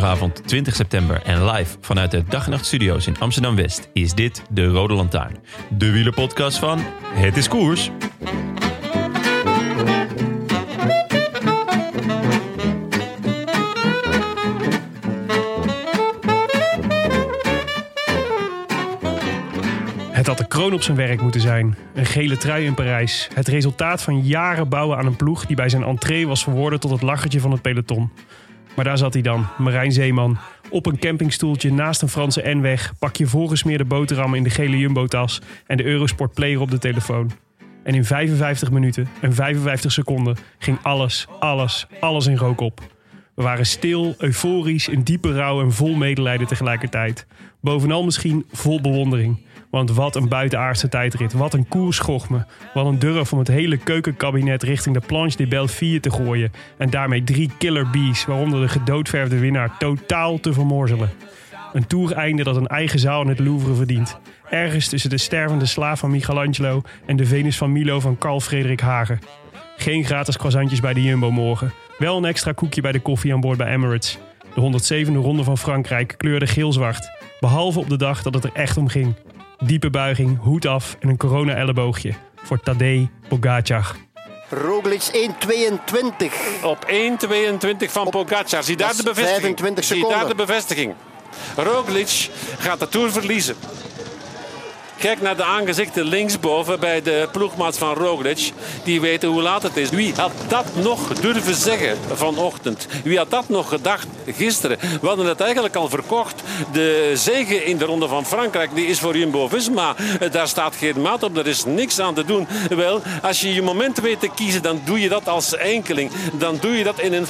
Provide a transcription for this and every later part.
Zondagavond 20 september en live vanuit de Dag en Nacht Studio's in Amsterdam-West is dit de Rode Lantaarn. De wielerpodcast van Het is Koers. Het had de kroon op zijn werk moeten zijn. Een gele trui in Parijs. Het resultaat van jaren bouwen aan een ploeg die bij zijn entree was verworden tot het lachertje van het peloton. Maar daar zat hij dan, Marijn Zeeman. Op een campingstoeltje naast een Franse N-weg. Pak je voorgesmeerde boterham in de gele jumbo-tas. En de Eurosport player op de telefoon. En in 55 minuten en 55 seconden ging alles, alles, alles in rook op. We waren stil, euforisch, in diepe rouw en vol medelijden tegelijkertijd. Bovenal misschien vol bewondering. Want wat een buitenaardse tijdrit. Wat een koers schocht me. Wat een durf om het hele keukenkabinet richting de Planche de Belleville te gooien. En daarmee drie killer bees, waaronder de gedoodverfde winnaar, totaal te vermorzelen. Een toereinde dat een eigen zaal in het Louvre verdient. Ergens tussen de stervende slaaf van Michelangelo en de Venus van Milo van Carl Frederik Hagen. Geen gratis croissantjes bij de Jumbo morgen. Wel een extra koekje bij de koffie aan boord bij Emirates. De 107e ronde van Frankrijk kleurde geel-zwart. Behalve op de dag dat het er echt om ging. Diepe buiging, hoed af en een corona-elleboogje. Voor Tadej Pogacar. Roglic 1.22. Op 1.22 van Pogacar. Zie daar de bevestiging. 25 Zie daar de bevestiging. Roglic gaat de Tour verliezen. Kijk naar de aangezichten linksboven bij de ploegmaats van Roglic. Die weten hoe laat het is. Wie had dat nog durven zeggen vanochtend? Wie had dat nog gedacht gisteren? We hadden het eigenlijk al verkocht. De zege in de Ronde van Frankrijk die is voor Jumbo-Visma. Eh, Daar staat geen maat op. Er is niks aan te doen. Wel, als je je moment weet te kiezen, dan doe je dat als enkeling. Dan doe je dat in een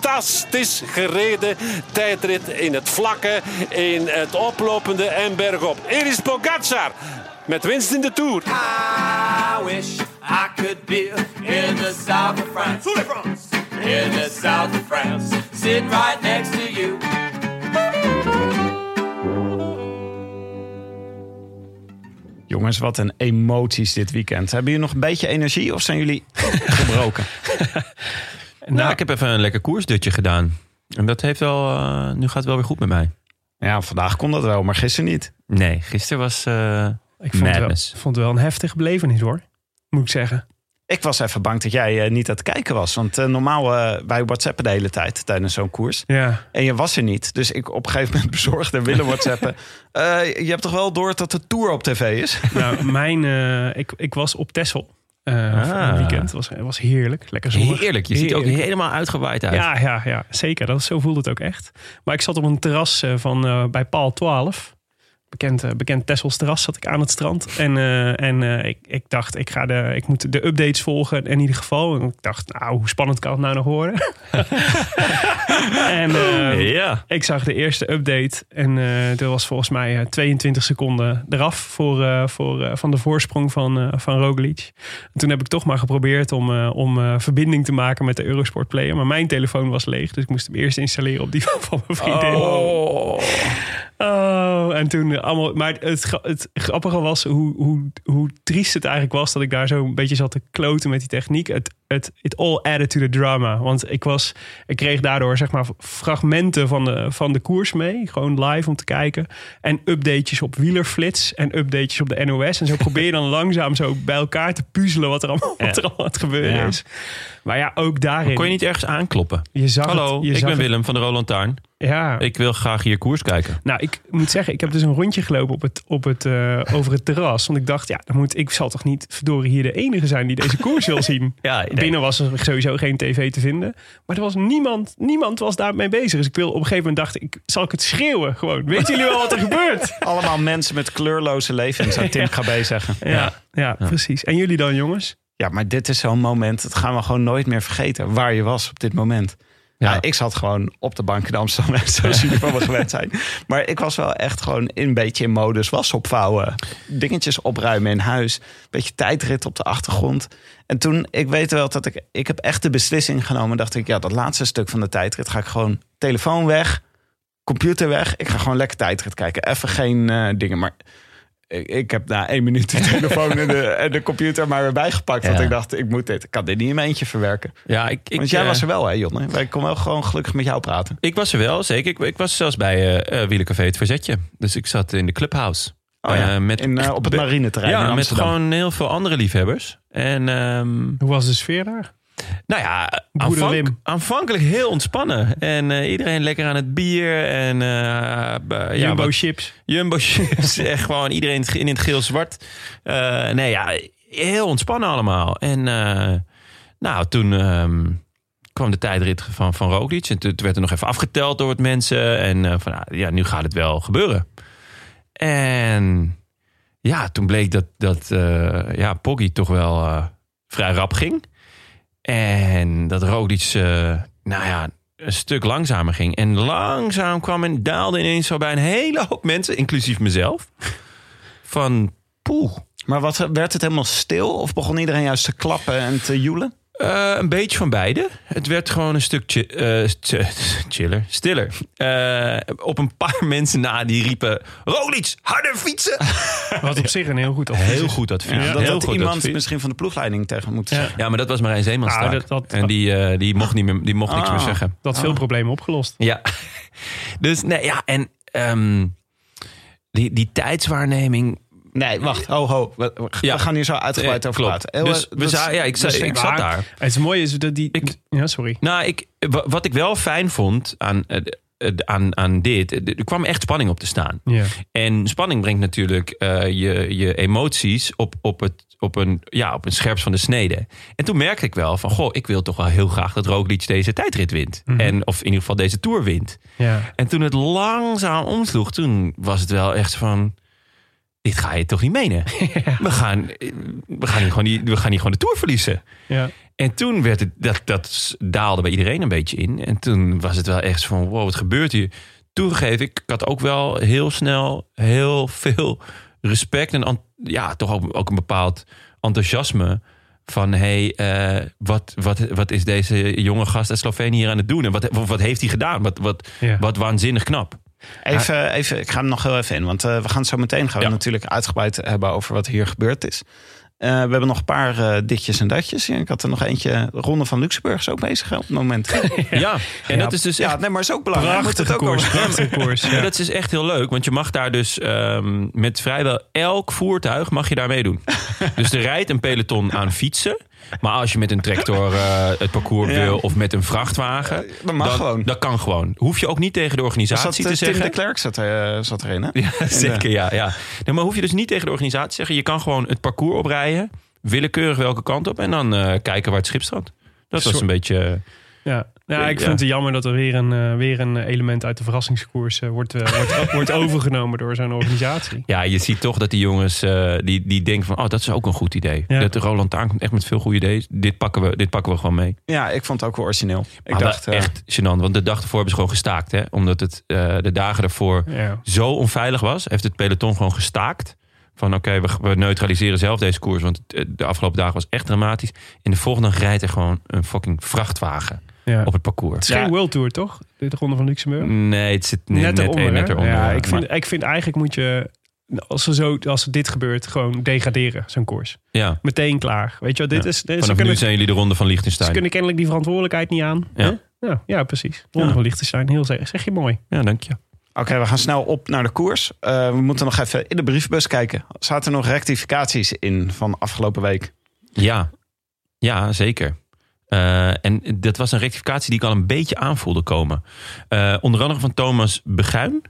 fantastisch gereden tijdrit. In het vlakke, in het oplopende en bergop. Hier is Pogacar. Met winst in de Tour. I wish I could be in the south of France. In the south of France. Sitting right next to you. Jongens, wat een emoties dit weekend. Hebben jullie nog een beetje energie of zijn jullie gebroken? Nou, ik heb even een lekker koersdutje gedaan. En dat heeft wel, eh, nu gaat het wel weer goed met mij. Ja, vandaag kon dat wel, maar gisteren niet. Nee, gisteren was eh, Ik vond het, wel, vond het wel een heftige belevenis hoor. Moet ik zeggen. Ik was even bang dat jij eh, niet aan het kijken was. Want eh, normaal, eh, wij whatsappen de hele tijd tijdens zo'n koers. Ja. En je was er niet. Dus ik op een gegeven moment bezorgd en willen whatsappen. Eh, je hebt toch wel door dat de Tour op tv is? Nou, mijn, eh, ik, ik was op Texel. Voor Ah. weekend. Het was, was heerlijk. Lekker zonnig. Heerlijk, je ziet er ook helemaal uitgewaaid uit. Ja, ja, ja, zeker. Dat, zo voelde het ook echt. Maar ik zat op een terras eh, van, eh, bij Paal 12. Bekend, eh, bekend Tessels terras zat ik aan het strand. En, eh, en eh, ik, ik dacht, ik, ga de, ik moet de updates volgen in ieder geval. En ik dacht, nou, hoe spannend kan het nou nog worden? en eh, Ja. ik zag de eerste update. En er was volgens mij eh, 22 seconden eraf voor, voor, van de voorsprong van, van Roglic. En toen heb ik toch maar geprobeerd om, om verbinding te maken met de Eurosport Player. Maar mijn telefoon was leeg, dus ik moest hem eerst installeren op die van, van mijn vriendin. Oh. Oh, en toen eh, allemaal. Maar het, het grappige was hoe, hoe, hoe triest het eigenlijk was dat ik daar zo een beetje zat te kloten met die techniek. Het, het it all added to the drama. Want ik was, ik kreeg daardoor zeg maar fragmenten van de, van de koers mee, gewoon live om te kijken. En updates op wielerflits en updates op de NOS. En zo probeer je dan langzaam zo bij elkaar te puzzelen wat er allemaal, wat er allemaal aan het gebeuren Ja. is. Maar ja, ook daarin. Kon je niet ergens aankloppen? je zag Hallo, het, je ik ben het- Willem van de Roland Taarn. Ja, Ik wil graag hier koers kijken. nou, ik moet zeggen, ik heb dus een rondje gelopen op het, op het, eh, over het terras. Want ik dacht, ja, dan moet, ik zal toch niet verdorie hier de enige zijn die deze koers wil zien. Ja, nee. Binnen was er sowieso geen tv te vinden. Maar er was niemand, niemand was daarmee bezig. Dus ik wil op een gegeven moment dacht ik, zal ik het schreeuwen gewoon. Weten jullie wel wat er gebeurt? Allemaal mensen met kleurloze levens, zou Tim GB zeggen. Ja, ja, precies. En jullie dan, jongens? Ja, maar dit is zo'n moment, dat gaan we gewoon nooit meer vergeten. Waar je was op dit moment. Ja, ik zat gewoon op de bank in Amsterdam, zoals jullie van me gewend zijn. Maar ik was wel echt gewoon een beetje in modus was opvouwen. Dingetjes opruimen in huis. Beetje tijdrit op de achtergrond. En toen, ik weet wel dat ik, ik heb echt de beslissing genomen. Dacht ik, ja, dat laatste stuk van de tijdrit ga ik gewoon telefoon weg, computer weg. Ik ga gewoon lekker tijdrit kijken. Even geen eh, dingen, maar ik, ik heb na één minuut de telefoon en de, en de computer maar weer bijgepakt. Want Ja. ik dacht, ik moet dit, ik kan dit niet in mijn eentje verwerken. Ja, ik, ik, Want jij eh, was er wel, hè, Jonne? Wij kon wel gewoon gelukkig met jou praten. Ik was er wel, zeker. Ik, ik was zelfs bij eh eh, Wielencafé Het Verzetje. Dus ik zat in de clubhouse. Oh ja, Eh, met in, eh, op het marineterrein in Ja, met gewoon heel veel andere liefhebbers. En ehm, Hoe was de sfeer daar? Nou ja, aanvank- aanvankelijk heel ontspannen. En eh, iedereen lekker aan het bier. En ja, Jumbo chips. Jumbo chips. Echt gewoon iedereen in het geel-zwart. Eh, nee, ja, heel ontspannen allemaal. En nou, toen ehm, kwam de tijdrit van, van Roglic. En toen, werd er nog even afgeteld door wat mensen. En van, ah, ja, nu gaat het wel gebeuren. En ja, toen bleek dat, dat ja, Poggi toch wel vrij rap ging. En dat Roglic, nou ja, een stuk langzamer ging. En langzaam kwam en daalde ineens zo bij een hele hoop mensen, inclusief mezelf. Van, poeh, Maar wat, werd het helemaal stil? Of begon iedereen juist te klappen en te joelen? Eh, een beetje van beide. Het werd gewoon een stuk chi- eh, ch- chiller, stiller. Eh, op een paar mensen na die riepen... Roglic, harder fietsen! Wat op zich een heel goed advies Heel goed advies. Ja, dat heel had goed iemand advies. misschien van de ploegleiding tegen moeten Ja. zeggen. Ja, maar dat was Marijn sterk. dat- dat- en die, eh, die mocht, niet meer, die mocht niks Ah. meer zeggen. Dat veel problemen opgelost. Ja. Dus nee, ja, en ehm, die, die tijdswaarneming... Nee, wacht. Ho, ho. We, we- we Ja. gaan hier zo uitgebreid over praten. Dus eh, we dat ja, ik, dat ik zat daar. Het mooie is dat die... Ik- ja, sorry. Nou, ik, wa- wat ik wel fijn vond aan, eh, aan, aan dit... eh, Er kwam echt spanning op te staan. Ja. En spanning brengt natuurlijk eh, je, je emoties op, op, het, op, een, ja, op een scherps van de snede. En toen merkte ik wel van... Goh, ik wil toch wel heel graag dat Roglic deze tijdrit wint. en, of in ieder geval deze Tour wint. Ja. En toen het langzaam omsloeg, toen was het wel echt van... Dit ga je toch niet menen? We, gaan, we, gaan hier gewoon die, we gaan hier gewoon de Tour verliezen. Ja. En toen werd het, dat, dat daalde bij iedereen een beetje in. En toen was het wel echt van, wow, wat gebeurt hier? Toegegeven, ik had ook wel heel snel heel veel respect en ja, toch ook, ook een bepaald enthousiasme van hey, eh, wat, wat, wat is deze jonge gast uit Slovenië hier aan het doen? En wat, wat, wat heeft hij gedaan? Wat, wat, Ja. wat waanzinnig knap. Even, even, ik ga hem nog heel even in. Want eh, we gaan zo meteen gaan we Ja. natuurlijk uitgebreid hebben over wat hier gebeurd is. Eh, we hebben nog een paar eh, ditjes en datjes. Ja, ik had er nog eentje. De Ronde van Luxemburg is ook bezig op het moment. Ja, en dat is dus ja, nee, maar is ook belangrijk. Prachtige koers. Prachtige koers. Ja, Ja. dat is echt heel leuk, want je mag daar dus ehm, met vrijwel elk voertuig mag je daar meedoen. dus er rijdt een peloton aan fietsen. Maar als je met een tractor eh, het parcours wil of met een vrachtwagen, dat mag dan, gewoon. Dat kan gewoon. Hoef je ook niet tegen de organisatie eh, te Tim zeggen. de Klerk zat, er, zat erin, hè? Ja, zeker, ja. ja. Nee, maar hoef je dus niet tegen de organisatie te zeggen. Je kan gewoon het parcours oprijden, willekeurig welke kant op, en dan eh, kijken waar het schip strandt. Dat was een beetje. Ja. Ja, ik Ja. vind het jammer dat er weer een, eh, weer een element uit de verrassingskoers eh, wordt, eh, wordt, wordt overgenomen door zo'n organisatie. Ja, je ziet toch dat die jongens eh, die, die denken van, oh, dat is ook een goed idee. Ja. Dat de Roland Taan komt echt met veel goede ideeën. Dit pakken we, dit pakken we gewoon mee. Ja, ik vond het ook wel origineel. Ik Maar dacht, echt gênant, want de dag ervoor hebben ze gewoon gestaakt. Hè? Omdat het eh, de dagen ervoor Ja. zo onveilig was, heeft het peloton gewoon gestaakt. Van oké, we, we neutraliseren zelf deze koers, want de afgelopen dagen was echt dramatisch. En de volgende dag rijdt er gewoon een fucking vrachtwagen Ja. op het parcours. Het is geen World Tour, toch? De Ronde van Luxemburg? Nee, het zit net, net, eronder, net eronder. Ja, ik vind, Maar- ik vind eigenlijk moet je, als er, zo, als er dit gebeurt, gewoon degraderen, zo'n koers. ja. Meteen klaar. Weet je wat, dit Ja. is... Dit, ze, Vanaf kunnen, nu zijn jullie de ronde van ze Liechtenstein. kunnen kennelijk die verantwoordelijkheid niet aan. Ja. hè? Ja, ja, precies. Ronde Ja. van Liechtenstein, heel zeg, zeg je mooi. Ja, dank je. Oké, we gaan snel op naar de koers. Eh, we moeten nog even in de brievenbus kijken. Zaten er nog rectificaties in van afgelopen week? Ja, ja zeker. Eh, en dat was een rectificatie die ik al een beetje aanvoelde komen. Eh, onder andere van Thomas Beguin.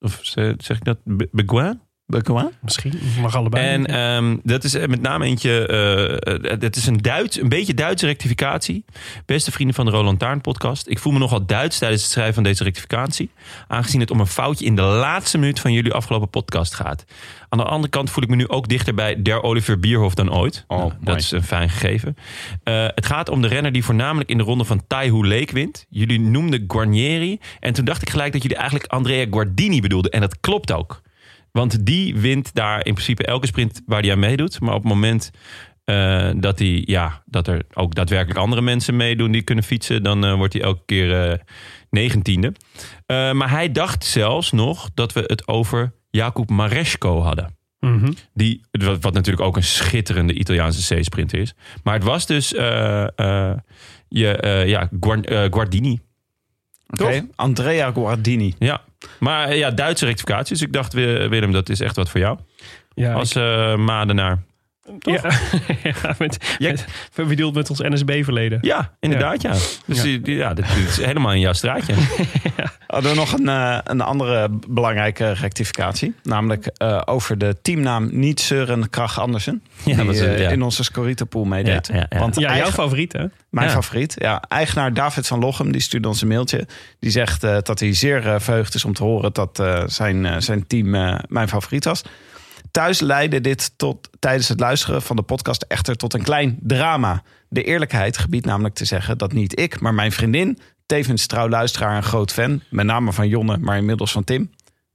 Of zeg zeg ik dat? Be- Beguin? Bekoa? Misschien, mag allebei. En ehm, dat is met name eentje. eh, dat is een, Duits, een beetje Duitse rectificatie. Beste vrienden van de Roland Taarn podcast. Ik voel me nogal Duits tijdens het schrijven van deze rectificatie. Aangezien het om een foutje in de laatste minuut van jullie afgelopen podcast gaat. Aan de andere kant voel ik me nu ook dichter bij Der Oliver Bierhof dan ooit. Oh, Nou, dat is een fijn gegeven. Eh, het gaat om de renner die voornamelijk in de ronde van Taihu Lake wint. Jullie noemden Guarnieri. En toen dacht ik gelijk dat jullie eigenlijk Andrea Guardini bedoelden. En dat klopt ook. Want die wint daar in principe elke sprint waar hij aan meedoet. Maar op het moment eh, dat, hij, ja, dat er ook daadwerkelijk andere mensen meedoen die kunnen fietsen, dan eh, wordt hij elke keer eh, negentiende. Maar hij dacht zelfs nog dat we het over Jakub Maresco hadden. Mhm. Die, wat, wat natuurlijk ook een schitterende Italiaanse C-sprinter is. Maar het was dus je, ja, Guar- Guardini. Oké, Andrea Guardini. Ja. Maar eh, ja, Duitse rectificatie. Dus ik dacht, Wi- Willem, dat is echt wat voor jou. ja, Als eh Madenaar. Ja, ja, met, met, we bedoeld met ons NSB-verleden. Ja, inderdaad, ja. Dus Ja. Die, die- ja, dit, is helemaal in jouw straatje. Hadden we nog een, eh, een andere belangrijke rectificatie. Namelijk eh, over de teamnaam niet Søren Krach Andersen. Ja, die dat is, eh, ja. in onze Scorito pool meedeed. Ja, ja, ja. Want Ja, jouw favoriet, hè? Mijn Ja. favoriet. Ja, eigenaar David van Lochem, die stuurde ons een mailtje. Die zegt eh, dat hij zeer verheugd is om te horen dat eh, zijn, zijn team eh, mijn favoriet was. Thuis leidde dit tot, tijdens het luisteren van de podcast echter tot een klein drama. De eerlijkheid gebiedt namelijk te zeggen dat niet ik, maar mijn vriendin, tevens trouw luisteraar en groot fan, met name van Jonne, maar inmiddels van Tim.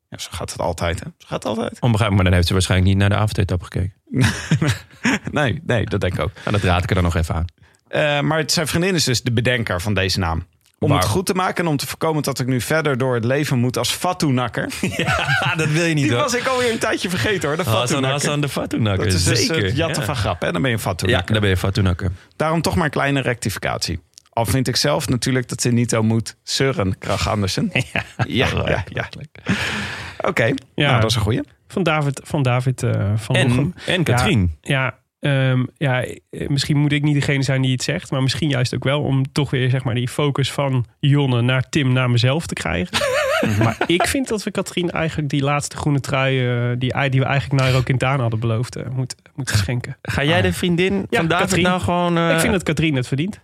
Ja, zo gaat het altijd, hè? Zo gaat het altijd. Onbegrijpelijk, maar dan heeft ze waarschijnlijk niet naar de avondetap gekeken. Nee, nee, dat denk ik ook. Nou, dat raad ik er dan nog even aan. Eh, maar zijn vriendin is dus de bedenker van deze naam. Om het goed te maken en om te voorkomen dat ik nu verder door het leven moet als Fatoenakker. Ja, dat wil je niet Die hoor. was ik alweer een tijdje vergeten hoor, de Hassan Fatoenakker. Hassan de Fatoenakker. Dat is dus Zeker. het jatten ja. van grap, hè? Dan ben je een Ja, Fatoenakker. dan ben je Fatoenakker. Daarom toch maar een kleine rectificatie. Al vind ik zelf natuurlijk dat ze niet zo moet zeuren, Krach Andersen. Ja, ja, ja. ja. Oké, Ja. nou dat is een goeie. Van David, van, David eh, van Lochem. En, en Katrien. Ja, ehm, ja, eh, misschien moet ik niet degene zijn die het zegt. Maar misschien juist ook wel om toch weer zeg maar, die focus van Jonne naar Tim naar mezelf te krijgen. maar ik vind dat we Katrien eigenlijk die laatste groene trui... eh, die, die we eigenlijk Nairo Quintana hadden beloofd, eh, moet, moeten schenken. Ga jij de vriendin Ja, van David Katrien. nou gewoon... eh, ik vind dat Katrien het verdient.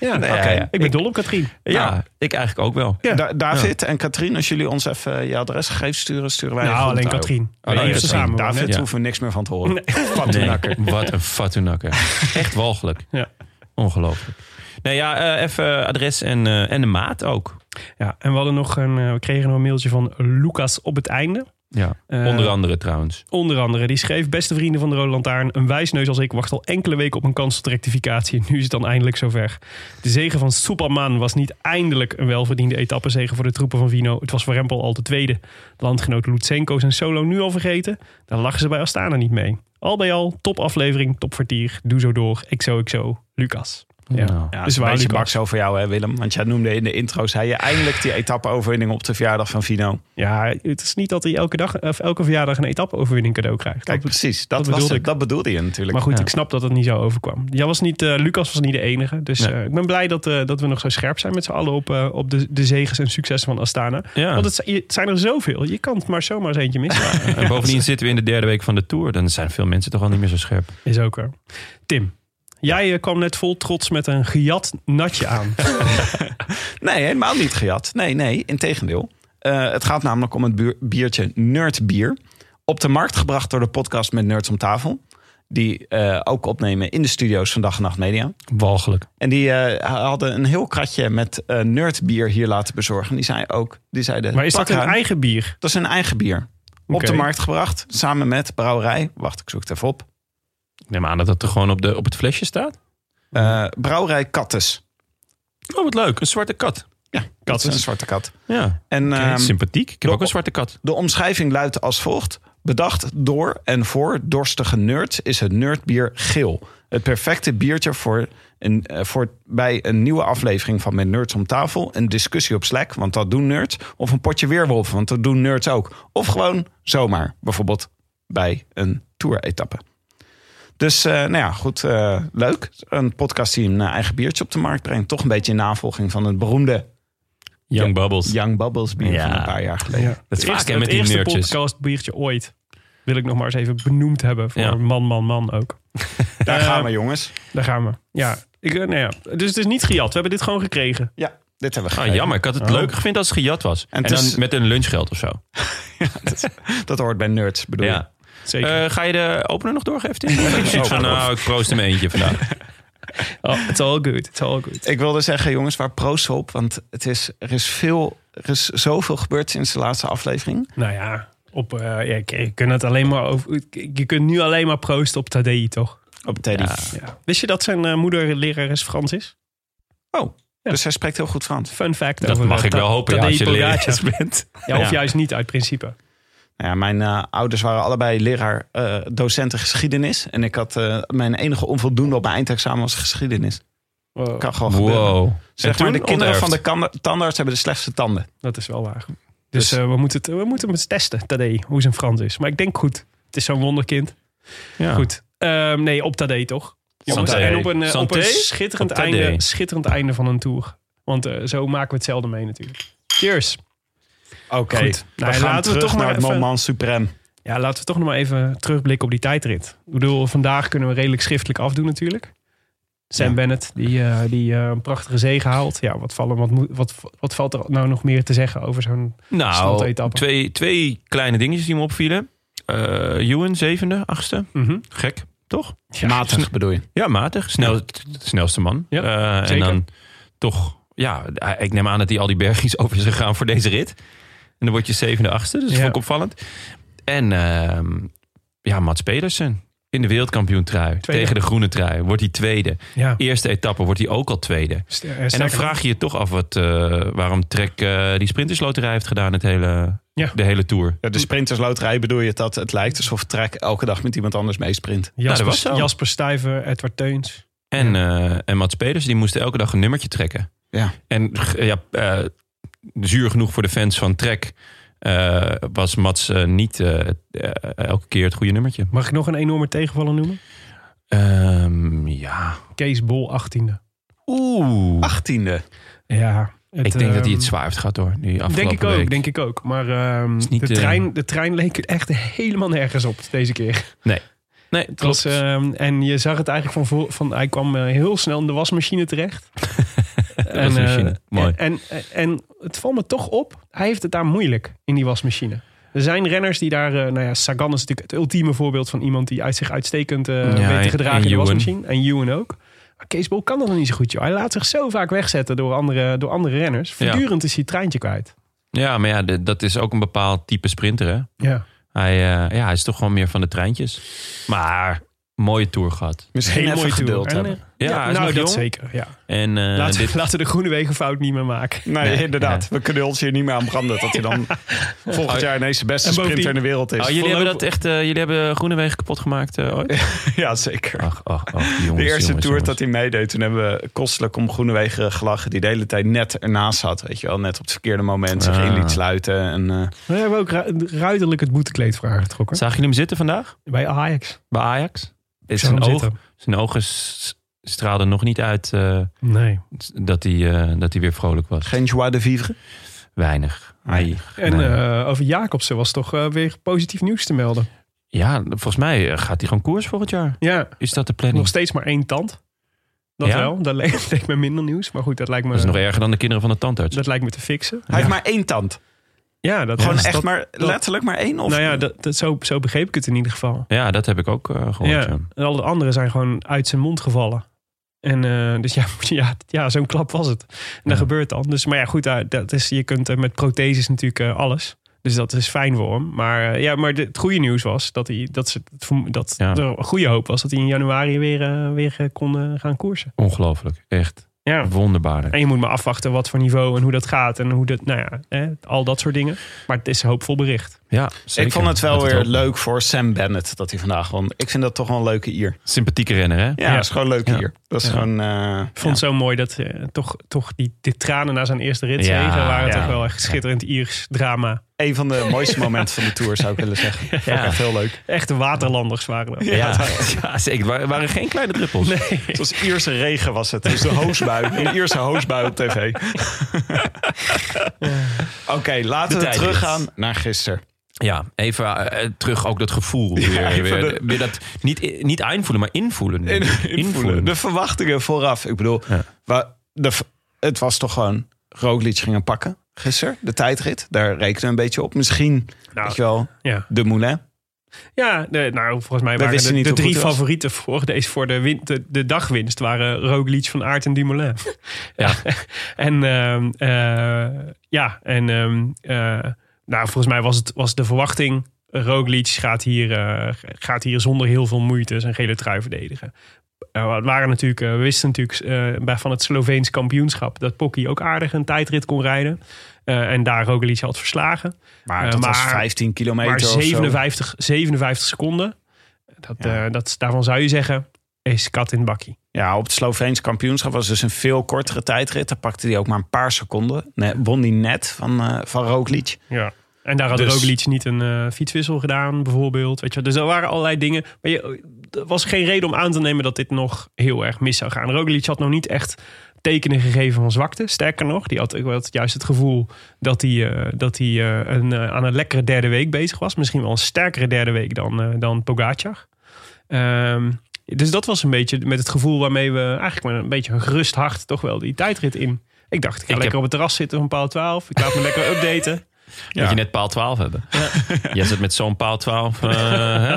Ja, Nee, oké. ja, ja. Ik ben dol op Katrien. Ja, Nou. ik eigenlijk ook wel. Ja. Da- David en Katrien, als jullie ons even je adresgegevens sturen, sturen wij Nou, alleen. Katrien. Alleen Alleen samen. David hoeven we niks meer van te horen. Nee. Wat een Fatoenakker. Echt walgelijk. Ja. Ongelooflijk. Nou ja, eh, even adres en, eh, en de maat ook. Ja, en we, hadden nog een, eh, we kregen nog een mailtje van Lucas op het einde. Ja, Eh, onder andere trouwens. Onder andere, die schreef... Beste vrienden van de Rode Lantaarn, een wijsneus als ik wacht al enkele weken op een kans tot rectificatie. Nu is het dan eindelijk zover. De zegen van Superman was niet eindelijk een welverdiende etappezege voor de troepen van Vino. Het was voor Rempel al de tweede. Landgenoot Lutsenko zijn solo nu al vergeten. Daar lachen ze bij Astana niet mee. Al bij al, top aflevering, top vertier. Doe zo door, XO XO, Lucas. Ja, Nou. Ja, dat dus is een beetje bak zo voor jou, hè, Willem? Want jij noemde in de intro, zei je eindelijk die etappe-overwinning op de verjaardag van Vino. Ja, het is niet dat hij elke, dag, of elke verjaardag een etappe-overwinning cadeau krijgt. Kijk, Dat- precies. Dat, dat was bedoelde het, ik. dat bedoelde je natuurlijk. Maar goed, Ja. ik snap dat het niet zo overkwam. Jij was niet, eh, Lucas was niet de enige. Dus Nee. eh, ik ben blij dat, eh, dat we nog zo scherp zijn met z'n allen op, op de, de zegens en successen van Astana. Ja. Want het, zi- het zijn er zoveel. Je kan het maar zomaar eens eentje missen. En bovendien zitten we in de derde week van de Tour. Dan zijn veel mensen toch al niet meer zo scherp. Is ook er. Tim, jij eh, kwam net vol trots met een gejat natje aan. Nee, helemaal niet gejat. Nee, nee, integendeel. Eh het gaat namelijk om het biertje Nerdbier. Op de markt gebracht door de podcast met Nerds om tafel. Die eh, ook opnemen in de studio's van Dag en Nacht Media. Walgelijk. En die hadden een heel kratje met nerdbier hier laten bezorgen. Die zei ook, die zeiden, Maar is dat "Pak een haar." eigen bier? Dat is een eigen bier. Op de markt gebracht, samen met brouwerij. Wacht, ik zoek het even op. Neem aan dat het er gewoon op, de, op het flesje staat. Eh, brouwerij Kattes. Oh, wat leuk. Een zwarte kat. Ja, dat is een zwarte kat. Ja, En ehm, sympathiek. Ik heb de- ook een zwarte kat. de omschrijving luidt als volgt. Bedacht door en voor dorstige nerds is het nerdbier geel. Het perfecte biertje voor, een, eh, voor bij een nieuwe aflevering van Met Nerds om tafel. Een discussie op Slack, want dat doen nerds. Of een potje weerwolf, want dat doen nerds ook. Of gewoon zomaar, bijvoorbeeld bij een tour-etappe. Dus eh, nou ja, goed, eh, leuk. Een podcast die een eh, eigen biertje op de markt brengt. Toch een beetje in navolging van het beroemde Young Bubbles. Young Bubbles bier Ja. van een paar jaar geleden. Ja. Dat is het vaak eerste, hè, met het die eerste nerdjes. podcast biertje ooit. Wil ik nog maar eens even benoemd hebben voor Ja. man, man, man ook. Daar gaan we jongens. Daar gaan we. Ja, ik, nou ja. Dus het is niet gejat. We hebben dit gewoon gekregen. Ja, dit hebben we Ah, jammer, ik had het Oh. leuker gevonden als het gejat was. En, het is- dan met een lunchgeld of zo. Dat hoort bij nerds, bedoel je? Ja. Zeker. Eh, ga je de opener nog doorgeven, Tim? Van, nou, ik proost hem eentje vandaag. oh, it's all good. It's all good. Ik wilde zeggen, jongens, waar proost op? Want het is, er is veel, er is zoveel gebeurd sinds de laatste aflevering. Nou ja, op, eh, ja, je, kunt het alleen maar over, je kunt nu alleen maar proosten op Tadei, toch? Op Teddy. Ja. Ja. Wist je dat zijn eh, moeder lerares Frans is? Oh, dus hij spreekt heel goed Frans. Fun fact Dat over mag eh, ik wel hopen ja, als je lerares bent. Ja, of Ja. juist niet uit principe. Nou ja, mijn eh, ouders waren allebei leraar, eh, docenten geschiedenis. En ik had eh, mijn enige onvoldoende op mijn eindexamen was geschiedenis. Wow, Kan gewoon gebeuren. Wow. Zeg En maar, de kinderen onterfd. van de tandarts hebben de slechtste tanden. dat is wel waar. Dus, Dus- eh, we, moeten het, we moeten het testen, Tadej, hoe zijn Frans is. Maar ik denk goed. Het is zo'n wonderkind. Ja. Goed. Ehm, nee, op Tadej toch? Jongens, en op een, op een Santé? schitterend, Op einde, schitterend einde van een tour. Want zo maken we hetzelfde mee natuurlijk. Cheers. Oké, we Nou, gaan laten we terug toch maar naar het even- moment suprem. Ja, laten we toch nog maar even terugblikken op die tijdrit. Ik bedoel, vandaag kunnen we redelijk schriftelijk afdoen natuurlijk. Sam Ja. Bennett, die, eh, die eh, een prachtige zege haalt. Ja, wat, vallen, wat, moet- wat, wat valt er nou nog meer te zeggen over zo'n... Nou, Slotetappe. twee, twee kleine dingetjes die me opvielen. Eh Ewan, zevende, achtste. Mhm. Gek, toch? Matig bedoel je? Ja, matig. Snel, snelste man. Ja, Eh, en dan toch, ja, ik neem aan dat hij al die bergjes over is gegaan voor deze rit. En dan word je zevende, achtste. Dus dat Ja. vond ik opvallend. En ehm, ja, Mats Pedersen. In de wereldkampioentrui. Tweede. Tegen de groene trui. Wordt hij tweede. Ja, Eerste etappe wordt hij ook al tweede. ster- eh, En dan sterker vraag je je toch af wat, eh, waarom Trek eh, die sprintersloterij heeft gedaan het hele, Ja. de hele tour. Ja, de sprintersloterij bedoel je dat het lijkt alsof Trek elke dag met iemand anders meesprint. Jasper, Nou, dat was zo. Jasper Stuyven, Edward Teuns. En, eh en Mats Pedersen die moesten elke dag een nummertje trekken. Ja. En ja, eh, zuur genoeg voor de fans van Trek eh, was Mats eh, niet eh, elke keer het goede nummertje. Mag ik nog een enorme tegenvaller noemen? Ehm, ja. Kees Bol, 18e. Oeh. Achttiende. Ja. het, ik denk dat hij ehm, het zwaar heeft gehad hoor. Afgelopen Denk ik ook, week. denk ik ook. Maar ehm, niet, de, trein, de trein leek er echt helemaal nergens op deze keer. Nee, Het was, klopt. ehm, en je zag het eigenlijk van, voor, van hij kwam heel snel in de wasmachine terecht. en, wasmachine, eh, mooi. En, en, en het valt me toch op, hij heeft het daar moeilijk in die wasmachine. Er zijn renners die daar, eh, nou ja, Sagan is natuurlijk het ultieme voorbeeld van iemand die uit zich uitstekend eh, Ja, weet te gedragen en in de wasmachine. En Ewan ook. Maar Kees Bol kan dat nog niet zo goed, joh. Hij laat zich zo vaak wegzetten door andere, door andere renners. Ja. Voortdurend is hij het treintje kwijt. Ja, maar ja, de- dat is ook een bepaald type sprinter hè. Ja. Hij, eh, ja, hij is toch gewoon meer van de treintjes. Maar mooie tour gehad. Misschien even mooie tour. geduld En, hebben. Ja, nou, dat zeker. Ja. En eh, Laten, dit, laten we de Groenewegen fout niet meer maken. Nee, Nee, inderdaad. We kunnen ons hier niet meer aan branden dat hij dan volgend jaar ineens de beste sprinter in de wereld is. Oh, jullie hebben dat echt, eh, jullie hebben Groenewegen kapot gemaakt eh, ooit? Ja, zeker. Ach, ach, ach, jongens, De eerste jongens, tour jongens. dat hij meedeed, toen hebben we kostelijk om Groenewegen gelachen. Die de hele tijd net ernaast zat, weet je wel. Net op het verkeerde moment zich Ah. in liet sluiten. En, eh, We hebben ook ru- ruiterlijk het boetekleed voor aangetrokken. Zagen jullie hem zitten vandaag Bij Ajax. bij Ajax? Is zag zijn, hem oog, zitten. zijn ogen s- straalden nog niet uit eh, Nee. dat, hij, eh, dat hij weer vrolijk was. geen joie de vivre. Weinig. Nee. En Nee. eh, over Jacobsen was toch weer positief nieuws te melden. Ja, volgens mij gaat hij gewoon koers volgend jaar. Ja, Is dat de planning? nog steeds maar één tand. Dat Ja? wel. Dat leek, leek me minder nieuws. Maar goed, dat lijkt me, Dat is nog erger dan de kinderen van de tandarts. dat lijkt me te fixen. Hij heeft maar één tand. Ja, dat Gewoon echt dat- maar, letterlijk maar één? Of Nou ja, dat, dat, zo, zo begreep ik het in ieder geval. Ja, dat heb ik ook eh, gehoord. Ja. ja. En alle anderen zijn gewoon uit zijn mond gevallen. En eh, dus ja, ja, ja zo'n klap was het. En dat gebeurt dan. Dus, maar ja, goed, daar- dat is, je kunt eh, met protheses natuurlijk eh, alles. Dus dat is fijn voor hem. Maar, eh, ja, maar de- het goede nieuws was dat, hij, dat, ze, dat Ja. de goede hoop was dat hij in januari weer, eh, weer eh, kon eh, gaan koersen. Ongelooflijk. Echt. Ja. Wonderbaarlijk. En je moet maar afwachten wat voor niveau en hoe dat gaat. En hoe dat, nou ja, eh, al dat soort dingen. Maar het is een hoopvol bericht. Ja, zeker. Ik vond het wel weer leuk voor Sam Bennett dat hij vandaag won. Ik vind dat toch wel een leuke ier. Sympathieke renner, hè? Ja, Ja. dat is gewoon een leuke Ja. ier. Dat is Ja. gewoon... eh, Ik vond het zo mooi dat eh, toch, toch die, die tranen na zijn eerste rit Ja, waren ja. toch wel echt schitterend Iers drama. een van de mooiste momenten van de Tour, zou ik willen zeggen. Vond ik Ja. echt heel leuk. Echte waterlanders waren dat. Ja, ja, zeker. Het waren- waren geen kleine druppels. Het was Ierse regen was het. Dus de hoosbui. Een Ierse hoosbui op tv. Oké, laten De we teruggaan naar gisteren. Ja, even eh, terug ook dat gevoel. Weer, even weer, de- weer dat, niet, niet aanvoelen, maar invoelen. Invoelen. De verwachtingen vooraf. Ik bedoel, Ja. de, het was toch gewoon... Roglic ging hem pakken gisteren, de tijdrit. Daar rekenen we een beetje op. Misschien, Nou, weet je wel, Ja, de Moulin. ja de, nou, volgens mij waren de, niet de drie favorieten voor, deze, voor de, win, de, de dagwinst waren Roglic, Van Aert en Dumoulin. Ja. en ehm, eh, ja, en ehm, eh, nou, volgens mij was het was de verwachting. Roglic gaat hier, eh, gaat hier zonder heel veel moeite zijn gele trui verdedigen. Eh, het waren natuurlijk, eh, we wisten natuurlijk eh, bij van het Sloveens kampioenschap dat Pocky ook aardig een tijdrit kon rijden. Eh, en daar Roglic had verslagen. Maar Eh, dat was maar- 15 kilometer Maar of zo. 57, 57 seconden. Dat, Ja. eh, dat, daarvan zou je zeggen, is kat in bakkie. Ja, op het Sloveens kampioenschap was dus een veel kortere tijdrit. Daar pakte hij ook maar een paar seconden. Nee, won hij net van, eh van Roglic. Ja. En daar had Dus- Roglic niet een eh, fietswissel gedaan, bijvoorbeeld. Weet je, dus er waren allerlei dingen. Maar je, er was geen reden om aan te nemen dat dit nog heel erg mis zou gaan. Roglic had nog niet echt tekenen gegeven van zwakte. Sterker nog, die had, ik had juist het gevoel dat hij, eh, dat hij een, aan een lekkere derde week bezig was. Misschien wel een sterkere derde week dan, dan Pogacar. Ehm, dus dat was een beetje met het gevoel waarmee we eigenlijk met een beetje een gerust hart toch wel die tijdrit in. Ik dacht, ik ga Ik lekker heb- op het terras zitten van paal 12. Ik laat me lekker updaten. Dat je net paal 12 hebben. Jij zit met zo'n paal 12. eh, hè?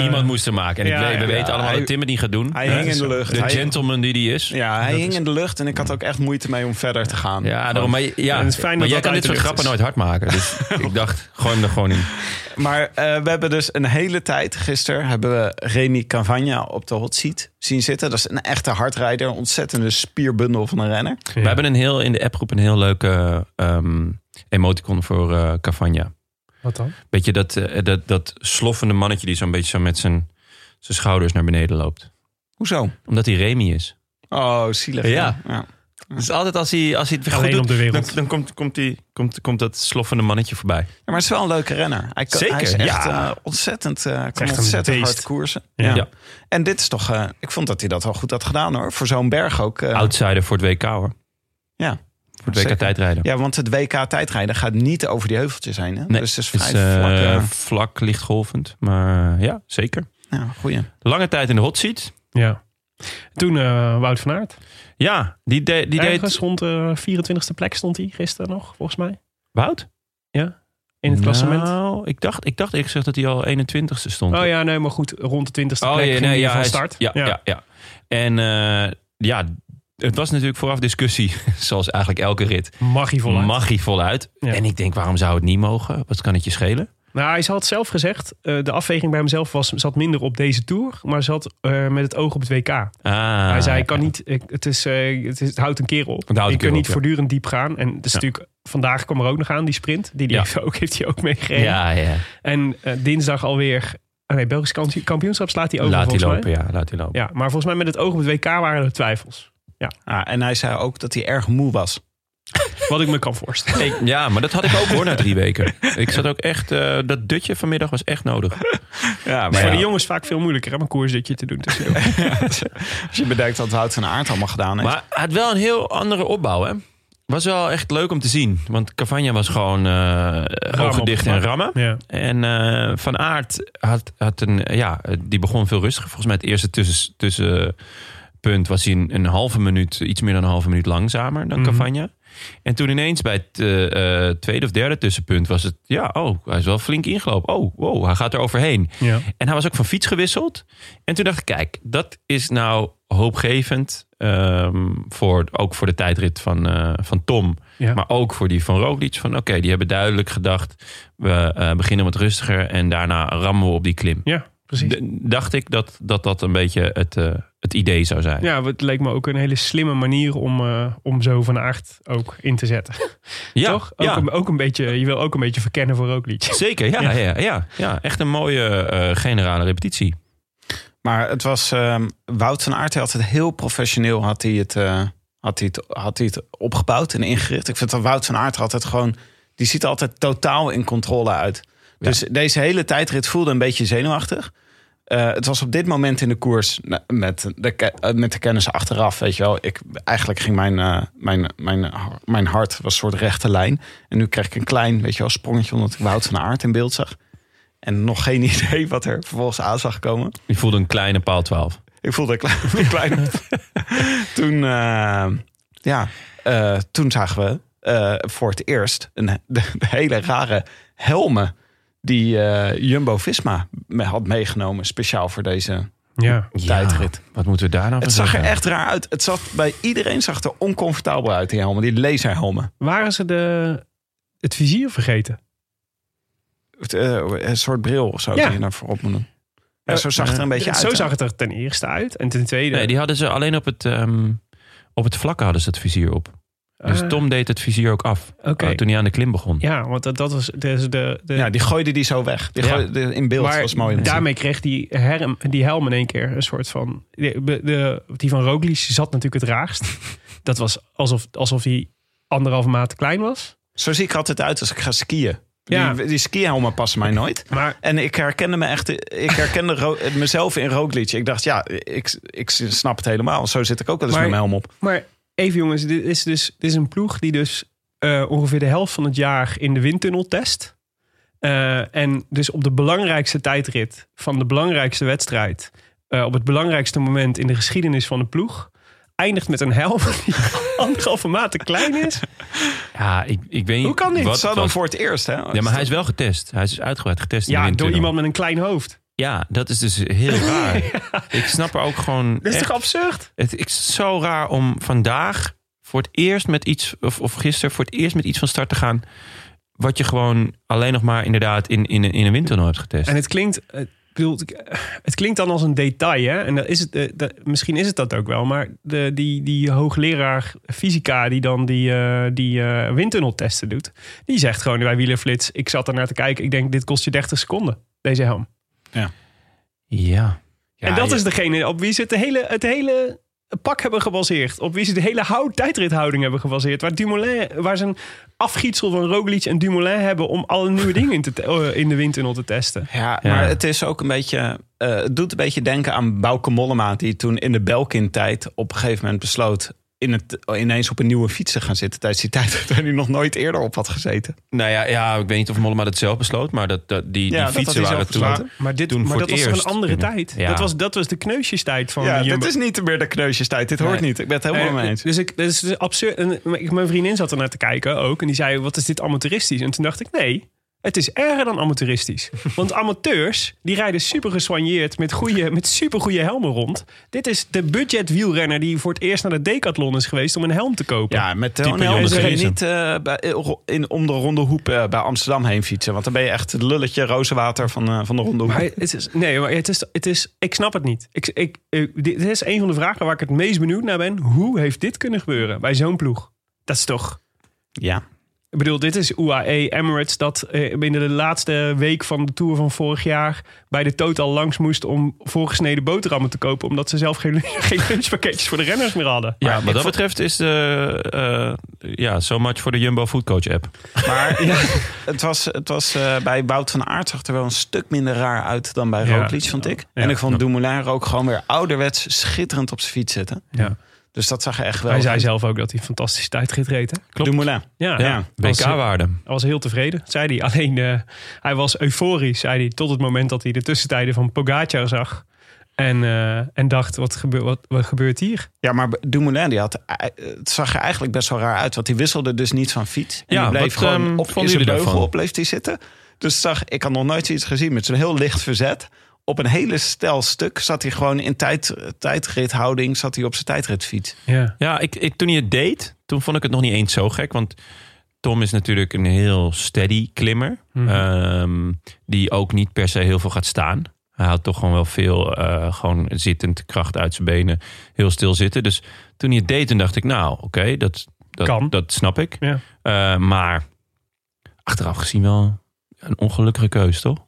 Iemand moest er maken. En ik weet, we weten allemaal hij- dat Tim het niet gaat doen. Hij hing in de lucht. De gentleman die die is. Ja, hij hing in de lucht en ik had ook echt moeite mee om verder te gaan. Ja, daarom, maar, ja, het is fijn maar dat jij kan dit soort grappen nooit hard maken. Dus ik dacht, gooi hem er gewoon in. Maar eh, we hebben dus een hele tijd, gisteren hebben we Remy Cavagna op de hot seat zien zitten. Dat is een echte hardrijder, een ontzettende spierbundel van een renner. We hebben een heel, in de appgroep een heel leuke ehm, emoticon voor eh Cavagna. Wat dan? Beetje dat, eh, dat, dat sloffende mannetje die zo'n beetje zo met zijn, zijn schouders naar beneden loopt. Hoezo? Omdat hij Remy is. Oh, zielig. Ja. ja. Dus altijd als hij, als hij het weer goed doet, op de wereld. dan, dan komt, komt, die, komt, komt dat sloffende mannetje voorbij. Ja, maar het is wel een leuke renner. Hij, kan, Zeker, hij is echt ja. eh, ontzettend, eh, kan ontzettend hard koersen. Ja. Ja. En dit is toch, eh, ik vond dat hij dat wel goed had gedaan hoor. Voor zo'n berg ook. eh, Outsider voor het WK hoor. Ja. Voor het WK Zeker. tijdrijden. Ja, want het WK tijdrijden gaat niet over die heuveltjes heen. Hè? Nee, dus het is Het vrij is eh, vlak. eh, vlak, lichtgolvend. Maar eh, ja, zeker. ja, goeie. Lange tijd in de hot seat. Ja. Toen eh, Wout van Aert. Ja, die, de, die deed... Ergens rond de 24e plek stond hij gisteren nog, volgens mij. Wout? In het klassement. Nou, ik dacht, ik dacht ik zeg dat hij al 21ste stond. Oh ja, nee, maar goed. Rond de 20e plek Oh, ja, ging nee, hij ja, van hij start. Ja, ja. ja, En eh, ja, het was natuurlijk vooraf discussie, zoals eigenlijk elke rit. Mag hij voluit. Mag hij voluit? Ja. En ik denk, waarom zou het niet mogen? Wat kan het je schelen? Nou, hij had zelf gezegd, eh, de afweging bij hemzelf was, zat minder op deze Tour, maar zat eh, met het oog op het WK. Ah, hij zei, ik kan ja. niet, ik- het, is, eh, het, is, het houdt een keer op. ik kan op, niet ja. voortdurend diep gaan. En dus Ja. natuurlijk, vandaag kwam er ook nog aan, die sprint. Die, die heeft, ook, heeft hij ook meegereden. Ja, ja. En dinsdag alweer, oh nee, Belgisch kampioen- kampioenschap slaat hij over Laat hij mij. lopen, ja. Laat hij lopen. Ja, maar volgens mij met het oog op het WK waren er twijfels. Ah, en hij zei ook dat hij erg moe was. Wat ik me kan voorstellen. Ik- ja, maar dat had ik ook hoor na drie weken. Ik zat ook echt, eh, dat dutje vanmiddag was echt nodig. Ja, Maar voor ja, de jongens vaak veel moeilijker om een koersdutje te doen. tussendoor. als je bedenkt dat Wout van Aert allemaal gedaan heeft. Maar hij had wel een heel andere opbouw, hè? Was wel echt leuk om te zien. Want Cavagna was gewoon eh ogen op dicht en rammen. ja. En eh, Van Aert had, had een, ja, die begon veel rustiger. Volgens mij het eerste tussen, tussenpunt was hij een, een halve minuut, iets meer dan een halve minuut langzamer dan Mhm. Cavagna. En toen ineens bij het eh, eh, tweede of derde tussenpunt was het, ja, oh, hij is wel flink ingelopen. Oh, wow, hij gaat er overheen. Ja. En hij was ook van fiets gewisseld. En toen dacht ik, kijk, dat is nou hoopgevend. ehm, voor, ook voor de tijdrit van, eh, van Tom. Ja. Maar ook voor die van Roglic. Van oké, die hebben duidelijk gedacht... we beginnen wat rustiger en daarna rammen we op die klim. ja, precies. D- dacht ik dat, dat dat een beetje het, het idee zou zijn. Ja, het leek me ook een hele slimme manier om, eh, om zo van aard ook in te zetten. Ja, Toch? Ook, ja. een, ook een beetje, je wil ook een beetje verkennen voor Roglic. Zeker, ja, ja. Ja, ja, ja. echt een mooie eh, generale repetitie. Maar het was, ehm, Wout van Aert hij had het heel professioneel had hij het, eh, had hij het, had hij het opgebouwd en ingericht. Ik vind dat Wout van Aert altijd gewoon... Die ziet er altijd totaal in controle uit. Dus deze hele tijdrit voelde een beetje zenuwachtig. Eh, het was op dit moment in de koers met de, eh, met de kennis achteraf, weet je wel. Ik, eigenlijk ging mijn, eh, mijn, mijn, mijn hart was een soort rechte lijn. En nu kreeg ik een klein, weet je wel, sprongetje omdat ik Wout van Aert in beeld zag. En nog geen idee wat er vervolgens aan zag komen. Je voelde een kleine paal 12. Ik voelde een klein. Een klein toen, ja, toen zagen we voor het eerst een, de, de hele rare helmen die eh, Jumbo-Visma me had meegenomen. Speciaal voor deze Ja. tijdrit. Wat moeten we daar nou Het zag er echt raar uit. Het zag, bij iedereen zag er oncomfortabel uit, die helmen. Die laserhelmen. Waren ze de, het vizier vergeten? Het, eh, een soort bril of zo Ja. die je daarvoor op moet doen. Ja, zo zag het er een beetje uit. Zo zag het er ten eerste uit. En ten tweede... Nee, die hadden ze alleen op het, ehm, op het vlakke hadden ze het vizier op. Dus Ah, Tom deed het vizier ook af. Eh, toen hij aan de klim begon. Ja, want dat, dat was dus de... de Ja, die gooide die zo weg. Die Ja. gooide, de- in beeld maar was mooi. daarmee kreeg die, herm, die helm in één keer een soort van... De, de, die van Roglic zat natuurlijk het raarst. Dat was alsof, alsof hij anderhalve maat te klein was. Zo zie ik altijd uit als ik ga skiën. Ja. Die, die skihelmen passen mij nooit. Maar En ik herkende me echt, ik herkende mezelf in Roglic. Ik dacht, ja, ik, ik snap het helemaal. Zo zit ik ook wel eens Maar- met mijn helm op. Maar even jongens, dit is dus dit is een ploeg die dus eh, ongeveer de helft van het jaar in de windtunnel test. Eh, en dus op de belangrijkste tijdrit van de belangrijkste wedstrijd, eh, op het belangrijkste moment in de geschiedenis van de ploeg, eindigt met een helm die anderhalve maat te klein is. Ja, ik, ik weet niet. Hoe kan dit? Wat Dat zou dan voor het eerst, hè? Ja, maar hij is wel getest. Hij is uitgebreid getest in de Ja, door iemand met een klein hoofd. Ja, dat is dus heel raar. Ik snap er ook gewoon. Dat is echt- toch absurd? Het is zo raar om vandaag voor het eerst met iets, of, of gisteren voor het eerst met iets van start te gaan. Wat je gewoon alleen nog maar inderdaad in, in, in een windtunnel hebt getest. En het klinkt, eh, ik bedoel, het klinkt dan als een detail, hè? En dat is het, eh, dat- misschien is het dat ook wel, maar de, die, die hoogleraar fysica die dan die, eh, die windtunneltesten doet, die zegt gewoon bij Wielerflits, ik zat er naar te kijken, ik denk dit kost je 30 seconden, deze helm. Ja. en dat is degene op wie ze het hele, het hele pak hebben gebaseerd. Op wie ze de hele houd, tijdrithouding hebben gebaseerd. Waar, Dumoulin, waar ze een afgietsel van Roglic en Dumoulin hebben om alle nieuwe dingen in, te eh, in de windtunnel te testen. Ja, Ja. maar het is ook een beetje. eh, het doet een beetje denken aan Bauke Mollema, die toen in de Belkin-tijd op een gegeven moment besloot. In het, ineens op een nieuwe fiets te gaan zitten tijdens die tijd waar hij nog nooit eerder op had gezeten. Nou ja, ja, ik weet niet of Mollema dat zelf besloot, maar dat, dat, die, Ja, die dat fietsen waren toen. besloten. Maar, dit, Toen maar voor dat het was eerst. een andere tijd. Ja. Dat, was, dat was de kneusjestijd van ja, dit is niet meer de kneusjestijd. Dit hoort Nee. niet. Ik ben het helemaal mee eens. Dus ik, dat is dus absurd. En ik- mijn vriendin zat er naar te kijken ook. En die zei, wat is dit amateuristisch? En toen dacht ik, nee, het is erger dan amateuristisch. Want amateurs, die rijden super gesoigneerd met, goede, met super goede helmen rond. Dit is de budget wielrenner die voor het eerst naar de Decathlon is geweest om een helm te kopen. Ja, met helm je Griezen. niet eh, bij, in, om de ronde hoep eh, bij Amsterdam heen fietsen. Want dan ben je echt het lulletje rozenwater van, eh, van de ronde hoep. Maar het is, nee, maar het is, het is, ik snap het niet. Ik, ik, ik- dit is een van de vragen waar ik het meest benieuwd naar ben. Hoe heeft dit kunnen gebeuren bij zo'n ploeg? Dat is toch... ja. Ik bedoel, dit is UAE Emirates dat eh, binnen de laatste week van de Tour van vorig jaar bij de Total langs moest om voorgesneden boterhammen te kopen. Omdat ze zelf geen, geen lunchpakketjes voor de renners meer hadden. Ja, wat dat betreft is de, eh, ja, so much voor de Jumbo Food Coach app. Maar het was, het was eh, bij Wout van Aert zag er wel een stuk minder raar uit dan bij Ja. Roglic, vond ik. Ja. En ik vond Dumoulin ook gewoon weer ouderwets schitterend op zijn fiets zitten. Ja. Dus dat zag er echt wel Hij zei zelf ook dat hij een fantastische tijdrit reed. hè? Klopt. Dumoulin. Ja, Ja. WK-waarde. Hij was heel tevreden, zei hij. Alleen eh, hij was euforisch, zei hij, tot het moment dat hij de tussentijden van Pogacar zag. En, eh, en dacht, wat, gebeur, wat, wat gebeurt hier? Ja, maar Dumoulin die had, eh, het zag er eigenlijk best wel raar uit. Want die wisselde dus niet van fiets. En Ja, die bleef wat, gewoon ehm, op vonden in zijn beugel op bleef hij zitten. Dus zag, ik had nog nooit zoiets gezien met zo'n heel licht verzet. Op een hele stel stuk zat hij gewoon in tijd, tijdrithouding zat hij op zijn tijdritfiets. Ja. Ja, ik, ik, toen hij het deed, toen vond ik het nog niet eens zo gek. Want Tom is natuurlijk een heel steady klimmer. Mhm. ehm, die ook niet per se heel veel gaat staan. Hij houdt toch gewoon wel veel eh, gewoon zittend kracht uit zijn benen. Heel stil zitten. Dus toen hij het deed, toen dacht ik, nou oké, dat, dat, Kan. dat snap ik. Ja. Eh, maar achteraf gezien wel een ongelukkige keus, toch?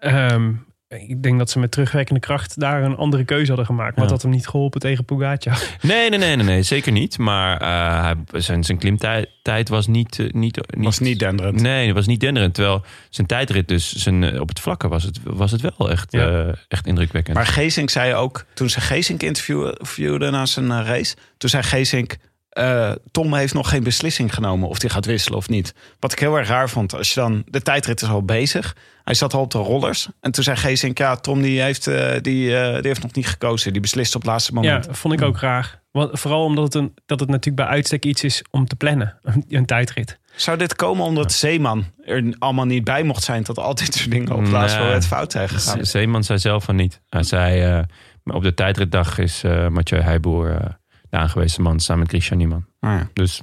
Ehm, ik denk dat ze met terugwerkende kracht daar een andere keuze hadden gemaakt. Maar Ja. dat had hem niet geholpen tegen Pogacar. Nee, nee, nee, nee, nee zeker niet. Maar eh, zijn, zijn klimtijd tijd was niet, eh, niet, niet... Was niet denderend. Nee, dat was niet denderend. Terwijl zijn tijdrit dus, zijn, eh, op het vlakke was het, was het wel echt, Ja. eh, echt indrukwekkend. Maar Geesink zei ook, toen ze Geesink interview- interviewde na zijn eh, race... toen zei Geesink, eh, Tom heeft nog geen beslissing genomen of hij gaat wisselen of niet. Wat ik heel erg raar vond, als je dan... De tijdrit is al bezig, hij zat al op de rollers. En toen zei Geesink, ja, Tom die heeft, eh, die, eh, die heeft nog niet gekozen. Die beslist op het laatste Ja, moment. dat vond ik ook graag. Want, vooral omdat het, een, dat het natuurlijk bij uitstek iets is om te plannen. Een, een tijdrit. Zou dit komen omdat Zeeman er allemaal niet bij mocht zijn... dat al dit soort dingen op plaats Nee. van het fout zijn gegaan? Ze- Zeeman zei zelf van niet. Hij zei, eh, maar op de tijdritdag is eh Mathieu Heijboer eh, de aangewezen man samen met Christian Niemann. Ah, ja. Dus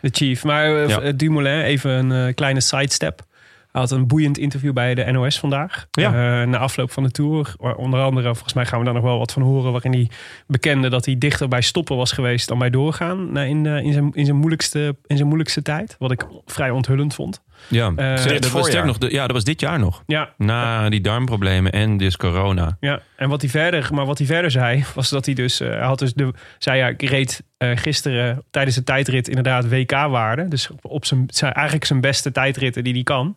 De chief. Maar eh, Ja. eh, Dumoulin, even een eh, kleine sidestep. Hij had een boeiend interview bij de NOS vandaag. Ja. Eh, na afloop van de Tour. Waar Onder andere, volgens mij gaan we daar nog wel wat van horen... waarin hij bekende dat hij dichter bij stoppen was geweest... dan bij doorgaan in, eh, in, zijn, in, zijn moeilijkste, in zijn moeilijkste tijd. Wat ik vrij onthullend vond. Ja, Eh, dat was voorjaar. sterk nog, ja, dat was dit jaar nog. Ja, Na die darmproblemen en dus corona. Ja, en wat hij verder, maar wat hij verder zei, was dat hij dus, eh, hij had dus de, zei ja, ik reed eh, gisteren tijdens de tijdrit inderdaad WK-waarde. Dus op, zijn, zijn, eigenlijk zijn beste tijdritten die hij kan.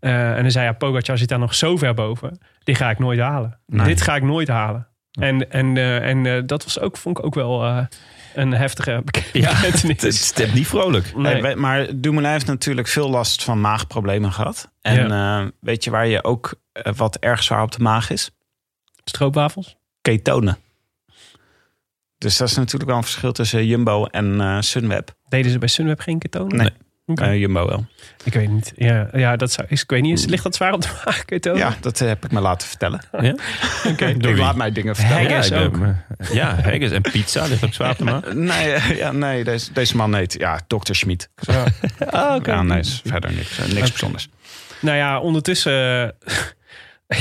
Eh, en dan zei ja, Pogacar zit daar nog zo ver boven. Dit ga ik nooit halen. Nee. Dit ga ik nooit halen. En, en, eh, en eh, dat was ook, vond ik ook wel eh, een heftige bekentenis. Het is het is niet vrolijk. Nee. Hey, maar Dumoulin heeft natuurlijk veel last van maagproblemen gehad. En eh, weet je waar je ook eh, wat erg zwaar op de maag is? Stroopwafels? Ketonen. Dus dat is natuurlijk wel een verschil tussen Jumbo en eh, Sunweb. Deden ze bij Sunweb geen ketonen? Nee. Oké. Eh, Jumbo wel. Ik weet niet. Ja, ja dat zou, is, ik weet niet. Ligt dat zwaar op de maag? Ja, dat eh, heb ik me laten vertellen. Ja? Oké. Ik laat mij dingen vertellen. Haggis ja, ook. Ja, haggis en pizza ligt ook zwaar op de maag. Nee, eh, ja, nee deze, deze man heet ja, Dr. Schmid. Ah, oké. Ja, nee, is verder niks, niks bijzonders. Nou ja, ondertussen...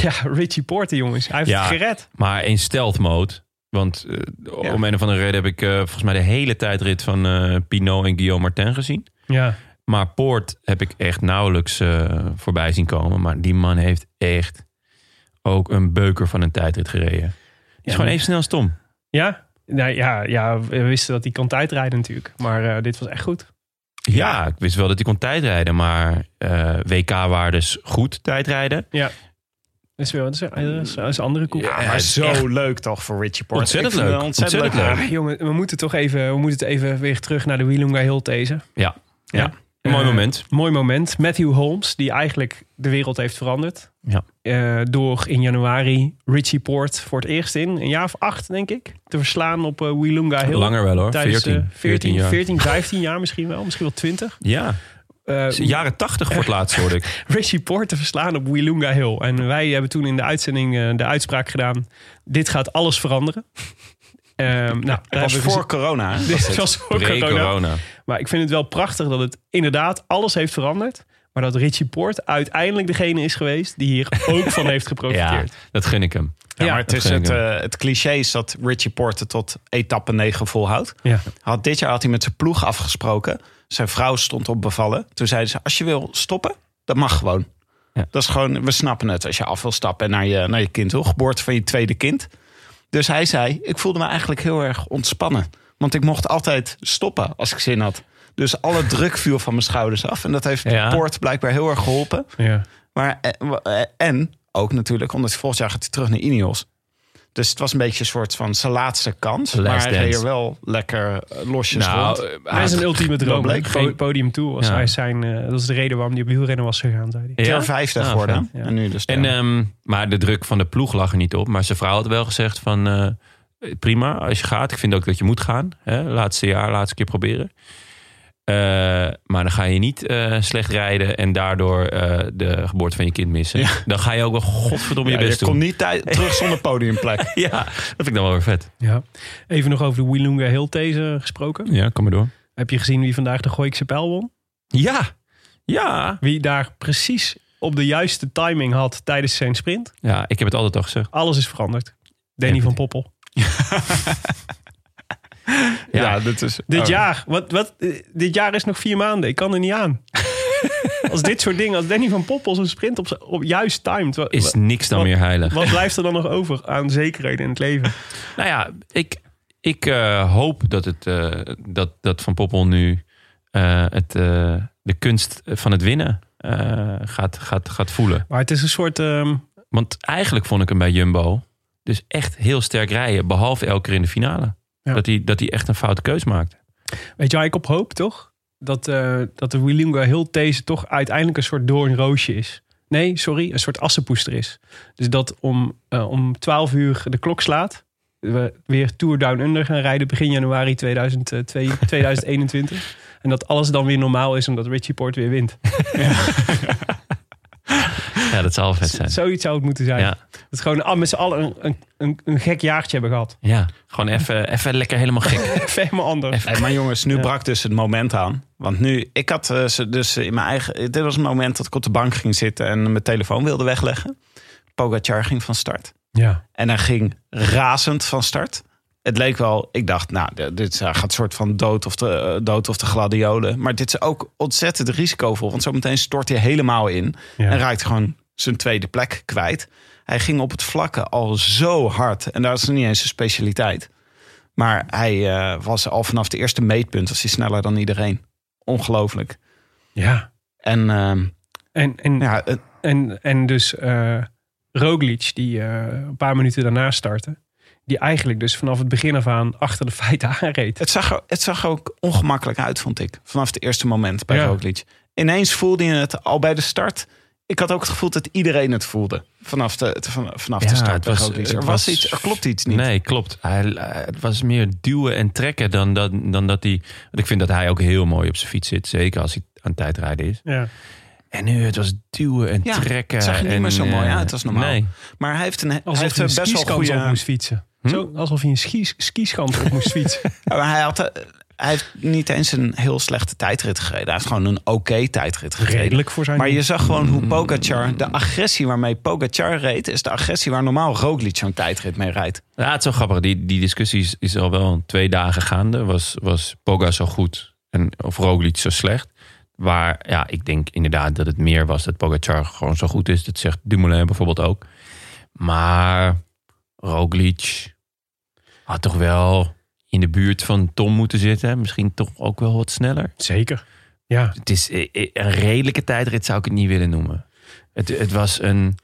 ja, Richie Porter, jongens. Hij heeft Ja. het gered. Maar in stealth mode. Want eh, Ja. om een of andere reden heb ik eh, volgens mij de hele tijdrit van eh Pinot en Guillaume Martin gezien. Ja. Maar Poort heb ik echt nauwelijks eh, voorbij zien komen. Maar die man heeft echt ook een beuker van een tijdrit gereden. Is Ja, gewoon maar- even snel als Tom. Ja? Nou, ja, ja, we wisten dat hij kan tijdrijden natuurlijk. Maar eh, dit was echt goed. Ja, ik wist wel dat hij kon tijdrijden. Maar eh, WK-waardes goed tijdrijden. Ja. Dat is wel dat is, dat is, een andere koek. Ja, maar het is zo echt leuk toch voor Richie Porte. Ontzettend leuk. Ontzettend, Ontzettend leuk. Ah, jongen, we moeten toch even, we moeten het even weer terug naar de Wielunga Hill deze. Ja, ja. Mooi Eh, moment. Mooi moment. Matthew Holmes, die eigenlijk de wereld heeft veranderd. Ja. Eh, door in januari Richie Poort voor het eerst in een jaar of acht, denk ik, te verslaan op eh Wielunga Hill. Langer wel hoor. Tijdens, 14, eh, 14, 14 jaar. 14, 15 jaar misschien wel, misschien wel 20. Ja, jaren 80 voor het laatst hoorde ik. Richie Poort te verslaan op Wielunga Hill. En wij hebben toen in de uitzending de uitspraak gedaan: dit gaat alles veranderen. Ehm nou, daar Het was hebben we voor corona. Dit was voor corona. Maar ik vind het wel prachtig dat het inderdaad alles heeft veranderd. Maar dat Richie Poort uiteindelijk degene is geweest die hier ook van heeft Ja, geprofiteerd. dat gun ik hem. Ja, Ja, maar het, dat is het, eh, het cliché is dat Richie Porte tot etappe 9 volhoudt. Ja. Had, dit jaar had hij met zijn ploeg afgesproken. Zijn vrouw stond op bevallen. Toen zeiden ze, als je wil stoppen, dat mag gewoon. Ja. Dat is gewoon, we snappen het. Als je af wil stappen naar je, naar je kind wil. Geboorte van je tweede kind. Dus hij zei, ik voelde me eigenlijk heel erg ontspannen. Want ik mocht altijd stoppen als ik zin had. Dus alle druk viel van mijn schouders af. En dat heeft Ja. Poort blijkbaar heel erg geholpen. Ja. Maar, eh, en ook natuurlijk, omdat volgend jaar gaat hij terug naar Ineos. Dus het was een beetje een soort van zijn laatste kans. Maar hij dance. er wel lekker eh, losjes Nou, rond. Hij is een ultieme droom. bleek geen- Po- Podium toe was Ja. hij zijn. eh, dat is de reden waarom hij op wielrennen was gegaan, zei hij. Keer Ja? vijfde Ah, geworden. Ja. En nu dus En, ehm, maar de druk van de ploeg lag er niet op. Maar zijn vrouw had wel gezegd van... eh, prima, als je gaat. Ik vind ook dat je moet gaan. Hè? Laatste jaar, laatste keer proberen. Eh, maar dan ga je niet eh, slecht rijden... en daardoor eh, de geboorte van je kind missen. Ja. Dan ga je ook wel godverdomme Ja, je je best doen. komt niet terug zonder podiumplek. Ja, dat vind ik dan wel weer vet. Ja. Even nog over de Wielunga Hill these gesproken. Ja, kom maar door. Heb je gezien wie vandaag de Gooikse pijl won? Ja, ja. Wie daar precies op de juiste timing had tijdens zijn sprint? Ja, ik heb het altijd al gezegd. Alles is veranderd. Danny van Poppel. Ja, dit is... Dit oh. jaar, wat, wat, eh, dit jaar is nog vier maanden. Ik kan er niet aan. als dit soort dingen, als Danny van Poppel zijn sprint op, op juist timed. Is niks dan wat- meer heilig. Wat blijft er dan nog over aan zekerheden in het leven? Nou ja, ik, ik eh, hoop dat, het, eh, dat, dat Van Poppel nu het, de kunst van het winnen gaat, gaat, gaat voelen. Maar het is een soort... ehm, Want eigenlijk vond ik hem bij Jumbo dus echt heel sterk rijden. Behalve elke keer in de finale. Ja. Dat, hij, dat hij echt een foute keus maakte. Weet je waar ik op hoop, toch? Dat, eh, dat de Wilinga heel deze toch uiteindelijk een soort doornroosje is. Nee, sorry, een soort assenpoester is. Dus dat om, eh, om 12 uur de klok slaat. We weer Tour Down Under gaan rijden begin januari 2002, 2021. En dat alles dan weer normaal is omdat Richie Port weer wint. Ja, dat zal wel vet zijn. Zoiets zou het moeten zijn. Ja, Dat we gewoon ah, met z'n allen een, een, een, een gek jaartje hebben gehad. ja. gewoon even, even lekker helemaal gek. Even helemaal anders. Hey, maar jongens, nu Ja. brak dus het moment aan. Want nu, ik had eh, ze dus in mijn eigen... Dit was een moment dat ik op de bank ging zitten en mijn telefoon wilde wegleggen. Pogacar ging van start. Ja. En hij ging razend van start. Het leek wel, ik dacht, nou, dit gaat een soort van dood of, de, eh, dood of de gladiolen. Maar dit is ook ontzettend risicovol. Want zometeen stort hij helemaal in. Ja. En raakt gewoon zijn tweede plek kwijt. Hij ging op het vlakke al zo hard. En dat is niet eens zijn specialiteit. Maar hij eh, was al vanaf de eerste meetpunt was hij sneller dan iedereen. Ongelooflijk. ja. En ehm, En, en, ja, En, en dus eh Roglic, die eh, een paar minuten daarna startte. Die eigenlijk dus vanaf het begin af aan achter de feiten aanreed. Het zag, het zag ook ongemakkelijk uit, vond ik. Vanaf het eerste moment bij Ja. Roglic. Ineens voelde je het al bij de start. Ik had ook het gevoel dat iedereen het voelde. Vanaf de, vanaf de start bij was- Roglic. het Er, was was- iets, er klopt iets niet. Nee, klopt. Hij, hij- het was meer duwen en trekken dan, dat dan dat hij... Want ik vind dat hij ook heel mooi op zijn fiets zit. Zeker als hij aan het tijdrijden is. Ja. En nu, het was duwen en Ja, trekken. het zag er niet en, meer zo mooi eh, uit als normaal. Nee. Maar hij heeft, een, hij Alsof heeft hij een een best wel goede... moest fietsen. Hm? Zo, alsof hij een op moest fietsen. Ja, maar hij, had, eh, hij heeft niet eens een heel slechte tijdrit gereden. Hij heeft gewoon een oké tijdrit gereden. Redelijk voor zijn Maar je zag gewoon hoe Pogacar... De agressie waarmee Pogacar reed... is de agressie waar normaal Roglic zo'n tijdrit mee rijdt. Ja, het is wel grappig. Die, die discussie is, is al wel twee dagen gaande. Was, was Poga zo goed en, of Roglic zo slecht? Waar, ja, ik denk inderdaad dat het meer was dat Pogacar gewoon zo goed is. Dat zegt Dumoulin bijvoorbeeld ook. Maar Roglic had toch wel in de buurt van Tom moeten zitten. Misschien toch ook wel wat sneller. Zeker. Ja. Het is eh, eh, een redelijke tijdrit zou ik het niet willen noemen. Het, het was een...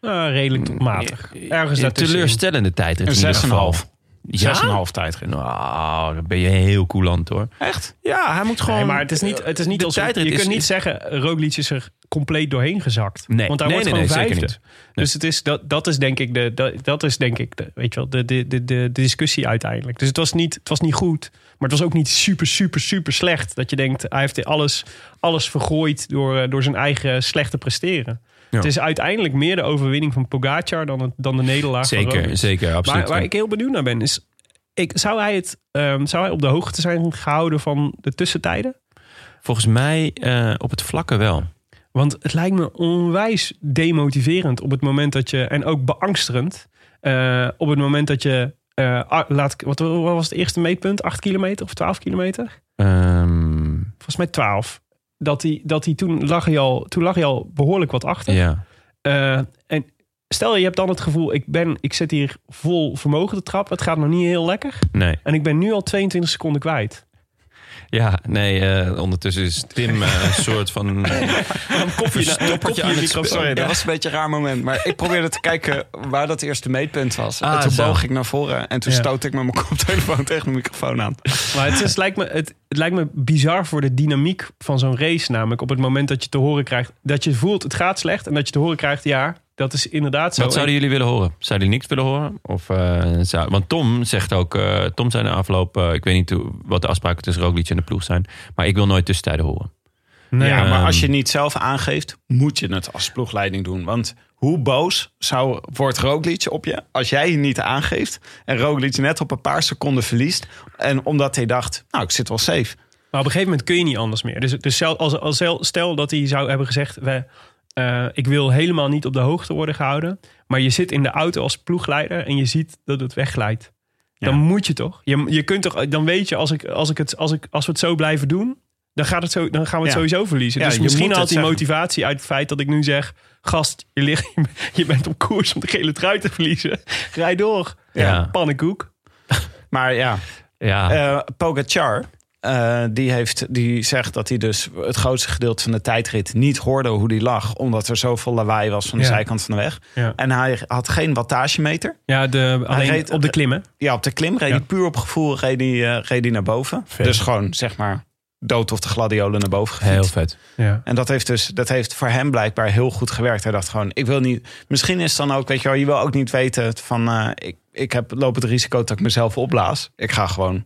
Nou, redelijk mm, matig. Eh, Ergens een teleurstellende tijdrit. Een 6,5. Zes en een half tijd. Nou, dan ben je heel coulant hoor. Echt? Ja, hij moet gewoon... Nee, maar het is niet, het is niet als... Je is, kunt niet zeggen, eh, Roglic is er compleet doorheen gezakt. Nee, Want hij nee, wordt gewoon. Niet. Dus het is, dat, dat is denk ik, de, dat, is denk ik de, weet je wel, de, de, de, de discussie uiteindelijk. Dus het was, niet, het was niet goed, maar het was ook niet super, super, super slecht. Dat je denkt, hij heeft alles, alles vergooid door, eh, door zijn eigen slechte presteren. Ja. Het is uiteindelijk meer de overwinning van Pogacar dan, het, dan de nederlaag Zeker, zeker, absoluut. Maar waar ik heel benieuwd naar ben, is... Ik, zou, hij het, ehm, zou hij op de hoogte zijn gehouden van de tussentijden? Volgens mij eh, op het vlakke wel. Want het lijkt me onwijs demotiverend op het moment dat je... En ook beangsterend. eh, op het moment dat je... eh, laat, wat, wat was het eerste meetpunt? 8 kilometer of 12 kilometer? Ehm, Volgens mij 12. Dat hij, dat hij toen, lag hij al, toen lag hij al behoorlijk wat achter. ja. Eh, en stel je hebt dan het gevoel... Ik, ben, ik zit hier vol vermogen te trappen. Het gaat nog niet heel lekker. Nee. En ik ben nu al 22 seconden kwijt. Ja, nee, eh, ondertussen is Tim eh, een soort van... Dan kop je, Verstoppertje dan kop je aan het microfoon. Sorry, dat was een beetje een raar moment. Maar ik probeerde te kijken waar dat eerste meetpunt was. Ah, en toen zo. boog ik naar voren. En toen Ja. stootte ik met mijn koptelefoon tegen de microfoon aan. Maar het, is, lijkt me, het, het lijkt me bizar voor de dynamiek van zo'n race. Namelijk op het moment dat je te horen krijgt... dat je voelt het gaat slecht. En dat je te horen krijgt, ja, dat is inderdaad zo. Wat zouden jullie willen horen? Zouden jullie niks willen horen? Of, eh, zou, want Tom zegt ook... eh, Tom zei na afloop... eh, ik weet niet hoe, wat de afspraken tussen Roglic en de ploeg zijn... maar ik wil nooit tussentijden horen. Nee, ja, maar ehm, als je niet zelf aangeeft, moet je het als ploegleiding doen. Want hoe boos zou, wordt Roglic op je als jij je niet aangeeft... en Roglic net op een paar seconden verliest... en omdat hij dacht, nou, ik zit wel safe. Maar op een gegeven moment kun je niet anders meer. Dus, dus stel, als, als, stel dat hij zou hebben gezegd... We, eh, ik wil helemaal niet op de hoogte worden gehouden. Maar je zit in de auto als ploegleider en je ziet dat het wegglijdt. Dan moet je toch? Je, je kunt toch dan weet je, als, ik, als, ik het, als, ik, als we het zo blijven doen... dan, gaat het zo, dan gaan we het Ja. sowieso verliezen. Ja, dus je misschien moet haalt die zeggen. motivatie uit het feit dat ik nu zeg... Gast, je, ligt, je bent op koers om de gele trui te verliezen. Rij door. Ja. Pannenkoek. Maar ja, Ja, eh Pogacar, eh, die, heeft, die zegt dat hij dus het grootste gedeelte van de tijdrit niet hoorde hoe die lag. Omdat er zoveel lawaai was van de Ja. zijkant van de weg. Ja. En hij had geen wattagemeter. Ja, de, alleen reed- op de klimmen. Ja, op de klim reed Ja. hij puur op gevoel reed hij, eh, reed hij naar boven. Vet. Dus gewoon, zeg maar, dood of de gladiolen naar boven gefietst. heel vet. Ja. En dat heeft dus dat heeft voor hem blijkbaar heel goed gewerkt. Hij dacht gewoon, ik wil niet. Misschien is het dan ook, weet je wel, je wil ook niet weten van eh, ik, ik heb loop het risico dat ik mezelf opblaas. Ik ga gewoon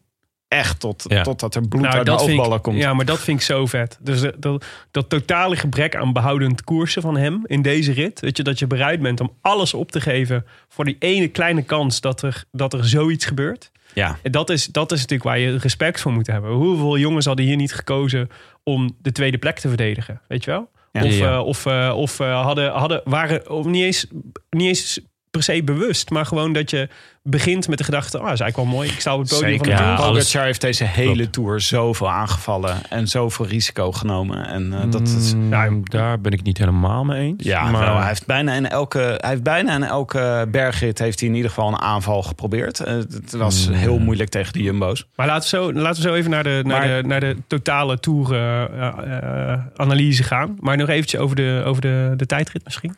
echt tot, Ja. totdat er bloed Nou, uit dat vind oogballen komt. Ja, maar dat vind ik zo vet. Dus dat, dat, dat totale gebrek aan behoudend koersen van hem in deze rit. Weet je, dat je bereid bent om alles op te geven voor die ene kleine kans dat er, dat er zoiets gebeurt. Ja. En dat is, dat is natuurlijk waar je respect voor moet hebben. Hoeveel jongens hadden hier niet gekozen om de tweede plek te verdedigen? Weet je wel? Ja. Of, Ja. eh, of, eh, of eh, hadden, hadden, waren of niet, eens, niet eens per se bewust, maar gewoon dat je begint met de gedachte: ah, is eigenlijk wel mooi. Ik sta op het podium Zeker. van de Ja, Tour. alles- heeft deze hele Klopt. tour zoveel aangevallen en zoveel risico genomen. En eh, dat is. Mm, Ja, daar ben ik niet helemaal mee eens. Ja, maar wel, hij heeft bijna in elke, hij heeft bijna in elke bergrit heeft hij in ieder geval een aanval geprobeerd. Eh, het was Mm. heel moeilijk tegen de Jumbo's. Maar laten we zo, laten we zo even naar de, naar Maar- de, naar de totale Tour-analyse gaan. Maar nog eventjes over de, over de, de tijdrit misschien.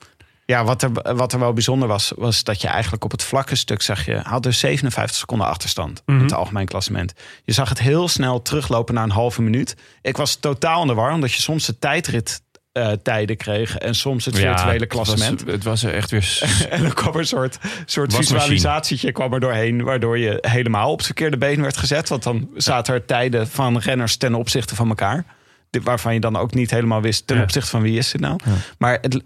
Ja, wat er, wat er wel bijzonder was, was dat je eigenlijk op het vlakke stuk zag je, had dus 57 seconden achterstand in het algemeen klassement. Je zag het heel snel teruglopen naar een halve minuut. Ik was totaal in de war, omdat je soms de tijdrit eh, tijden kreeg en soms het virtuele klassement. Was, het was er echt weer... En dan kwam er een soort, soort visualisatietje kwam er doorheen, waardoor je helemaal op het verkeerde been werd gezet. Want dan zaten er tijden van renners ten opzichte van elkaar. Waarvan je dan ook niet helemaal wist ten Ja. opzichte van wie is het nou. Maar het,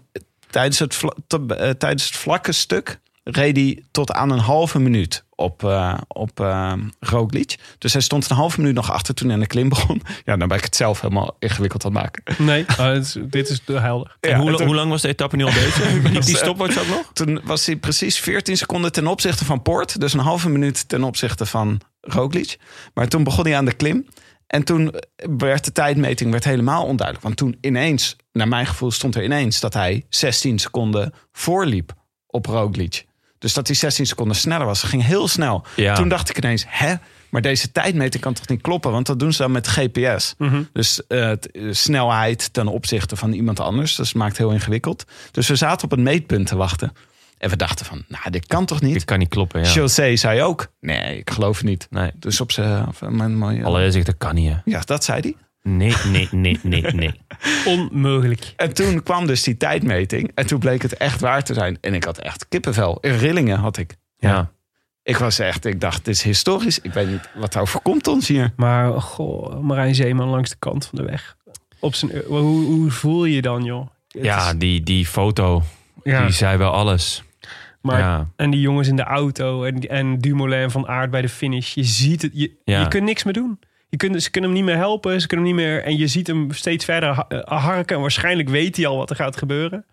tijdens, het, vla- te- eh, tijdens het vlakke stuk reed hij tot aan een halve minuut op, eh op eh, Roglic. Dus hij stond een halve minuut nog achter toen hij aan de klim begon. Ja, dan ben ik het zelf helemaal ingewikkeld aan het maken. Nee, is- dit is de helder. En hoe, en toen- hoe lang was de etappe nu al bezig? Liep die stopwatch ook nog? Toen was hij precies 14 seconden ten opzichte van Poort. Dus een halve minuut ten opzichte van Roglic. Maar toen begon hij aan de klim. En toen werd de tijdmeting werd helemaal onduidelijk. Want toen ineens, naar mijn gevoel, stond er ineens dat hij 16 seconden voorliep op Roglic. Dus dat hij 16 seconden sneller was. Het ging heel snel. Ja. Toen dacht ik ineens, hè? Maar deze tijdmeting kan toch niet kloppen? Want dat doen ze dan met GPS. Dus eh, t- eh, snelheid ten opzichte van iemand anders. Dus het maakt het heel ingewikkeld. Dus we zaten op een meetpunt te wachten. En we dachten van, nou, dit kan toch niet? Dit kan niet kloppen, ja. José zei ook, nee, ik geloof het niet. Nee. Dus op zijn... op mijn mooie- Alle zegt dat kan niet, hè. Ja, dat zei hij. Nee, nee, nee, nee, nee. Onmogelijk. En toen kwam dus die tijdmeting. En toen bleek het echt waar te zijn. En ik had echt kippenvel. In rillingen had ik. Ja. Ik was echt, ik dacht, dit is historisch. Ik weet niet wat er overkomt ons hier. Maar goh, Marijn Zeeman langs de kant van de weg. Op zijn, hoe, hoe voel je je dan, joh? Het Ja, is- die, die foto, ja. die zei wel alles. maar, ja. En die jongens in de auto en, en Dumoulin Van Aert bij de finish. Je ziet het, je, Ja. je kunt niks meer doen. Je kunt, ze kunnen hem niet meer helpen, ze kunnen hem niet meer... En je ziet hem steeds verder ha- eh, harken. En waarschijnlijk weet hij al wat er gaat gebeuren.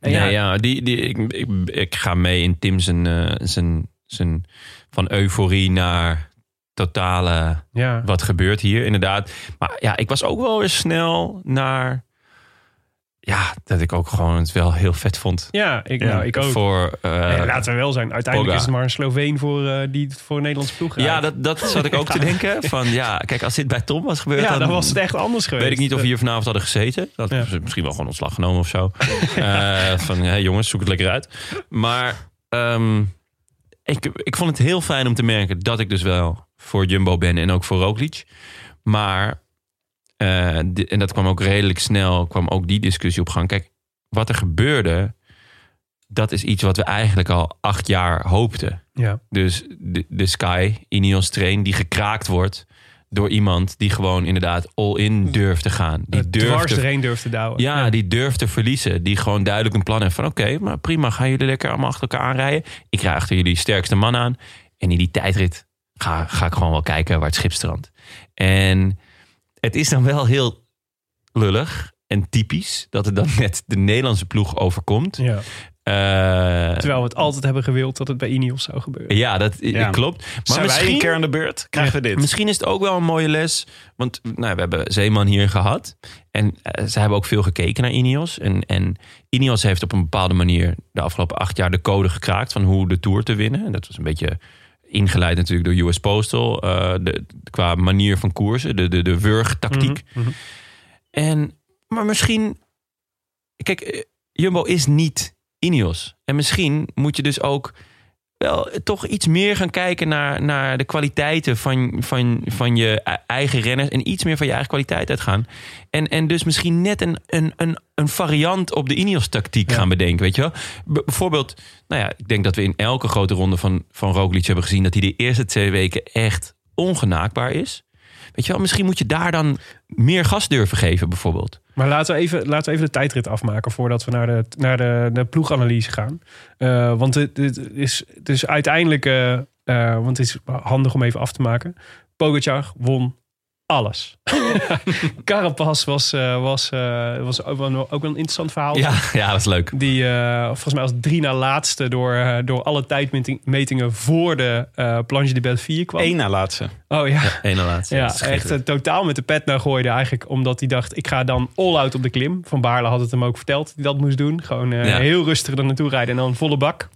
En Nee, ja, die, die, ik, ik, ik ga mee in Tim zijn, eh, zijn, zijn van euforie naar totale ja. wat gebeurt hier inderdaad. Maar ja, ik was ook wel weer snel naar ja, dat ik ook gewoon het wel heel vet vond. Ja, ik, nou, ik ook. Voor, eh, laten we wel zijn. Uiteindelijk is het maar een Sloveen voor, eh, die voor een Nederlandse ploeg ja, dat, dat zat ik ook te denken. Van ja, kijk, als dit bij Tom was gebeurd, ja, dan was het echt anders geweest. Weet ik niet of we hier vanavond hadden gezeten. Dat Ja. is misschien wel gewoon ontslag genomen of zo. Eh, van hé, jongens, zoek het lekker uit. Maar ehm, ik, ik vond het heel fijn om te merken dat ik dus wel voor Jumbo ben en ook voor Roglic. Maar, eh, en dat kwam ook redelijk snel, kwam ook die discussie op gang. Kijk, wat er gebeurde, dat is iets wat we eigenlijk al acht jaar hoopten. Ja. Dus de, de Sky, Ineos Train, die gekraakt wordt door iemand die gewoon inderdaad all-in durft te gaan. Die dwars durft te, erheen durft te douwen. ja, die durft te verliezen. Die gewoon duidelijk een plan heeft van... oké, maar prima, gaan jullie lekker allemaal achter elkaar aanrijden. Ik rij achter jullie sterkste man aan. En in die tijdrit ga, ga ik gewoon wel kijken waar het schip strandt. En het is dan wel heel lullig en typisch... dat het dan net de Nederlandse ploeg overkomt. Ja. Eh, Terwijl we het altijd hebben gewild dat het bij Ineos zou gebeuren. ja, dat Ja. klopt. Maar Zijn wij misschien, een keer aan de beurt, krijgen we dit. misschien is het ook wel een mooie les. Want nou, we hebben Zeeman hier gehad. En eh, ze hebben ook veel gekeken naar Ineos. En, en Ineos heeft op een bepaalde manier de afgelopen acht jaar de code gekraakt van hoe de Tour te winnen. En dat was een beetje ingeleid natuurlijk door US Postal. eh, de, qua manier van koersen, de, de, de wurgtactiek. Mhm. En, maar misschien... Kijk, eh, Jumbo is niet Ineos. En misschien moet je dus ook wel toch iets meer gaan kijken naar, naar de kwaliteiten van, van, van je e- eigen renners. En iets meer van je eigen kwaliteit uitgaan. En, en dus misschien net een, een, een, een variant op de Ineos-tactiek Ja. gaan bedenken. Weet je wel? Bijvoorbeeld, nou ja, ik denk dat we in elke grote ronde van, van Roglic hebben gezien... dat hij de eerste twee weken echt ongenaakbaar is. Weet je wel, misschien moet je daar dan meer gas durven geven, bijvoorbeeld. Maar laten we, even, laten we even de tijdrit afmaken voordat we naar de, naar de, de ploeganalyse gaan. Eh, want het, het is uiteindelijk, eh, eh, want het is handig om even af te maken. Pogacar won alles. Carapaz was, eh, was, eh, was ook, wel, ook wel een interessant verhaal. Ja, ja dat is leuk. Die eh, volgens mij als drie na laatste door, door alle tijdmetingen voor de eh Planche de Belleville kwam. Eén na laatste. Oh ja. Ene laatste. Ja, echt totaal met de pet naar gooide eigenlijk. Omdat hij dacht, ik ga dan all-out op de klim. Van Baarle had het hem ook verteld dat hij dat moest doen. Gewoon eh, Ja. heel rustig er naartoe rijden en dan volle bak.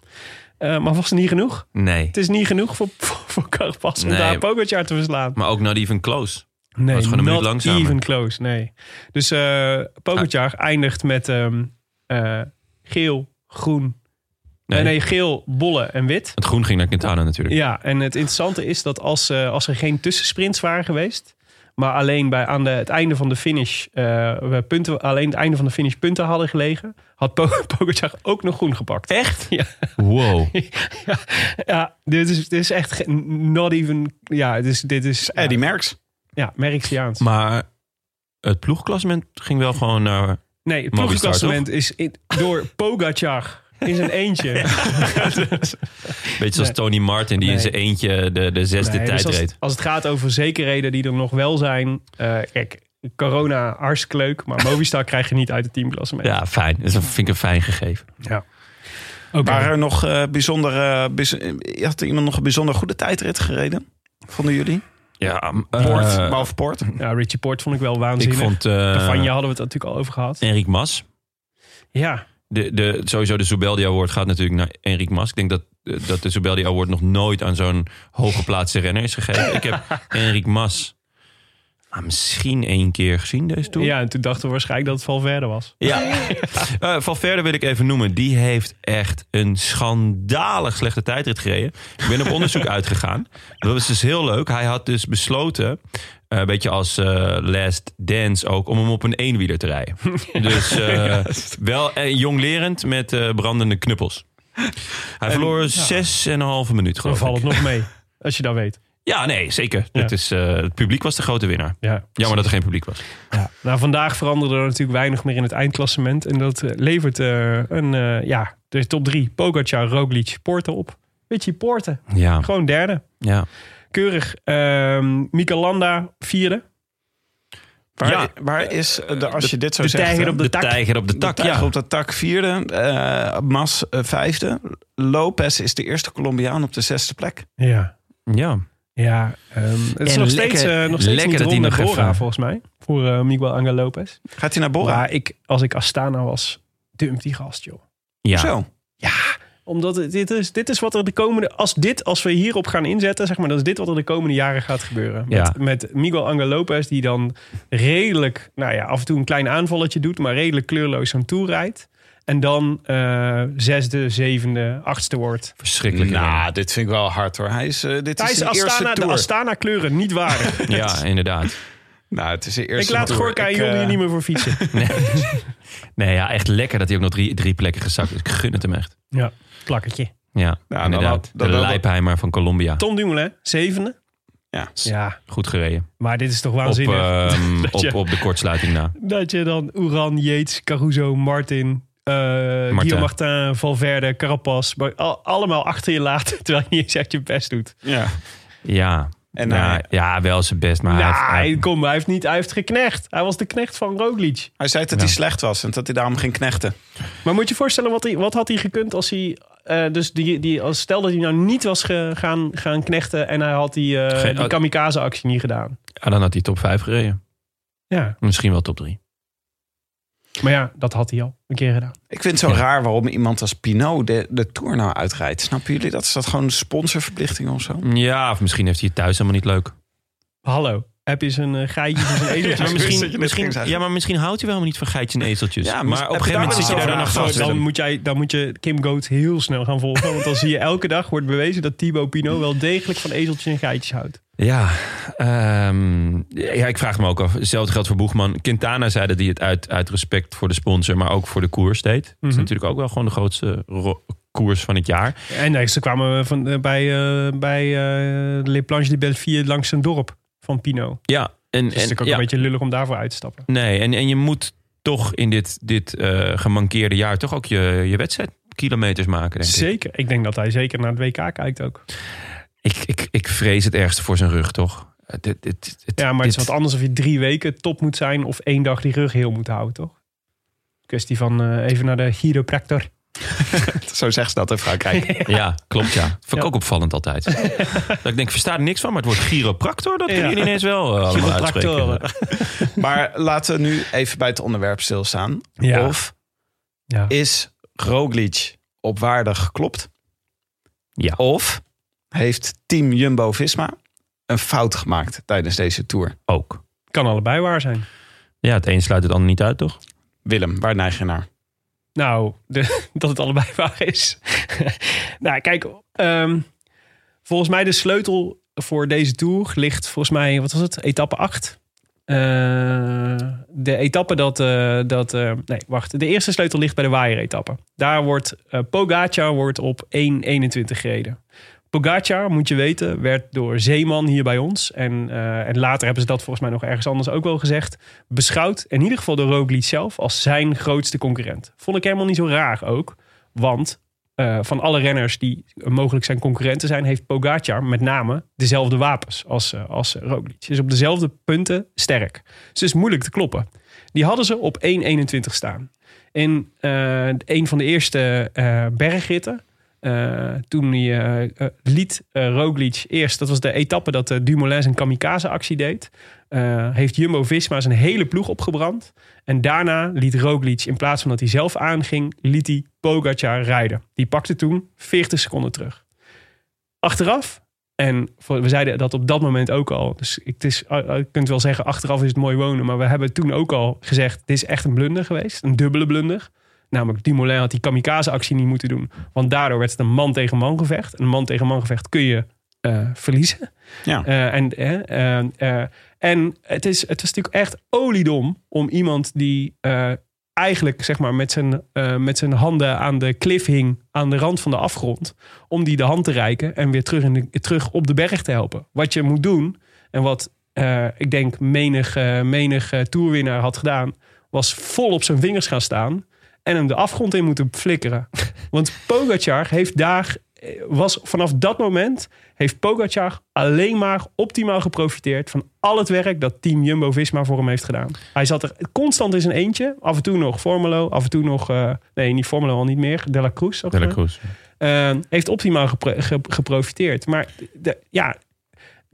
Eh, maar was het niet genoeg? Nee, Het is niet genoeg voor, voor, voor Carapaz om Nee. daar Pogacar te verslaan. maar ook not even close. Nee, was gewoon een minuut not langzamer. even close, nee. Dus eh Pogacar eindigt met ehm, eh, geel, groen... Nee. Nee. nee, geel, bolle en wit. Het groen ging naar Quintana natuurlijk. Ja, en het interessante is dat als, eh, als er geen tussensprints waren geweest, maar alleen bij aan de, het einde van de finish eh, we punten, alleen het einde van de finish punten hadden gelegen, had Po- Pogacar ook nog groen gepakt. Echt? Ja, Wow. ja, ja dit, is, dit is echt not even. Ja, dit is, dit is ja, Eddie Merckx. Ja, Merckxiaans. Maar het ploegklassement ging wel gewoon naar... Nee, het Movistar, ploegklassement is in, door Pogacar in zijn eentje. Beetje zoals Tony Martin die in Nee. zijn eentje de, de zesde Nee, dus tijd als, reed. als het gaat over zekerheden die er nog wel zijn. eh, kijk, corona hartstikke leuk. Maar Movistar krijg je niet uit het teamklassement. Ja, fijn. Dat vind ik een fijn gegeven. ja. Oké. Waren er nog eh, bijzondere... bijz- had er iemand nog een bijzonder goede tijdrit gereden? Vonden jullie? Ja, Poort, eh, behalve Poort. Ja, Richie Port vond ik wel ik waanzinnig. vond eh Cavagna hadden we het natuurlijk al over gehad. Enric Mas. Ja, De, de, sowieso de Zubeldi Award gaat natuurlijk naar Enric Mas. Ik denk dat, eh, dat de Zubeldi Award nog nooit aan zo'n hooggeplaatste renner is gegeven. ik heb Enric Mas ah, misschien één keer gezien deze tour. ja, en toen dachten we waarschijnlijk dat het Valverde was. Ja. Eh, Valverde wil ik even noemen. Die heeft echt een schandalig slechte tijdrit gereden. Ik ben op onderzoek uitgegaan. Dat was dus heel leuk. Hij had dus besloten, eh, een beetje als eh, Last Dance ook, om hem op een eenwieler te rijden. Dus eh, wel jonglerend met eh, brandende knuppels. Hij verloor zes en een halve minuut, Dan geloof valt het nog mee. Als je dat weet. Ja, nee, zeker. Ja. Het, is, eh, het publiek was de grote winnaar. Ja. Jammer dat er geen publiek was. Ja. Nou, vandaag veranderde er natuurlijk weinig meer in het eindklassement. En dat eh, levert eh, een, eh, ja, de top drie. Pogacar, Roglic, Porte op. Richie Porte, Ja, gewoon derde. ja. Keurig. Ehm Mikel Landa, vierde. Waar, Ja. waar is, de, als je dit zo de zegt... tijger op de De tak. tijger op de de tak, tijger ja. op de tak vierde. eh, Mas vijfde. Lopez is de eerste Colombiaan op de zesde plek. Ja. Ja. Ja, ehm, het is En nog lekker- steeds, eh, nog steeds lekker niet Bora, volgens mij. Voor eh, Miguel Angel Lopez. Gaat hij naar Bora? Maar ik, als ik Astana was, dump die gast, joh. Ja. Zo. Omdat het- dit is, dit is wat er de komende... Als, dit, als we hierop gaan inzetten, zeg maar... dan is dit wat er de komende jaren gaat gebeuren. Ja. Met, met Miguel Angel Lopez, die dan redelijk... Nou ja, af en toe een klein aanvalletje doet... maar redelijk kleurloos zo'n tour rijdt. En dan eh, zesde, zevende, achtste wordt. Verschrikkelijk. Nou, dit vind ik wel hard hoor. Hij is, eh, dit is zijn eerste Astana, de tour. Astana-kleuren niet waardig. Ja, inderdaad. Nou, het is zijn eerste ik laat tour. Gorka en Jon eh, hier niet meer voor fietsen. Nee. nee, ja, echt lekker dat hij ook nog drie, drie plekken gezakt is. Ik gun het hem echt. ja, plakketje. Ja, dan inderdaad. dan de Leipheimer van Colombia. Tom Dumoulin, zevende. Ja. Ja, Goed gereden. maar dit is toch waanzinnig. ehm, je- op, op de kortsluiting na. Dat je dan Oeran, Yates, Caruso, Martin, eh Guillaume Martin, Valverde, Carapaz... maar al- allemaal achter je laat, terwijl je niet eens echt je best doet. Ja. Ja. En ja, hij, ja, wel zijn best, maar hij heeft- hij heeft- kom, hij heeft niet, hij heeft geknecht. Hij was de knecht van Roglic. hij zei dat hij slecht was en dat hij daarom ging knechten. Maar moet je je voorstellen, wat, hij, wat had hij gekund als hij... eh, dus die, die, als, stel dat hij nou niet was ge- gaan, gaan knechten... en hij had die, eh, Geen- die kamikaze-actie niet gedaan. ja, dan had hij top 5 gereden. Ja, Misschien wel top 3. Maar ja, dat had hij al een keer gedaan. Ik vind het zo raar waarom iemand als Pinot de, de Tour nou uitrijdt. Snappen jullie dat? Is dat gewoon een sponsorverplichting of zo? Ja, of misschien heeft hij het thuis helemaal niet leuk. Hallo, heb je zijn uh, geitjes en zijn ezeltjes? Maar wist dat je misschien, misschien, ja, maar misschien houdt hij wel helemaal niet van geitjes en ezeltjes. Ja, maar op een gegeven moment zit je daar dan vast. dan, moet jij, dan moet je Kim Goat heel snel gaan volgen. Want dan zie je elke dag wordt bewezen dat Thibaut Pinot wel degelijk van ezeltjes en geitjes houdt. Ja, ehm, ja, ik vraag me ook af. Hetzelfde geldt voor Boegman. Quintana zei dat hij het uit, uit respect voor de sponsor, maar ook voor de koers deed. Dat is Mhm. natuurlijk ook wel gewoon de grootste ro- koers van het jaar. En nee, ze kwamen van, eh, bij, eh bij eh Le Planche de Belleville langs een dorp van Pinot. Ja, en, Het is natuurlijk ook ja, een beetje lullig om daarvoor uit te stappen. nee, en, en je moet toch in dit, dit gemankeerde jaar toch ook je, je wedstrijdkilometers maken, denk ik. Zeker. Ik denk dat hij zeker naar het WK kijkt ook. Ik, ik. Ik vrees het ergste voor zijn rug, toch? Dit- dit- dit- Ja, maar het is wat anders of je drie weken top moet zijn of één dag die rug heel moet houden, toch? Kwestie van eh, even naar de chiropractor. Zo zegt ze dat in Frankrijk. Ja, klopt ja. Vind ik Ja. ook opvallend altijd. dat ik denk, versta er niks van, maar het woord chiropractor, dat kun je Ja. ineens wel allemaal uitspreken. maar laten we nu even bij het onderwerp stilstaan. Ja. Of Ja. is Roglic op waarde geklopt? Ja. Of heeft team Jumbo-Visma een fout gemaakt tijdens deze Tour? Ook. Kan allebei waar zijn. Ja, het een sluit het ander niet uit, toch? Willem, waar neig je naar? Nou, de, dat het allebei waar is. nou, kijk, ehm, volgens mij de sleutel voor deze tour ligt volgens mij, wat was het, etappe 8. de etappe dat, eh, dat eh, nee, wacht. De eerste sleutel ligt bij de waaier-etappe. Daar wordt eh Pogacar wordt op 1.21 gereden. Pogacar, moet je weten, werd door Zeeman hier bij ons. En, eh, en later hebben ze dat volgens mij nog ergens anders ook wel gezegd. Beschouwd, in ieder geval door Roglic zelf, als zijn grootste concurrent. Vond ik helemaal niet zo raar ook. Want eh, van alle renners die mogelijk zijn concurrenten zijn... heeft Pogacar met name dezelfde wapens als, eh, als Roglic. Is op dezelfde punten sterk. Dus is moeilijk te kloppen. Die hadden ze op 1.21 staan. In een van de eerste bergritten... eh, toen hij, eh, eh, liet eh, Roglic eerst, dat was de etappe dat uh, Dumoulin zijn kamikaze-actie deed, heeft Jumbo-Visma zijn hele ploeg opgebrand. En daarna liet Roglic, in plaats van dat hij zelf aanging, liet hij Pogacar rijden. Die pakte toen 40 seconden terug. Achteraf, en we zeiden dat op dat moment ook al, dus het is, je kunt wel zeggen, achteraf is het mooi wonen, maar we hebben toen ook al gezegd, dit is echt een blunder geweest, een dubbele blunder. Namelijk, Dumoulin had die kamikaze-actie niet moeten doen. Want daardoor werd het een man tegen man gevecht. Een man tegen man gevecht kun je eh, verliezen. Ja. Eh, en, eh, en het, is, het was natuurlijk echt oliedom om iemand die eigenlijk zeg maar, met, zijn, met zijn handen aan de klif hing, aan de rand van de afgrond, om die de hand te reiken en weer terug, in de, terug op de berg te helpen. Wat je moet doen en wat ik denk menig, menig toerwinnaar had gedaan, was vol op zijn vingers gaan staan en hem de afgrond in moeten flikkeren. Want Pogacar heeft daar, was vanaf dat moment, heeft Pogacar alleen maar optimaal geprofiteerd van al het werk dat team Jumbo-Visma voor hem heeft gedaan. Hij zat er constant in zijn eentje, af en toe nog Formelo, af en toe nog, eh, nee niet Formelo al niet meer, De La Cruz. De La. Cruz. Eh, heeft optimaal gepro- ge- geprofiteerd. Maar de, ja,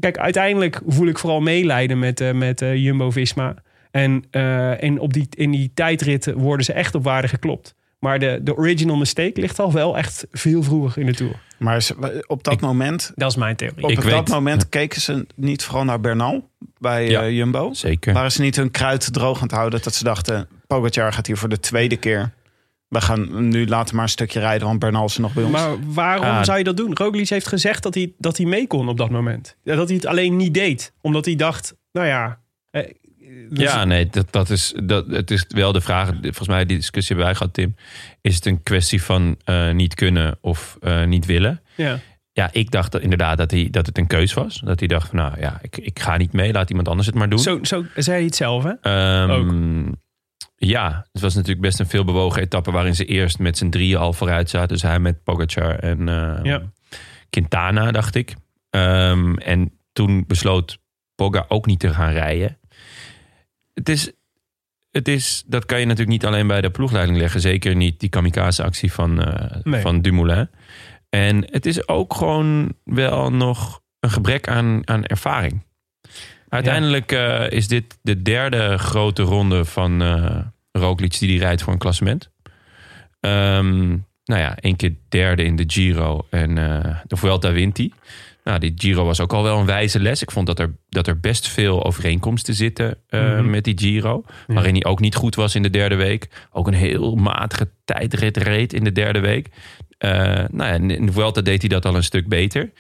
kijk, uiteindelijk voel ik vooral meelijden met, eh, met eh, Jumbo-Visma. En, eh, en op die, in die tijdritten worden ze echt op waarde geklopt. Maar de, de original mistake ligt al wel echt veel vroeger in de Tour. Maar op dat moment, Dat is mijn theorie. op Ik dat weet- moment keken ze niet vooral naar Bernal bij Ja. eh, Jumbo. Zeker. Waren ze niet hun kruid droog aan het houden dat ze dachten... Pogacar gaat hier voor de tweede keer. We gaan nu laten maar een stukje rijden, want Bernal is er nog bij ons. Maar waarom Ah. zou je dat doen? Roglic heeft gezegd dat hij, dat hij mee kon op dat moment. Ja, Dat hij het alleen niet deed. Omdat hij dacht, nou ja... dus- Ja, nee, dat, dat is, dat, het is wel de vraag. Volgens mij, die discussie hebben wij gehad, Tim. Is het een kwestie van eh, niet kunnen of eh, niet willen? ja. Ja, ik dacht dat, inderdaad dat, hij, dat het een keus was. Dat hij dacht van, nou ja, ik, ik ga niet mee. Laat iemand anders het maar doen. Zo, zo zei hij het zelf, hè? Ehm, Ja, het was natuurlijk best een veel bewogen etappe... waarin ze eerst met z'n drieën al vooruit zaten. Dus hij met Pogacar en Ja. Quintana, dacht ik. Ehm, en toen besloot Pogga ook niet te gaan rijden. Het is, het is, dat kan je natuurlijk niet alleen bij de ploegleiding leggen. Zeker niet die kamikaze-actie van, eh, Nee. van Dumoulin. En het is ook gewoon wel nog een gebrek aan, aan ervaring. Uiteindelijk eh, is dit de derde grote ronde van eh Roglic die die rijdt voor een klassement. Ehm, nou ja, één keer derde in de Giro en eh, de Vuelta wint hij. Nou, die Giro was ook al wel een wijze les. Ik vond dat er, dat er best veel overeenkomsten zitten eh, Mhm. met die Giro. Waarin hij ook niet goed was in de derde week. Ook een heel matige tijdrit reed in de derde week. Eh, nou ja, in de Vuelta deed hij dat al een stuk beter.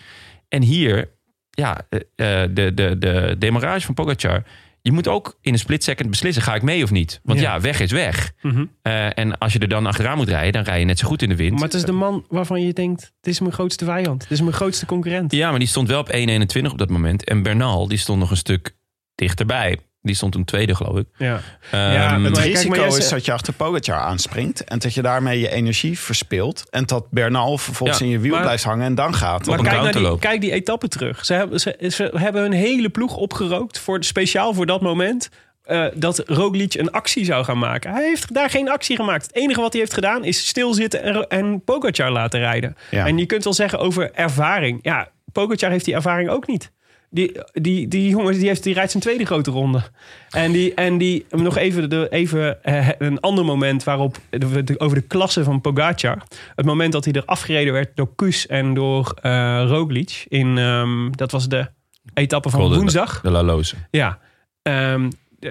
En hier, ja, eh, de, de, de demarrage van Pogacar... Je moet ook in een split second beslissen, ga ik mee of niet? Want ja, Ja. weg is weg. Mhm. Eh, en als je er dan achteraan moet rijden, dan rij je net zo goed in de wind. Maar het is de man waarvan je denkt, dit is mijn grootste vijand. Dit is mijn grootste concurrent. Ja, maar die stond wel op 1.21 op dat moment. En Bernal, die stond nog een stuk dichterbij. Die stond toen tweede, geloof ik. Ja. Ehm, Ja, Het kijk, risico is dat je achter Pogacar aanspringt. En dat je daarmee je energie verspilt. En dat Bernal vervolgens Ja, in je wiel maar- blijft hangen en dan gaat. Maar een kijk, naar die, kijk die etappe terug. Ze hebben, ze, ze hebben een hele ploeg opgerookt, voor, speciaal voor dat moment. eh, dat Roglic een actie zou gaan maken. Hij heeft daar geen actie gemaakt. Het enige wat hij heeft gedaan is stilzitten en, en Pogacar laten rijden. Ja. En je kunt wel zeggen over ervaring. Ja, Pogacar heeft die ervaring ook niet. Die, die, die jongen die, heeft, die rijdt zijn tweede grote ronde. En die, en die nog even, de, even eh, een ander moment waarop de- de- over de klasse van Pogacar. Het moment dat hij er afgereden werd door Kus en door eh Roglic. In, ehm, dat was de etappe van woensdag. De La Loze. Ja, Ehm,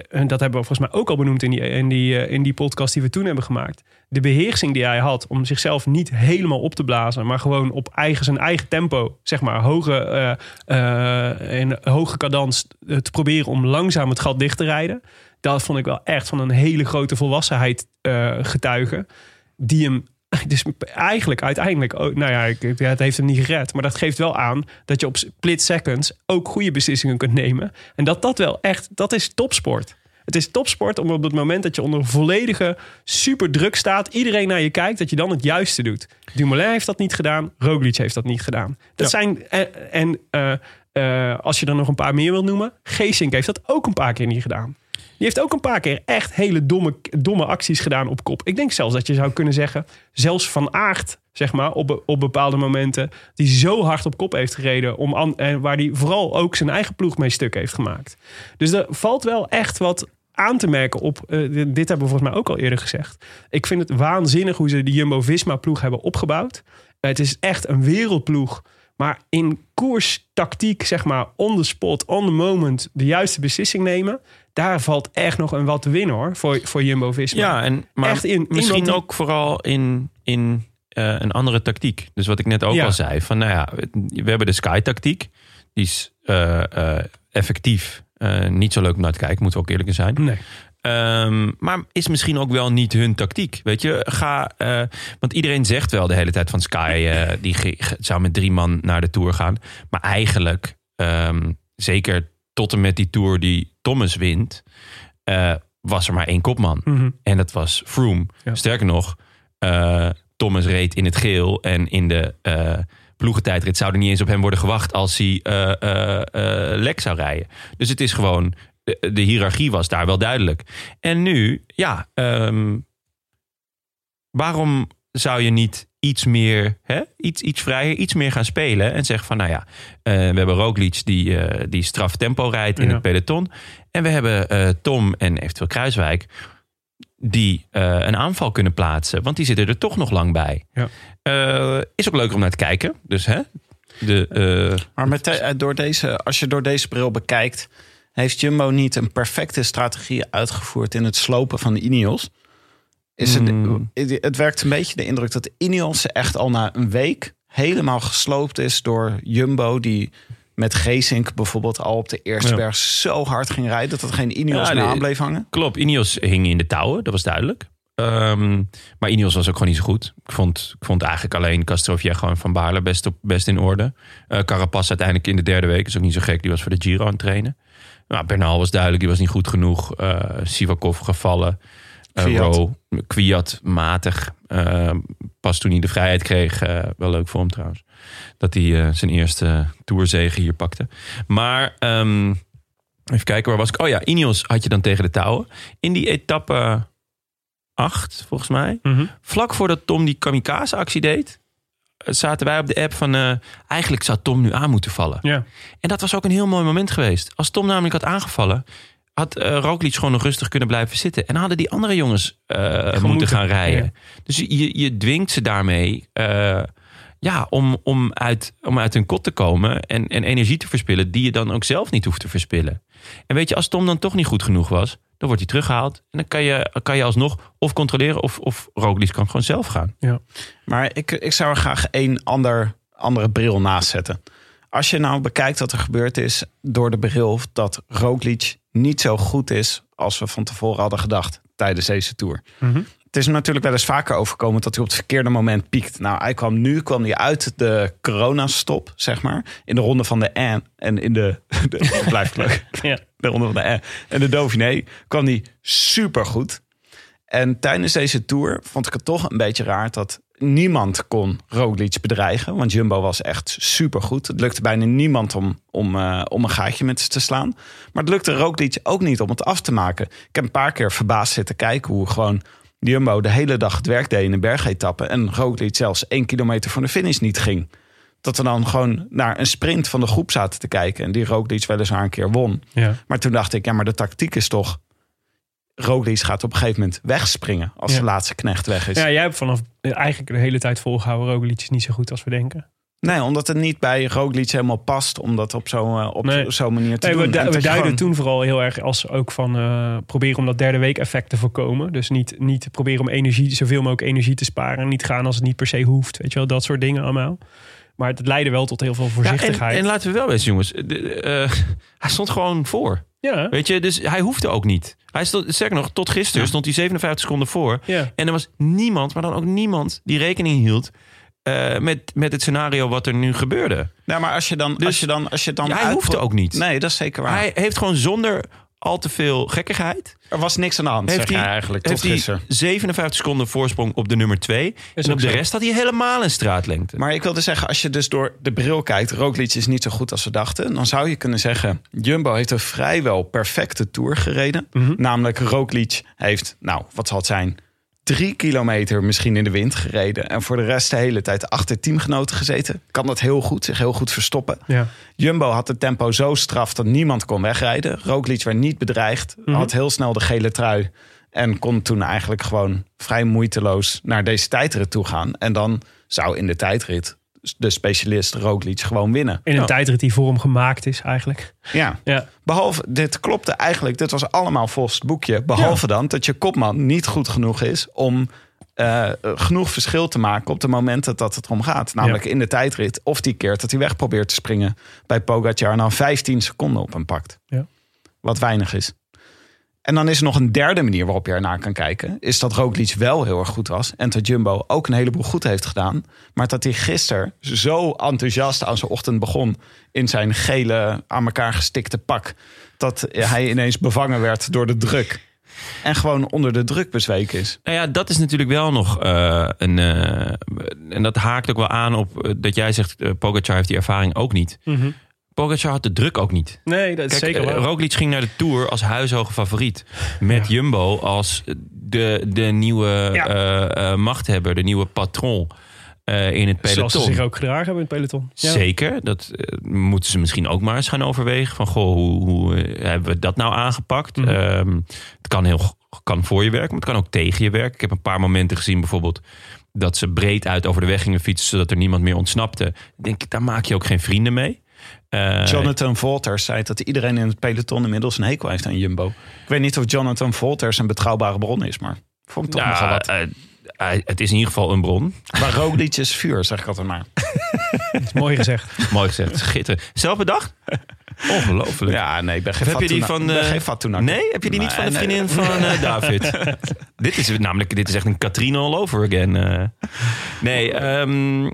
en dat hebben we volgens mij ook al benoemd in die, in, die, eh, in die podcast die we toen hebben gemaakt. De beheersing die hij had om zichzelf niet helemaal op te blazen, maar gewoon op eigen, zijn eigen tempo, zeg maar, hoge, eh, eh, in hoge cadans eh, te proberen om langzaam het gat dicht te rijden. Dat vond ik wel echt van een hele grote volwassenheid eh, getuigen. Die hem dus eigenlijk uiteindelijk, ook- nou ja, het heeft hem niet gered. Maar dat geeft wel aan dat je op split seconds ook goede beslissingen kunt nemen. En dat dat wel echt, dat is topsport. Het is topsport om op het moment dat je onder volledige superdruk staat, iedereen naar je kijkt, dat je dan het juiste doet. Dumoulin heeft dat niet gedaan, Roglic heeft dat niet gedaan. Dat zijn, en, en eh, eh, als je er nog een paar meer wil noemen, Geesink heeft dat ook een paar keer niet gedaan. Die heeft ook een paar keer echt hele domme, domme acties gedaan op kop. Ik denk zelfs dat je zou kunnen zeggen, zelfs Van Aert, zeg maar, op, op bepaalde momenten, die zo hard op kop heeft gereden, om en waar die vooral ook zijn eigen ploeg mee stuk heeft gemaakt. Dus er valt wel echt wat aan te merken op, eh, dit dit hebben we volgens mij ook al eerder gezegd. Ik vind het waanzinnig hoe ze de Jumbo-Visma-ploeg hebben opgebouwd. Het is echt een wereldploeg. Maar in koerstactiek, zeg maar, on the spot, on the moment, de juiste beslissing nemen. Daar valt echt nog een wat te winnen hoor, voor, voor Jumbo-Visma. Ja, en, maar Echt in- misschien ook vooral in, in eh, een andere tactiek. Dus wat ik net ook Ja. al zei. Van, nou ja, we hebben de Sky-tactiek. Die is eh, eh, effectief. niet zo leuk om naar te kijken, moeten we ook eerlijk in zijn. Nee. Ehm, maar is misschien ook wel niet hun tactiek. Weet je, ga. want iedereen zegt wel de hele tijd van Sky. die zou met drie man naar de tour gaan. Maar eigenlijk, ehm, zeker tot en met die tour die Thomas wint. eh, was er maar één kopman. Mhm. En dat was Froome. Ja. Sterker nog, eh, Thomas reed in het geel. En in de eh ploegentijdrit zou er niet eens op hem worden gewacht als hij lek zou rijden. Dus het is gewoon, de, de hiërarchie was daar wel duidelijk. En nu, ja, ehm, waarom zou je niet iets meer, hè, iets, iets vrijer, iets meer gaan spelen en zeggen van, nou ja, eh, we hebben Roglic die, eh, die straf tempo rijdt in Ja. het peloton. En we hebben eh, Tom en eventueel Kruiswijk die eh, een aanval kunnen plaatsen. Want die zitten er toch nog lang bij. Ja. Eh, is ook leuk om naar te kijken. Dus hè, de, eh, Maar met de- door deze, als je door deze bril bekijkt, heeft Jumbo niet een perfecte strategie uitgevoerd in het slopen van de Ineos. Is het, Hmm. het, het werkt een beetje de indruk dat Ineos echt al na een week helemaal gesloopt is door Jumbo, die met Geesink bijvoorbeeld al op de eerste Ja. berg zo hard ging rijden dat er geen Ineos Ja, meer aan bleef hangen. Klopt, Ineos hing in de touwen, dat was duidelijk. Ehm, maar Ineos was ook gewoon niet zo goed. Ik vond, ik vond eigenlijk alleen Castroviejo en Van Baarle best, op, best in orde. Eh Carapaz uiteindelijk in de derde week, is ook niet zo gek. Die was voor de Giro aan het trainen. Nou, Bernal was duidelijk, die was niet goed genoeg. Eh Sivakov gevallen. Uh, Kwiat. Matig. Eh, pas toen hij de vrijheid kreeg, eh, wel leuk voor hem trouwens. Dat hij eh, zijn eerste tourzege hier pakte. Maar ehm, even kijken, waar was ik? Oh ja, Ineos had je dan tegen de touwen. In die etappe 8, volgens mij. Mhm. Vlak voordat Tom die kamikaze-actie deed... zaten wij op de app van... eigenlijk zou Tom nu aan moeten vallen. Ja. En dat was ook een heel mooi moment geweest. Als Tom namelijk had aangevallen... had Roglic gewoon nog rustig kunnen blijven zitten. En hadden die andere jongens eh, moeten moeten, gaan rijden. ja. Dus je, je dwingt ze daarmee... eh, ja, om, om, uit, om uit hun kot te komen en, en energie te verspillen... die je dan ook zelf niet hoeft te verspillen. En weet je, als Tom dan toch niet goed genoeg was... dan wordt hij teruggehaald. En dan kan je, kan je alsnog of controleren... of, of Roglic kan gewoon zelf gaan. Maar ik, ik zou er graag één ander, andere bril naast zetten. Als je nou bekijkt wat er gebeurd is door de bril dat Roglic niet zo goed is als we van tevoren hadden gedacht tijdens deze tour. Mhm. Het is natuurlijk wel eens vaker overkomen dat hij op het verkeerde moment piekt. Nou, hij kwam nu kwam hij uit de coronastop, zeg maar, in de ronde van de N en in de, blijft leuk. Ja. De ronde van de N en de Dauphiné kwam hij supergoed. En tijdens deze tour vond ik het toch een beetje raar dat niemand kon Roglic bedreigen. Want Jumbo was echt supergoed. Het lukte bijna niemand om, om, eh, om een gaatje met ze te slaan. Maar het lukte Roglic ook niet om het af te maken. Ik heb een paar keer verbaasd zitten kijken hoe gewoon Jumbo de hele dag het werk deed in een bergetappe. En Roglic zelfs één kilometer van de finish niet ging. Dat we dan gewoon naar een sprint van de groep zaten te kijken. En die Roglic weliswaar een keer won. Ja. Maar toen dacht ik, ja, maar de tactiek is toch... Roglic gaat op een gegeven moment wegspringen als Ja. de laatste knecht weg is. ja, jij hebt vanaf eigenlijk de hele tijd volgehouden. Roglic is niet zo goed als we denken. Nee, omdat het niet bij Roglic helemaal past om dat op zo'n eh, op Nee. zo'n manier te Nee, doen. we, du- duiden toen vooral heel erg als ook van eh, proberen om dat derde week effect te voorkomen. Dus niet, niet proberen om energie, zoveel mogelijk energie te sparen. Niet gaan als het niet per se hoeft. Weet je wel, dat soort dingen allemaal. Maar het leidde wel tot heel veel Ja, en, voorzichtigheid. en laten we wel wezen, jongens. De- eh, hij stond gewoon voor. ja, Weet je, dus hij hoefde ook niet. Hij stond, sterker nog, tot gisteren stond hij 57 seconden voor. ja. En er was niemand, maar dan ook niemand, die rekening hield eh, met, met het scenario wat er nu gebeurde. Nou, maar als je dan, Dus- als je dan, als je dan Ja, hij hoefde ook niet. Nee, dat is zeker waar. Hij heeft gewoon zonder al te veel gekkigheid. er was niks aan de hand, Heeft zeg hij, eigenlijk, tot heeft hij gisteren. 57 seconden voorsprong op de nummer 2. En op de zo. rest had hij helemaal een straatlengte. Maar ik wilde zeggen, als je dus door de bril kijkt... Roglic is niet zo goed als we dachten... dan zou je kunnen zeggen... Jumbo heeft een vrijwel perfecte Tour gereden. Mhm. Namelijk Roglic heeft, nou, wat zal het zijn... drie kilometer misschien in de wind gereden... en voor de rest de hele tijd achter teamgenoten gezeten. Kan dat heel goed, zich heel goed verstoppen. ja. Jumbo had het tempo zo straf dat niemand kon wegrijden. Roglic werd niet bedreigd, Mhm. had heel snel de gele trui... en kon toen eigenlijk gewoon vrij moeiteloos naar deze tijdrit toe gaan. En dan zou in de tijdrit de specialist Roglic gewoon winnen. In een tijdrit die voor hem gemaakt is eigenlijk. Ja, Ja, behalve, dit klopte eigenlijk, dit was allemaal volgens het boekje. Behalve dan dat je kopman niet goed genoeg is om eh, genoeg verschil te maken op de momenten dat het erom gaat. Namelijk in de tijdrit of die keer dat hij weg probeert te springen bij Pogacar en dan 15 seconden op hem pakt. Ja. Wat weinig is. En dan is er nog een derde manier waarop je ernaar kan kijken. Is dat Roglic wel heel erg goed was. En dat Jumbo ook een heleboel goed heeft gedaan. Maar dat hij gisteren zo enthousiast aan zijn ochtend begon. In zijn gele, aan elkaar gestikte pak. Dat hij ineens bevangen werd door de druk. En gewoon onder de druk bezweken is. Nou ja, dat is natuurlijk wel nog eh, een. eh, en dat haakt ook wel aan op eh, dat jij zegt. Pogacar heeft die ervaring ook niet. Mhm. Pogacar had de druk ook niet. nee, dat is Kijk, zeker eh, waar. Roglic ging naar de Tour als huishoge favoriet. Met Jumbo als de, de nieuwe Ja. eh, eh, machthebber, de nieuwe patron eh, in het Zoals ze peloton. zich ook gedragen hebben in het peloton. Ja. Zeker, dat moeten ze misschien ook maar eens gaan overwegen. Van goh, hoe, hoe hebben we dat nou aangepakt? Mhm. Ehm, het kan heel kan voor je werken, maar het kan ook tegen je werken. Ik heb een paar momenten gezien, bijvoorbeeld dat ze breed uit over de weg gingen fietsen, zodat er niemand meer ontsnapte. Ik Denk, daar maak je ook geen vrienden mee. Eh, Jonathan Volters zei dat iedereen in het peloton inmiddels een hekel heeft aan Jumbo. Ik weet niet of Jonathan Volters een betrouwbare bron is, maar vond toch nogal ja, wat. eh, eh, het is in ieder geval een bron. Maar Roglic is vuur, zeg ik altijd maar. Dat is mooi gezegd. Mooi gezegd, schitterend. Zelf bedacht? Ongelooflijk. Ja, nee, ik ben geen Heb je die van, eh, geen Fatuna. Nee, heb je die niet van de vriendin nee. van eh, David? dit is namelijk, dit is echt een Katrine all over again. eh. Nee, ehm,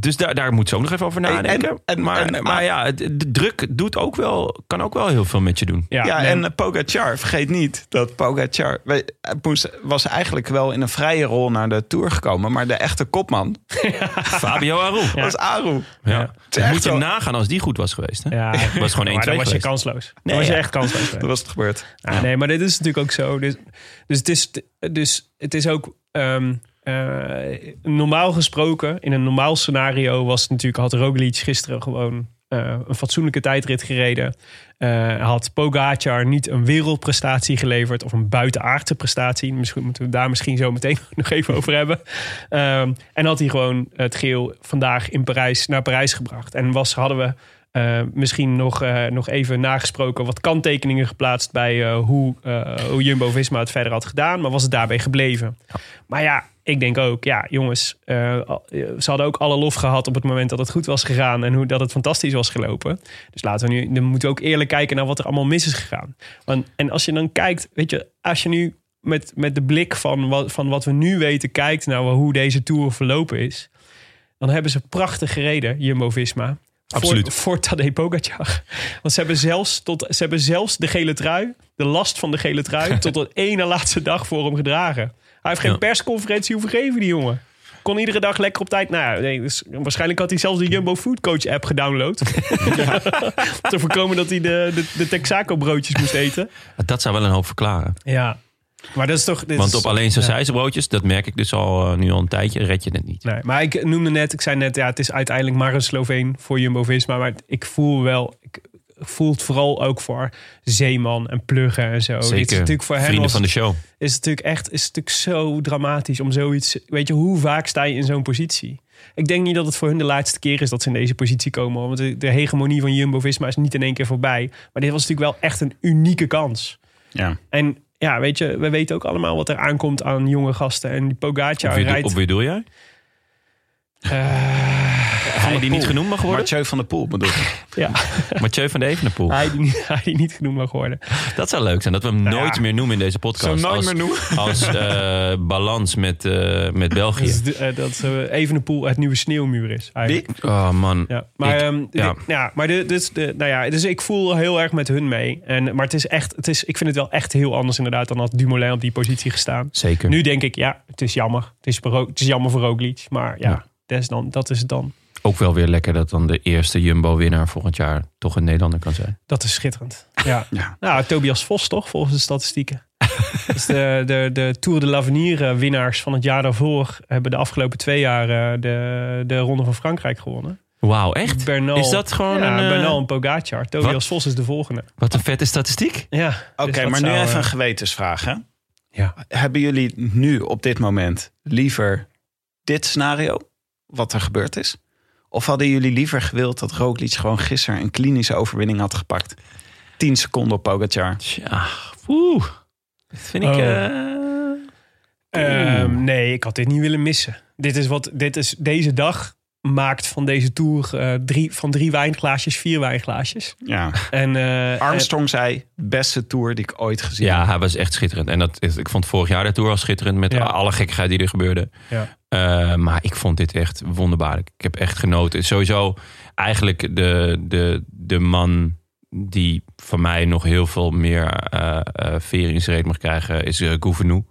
Dus daar, daar moet ze ook nog even over nadenken. en- en- maar, en- maar ja, de druk doet ook wel, kan ook wel heel veel met je doen. Ja, Ja, en eh, Pogacar, vergeet niet dat Pogacar we- hij moest, was eigenlijk wel in een vrije rol naar de Tour gekomen. Maar de echte kopman Fabio Aru. Ja. was Aru. Ja. moet je wel- nagaan als die goed was geweest. Hè? ja, was gewoon 1-2 maar dan was je geweest. kansloos. Dan Nee, was je echt kansloos. Dat was het gebeurd. Ja, Nee, maar dit is natuurlijk ook zo. Dus, dus, het, is, dus het is ook. ehm, eh, normaal gesproken, in een normaal scenario, was het natuurlijk, had Roglic gisteren gewoon eh, een fatsoenlijke tijdrit gereden. Eh, had Pogacar niet een wereldprestatie geleverd of een buitenaardse prestatie. Misschien moeten we daar misschien zo meteen nog even over hebben. Ehm, en had hij gewoon het geel vandaag in Parijs naar Parijs gebracht. En was, hadden we eh, misschien nog, eh, nog even nagesproken, wat kanttekeningen geplaatst bij eh, hoe, eh, hoe Jumbo Visma het verder had gedaan. Maar was het daarbij gebleven? Maar ja, ik denk ook, ja, jongens, eh, eh, ze hadden ook alle lof gehad op het moment dat het goed was gegaan en hoe dat het fantastisch was gelopen. Dus laten we nu, dan moeten we ook eerlijk kijken naar wat er allemaal mis is gegaan. Want, en als je dan kijkt, weet je, als je nu met, met de blik van wat, van wat we nu weten kijkt naar hoe deze tour verlopen is, dan hebben ze prachtig gereden, Jumbo Visma. Absoluut. Voor, voor Tadej Pogacar. Want ze hebben, zelfs tot, ze hebben zelfs de gele trui, de last van de gele trui, tot de ene laatste dag voor hem gedragen. Hij heeft geen Ja. persconferentie hoeven geven, die jongen. Kon iedere dag lekker op tijd. Nou, ja, nee, dus waarschijnlijk had hij zelfs de Jumbo Food Coach app gedownload. Om te voorkomen dat hij de, de, de Texaco broodjes moest eten. Dat zou wel een hoop verklaren. Ja. Maar dat is toch... dit Want is- op alleen ja. zijn broodjes, dat merk ik dus al eh, nu al een tijdje, red je het niet. Nee, maar ik noemde net, ik zei net, ja, het is uiteindelijk maar een Sloveen voor Jumbo-Visma. Maar ik voel wel, ik voel het vooral ook voor Zeeman en Pluggen en zo. Dit is Zeker. natuurlijk voor hen Vrienden was, van de show. is het natuurlijk echt, is het natuurlijk zo dramatisch om zoiets. Weet je, hoe vaak sta je in zo'n positie? Ik denk niet dat het voor hun de laatste keer is dat ze in deze positie komen. Want de, de hegemonie van Jumbo-Visma is niet in één keer voorbij. Maar dit was natuurlijk wel echt een unieke kans. Ja. En ja, weet je, we weten ook allemaal wat er aankomt aan jonge gasten. En die Pogacar rijdt... op wie doe jij? Hij die niet genoemd mag worden? Mathieu van der Poel bedoel ik. Ja, Mathieu van de Evenepoel. hij die, niet- hij die niet genoemd mag worden. Dat zou leuk zijn, dat we hem nooit ja. meer noemen in deze podcast. Zo nooit als, meer noemen. Als eh, balans met, eh, met België. De- eh, dat Evenepoel het nieuwe sneeuwmuur is. eigenlijk. Oh man. Ja, maar, Ik- ehm, ja. maar dit, dit, de, nou ja, dus ik voel heel erg met hun mee. En, maar het is echt, het is, ik vind het wel echt heel anders inderdaad dan had Dumoulin op die positie gestaan. Zeker. Nu denk ik, ja, het is jammer. Het is, het is jammer voor Roglic. Maar ja, Ja. Dat, is dan, dat is het dan. Ook wel weer lekker dat dan de eerste Jumbo-winnaar volgend jaar toch een Nederlander kan zijn. Dat is schitterend. Ja. Ja. Nou, Tobias Vos toch, volgens de statistieken. dus de, de, de Tour de l'Avenir eh, winnaars van het jaar daarvoor... hebben de afgelopen twee jaar eh, de, de Ronde van Frankrijk gewonnen. Wauw, echt? Bernal, Is dat gewoon ja, een... eh, Bernal en Pogacar. Tobias wat? Vos is de volgende. Wat een vette statistiek. Ja, Oké, dus maar nu zou, even een gewetensvraag. Hè? Ja. Hebben jullie nu op dit moment liever dit scenario, wat er gebeurd is? Of hadden jullie liever gewild dat Roglic gewoon gisteren een klinische overwinning had gepakt? 10 seconden op Pogacar. Tja, oeh. Dat vind ik... Oh. eh, Ehm, nee, ik had dit niet willen missen. Dit is wat, dit is, deze dag maakt van deze tour eh, drie, van drie wijnglaasjes vier wijnglaasjes. Ja. En, eh, Armstrong zei, beste tour die ik ooit gezien Ja, heb. hij was echt schitterend. En dat, is- ik vond vorig jaar de Tour al schitterend met Ja. alle gekkigheid die er gebeurde. Ja. Eh, maar ik vond dit echt wonderbaarlijk. Ik heb echt genoten. Sowieso eigenlijk de, de, de man die van mij nog heel veel meer eh eh veer in zijn reet mag krijgen... is uh, Gouvenou,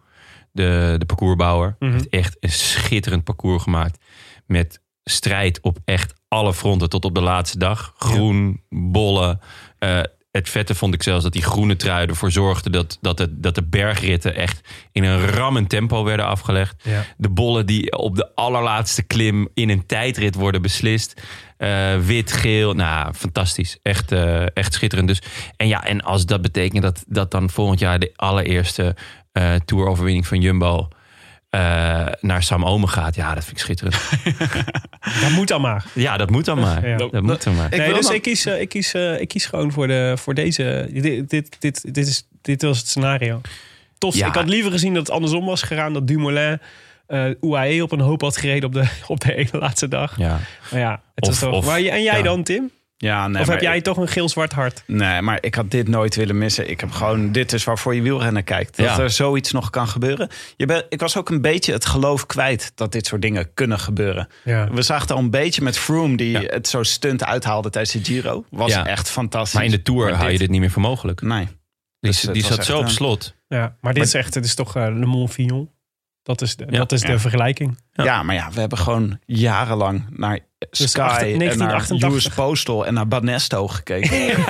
de, de parcoursbouwer. Mhm. heeft echt een schitterend parcours gemaakt. Met strijd op echt alle fronten tot op de laatste dag. Groen, bollen. eh, het vette vond ik zelfs dat die groene trui ervoor zorgde... dat, dat, het, dat de bergritten echt in een rammend tempo werden afgelegd. Ja. De bollen die op de allerlaatste klim in een tijdrit worden beslist. Eh, wit, geel, nou, fantastisch. Echt, eh, echt schitterend. Dus, en ja, en als dat betekent dat, dat dan volgend jaar de allereerste eh toeroverwinning van Jumbo eh, naar Sam Omen gaat, ja, dat vind ik schitterend. Dat moet dan maar. ja, dat moet dan maar. Ja. Dat moet dan maar. Ik nee, wil dus dan- ik kies, eh, ik, kies, eh, ik kies gewoon voor, de, voor deze. Dit, dit, dit, dit, is, dit was het scenario. Tof. Ja. Ik had liever gezien dat het andersom was gegaan. Dat Dumoulin eh UAE op een hoop had gereden op de, op de ene laatste dag. Ja. Maar ja, het Of- was toch. of- maar, en jij ja. dan, Tim? Ja, nee, of heb jij ik- toch een geel-zwart hart? Nee, maar ik had dit nooit willen missen. Ik heb gewoon, dit is waarvoor je wielrennen kijkt. Dat Ja. er zoiets nog kan gebeuren. Je bent, ik was ook een beetje het geloof kwijt dat dit soort dingen kunnen gebeuren. Ja. We zagen het al een beetje met Froome, die Ja. het zo stunt uithaalde tijdens de Giro. Was Ja. echt fantastisch. Maar in de Tour hou je dit niet meer voor mogelijk. Nee. Die, Dus die zat zo op slot. Ja, maar dit is echt, het is toch eh, Le Mont Fillon. Dat is de, Ja. dat is de Ja. vergelijking. Ja. Ja. maar ja, we hebben gewoon jarenlang naar Dus Sky en naar 1988. US Postal en naar Banesto gekeken.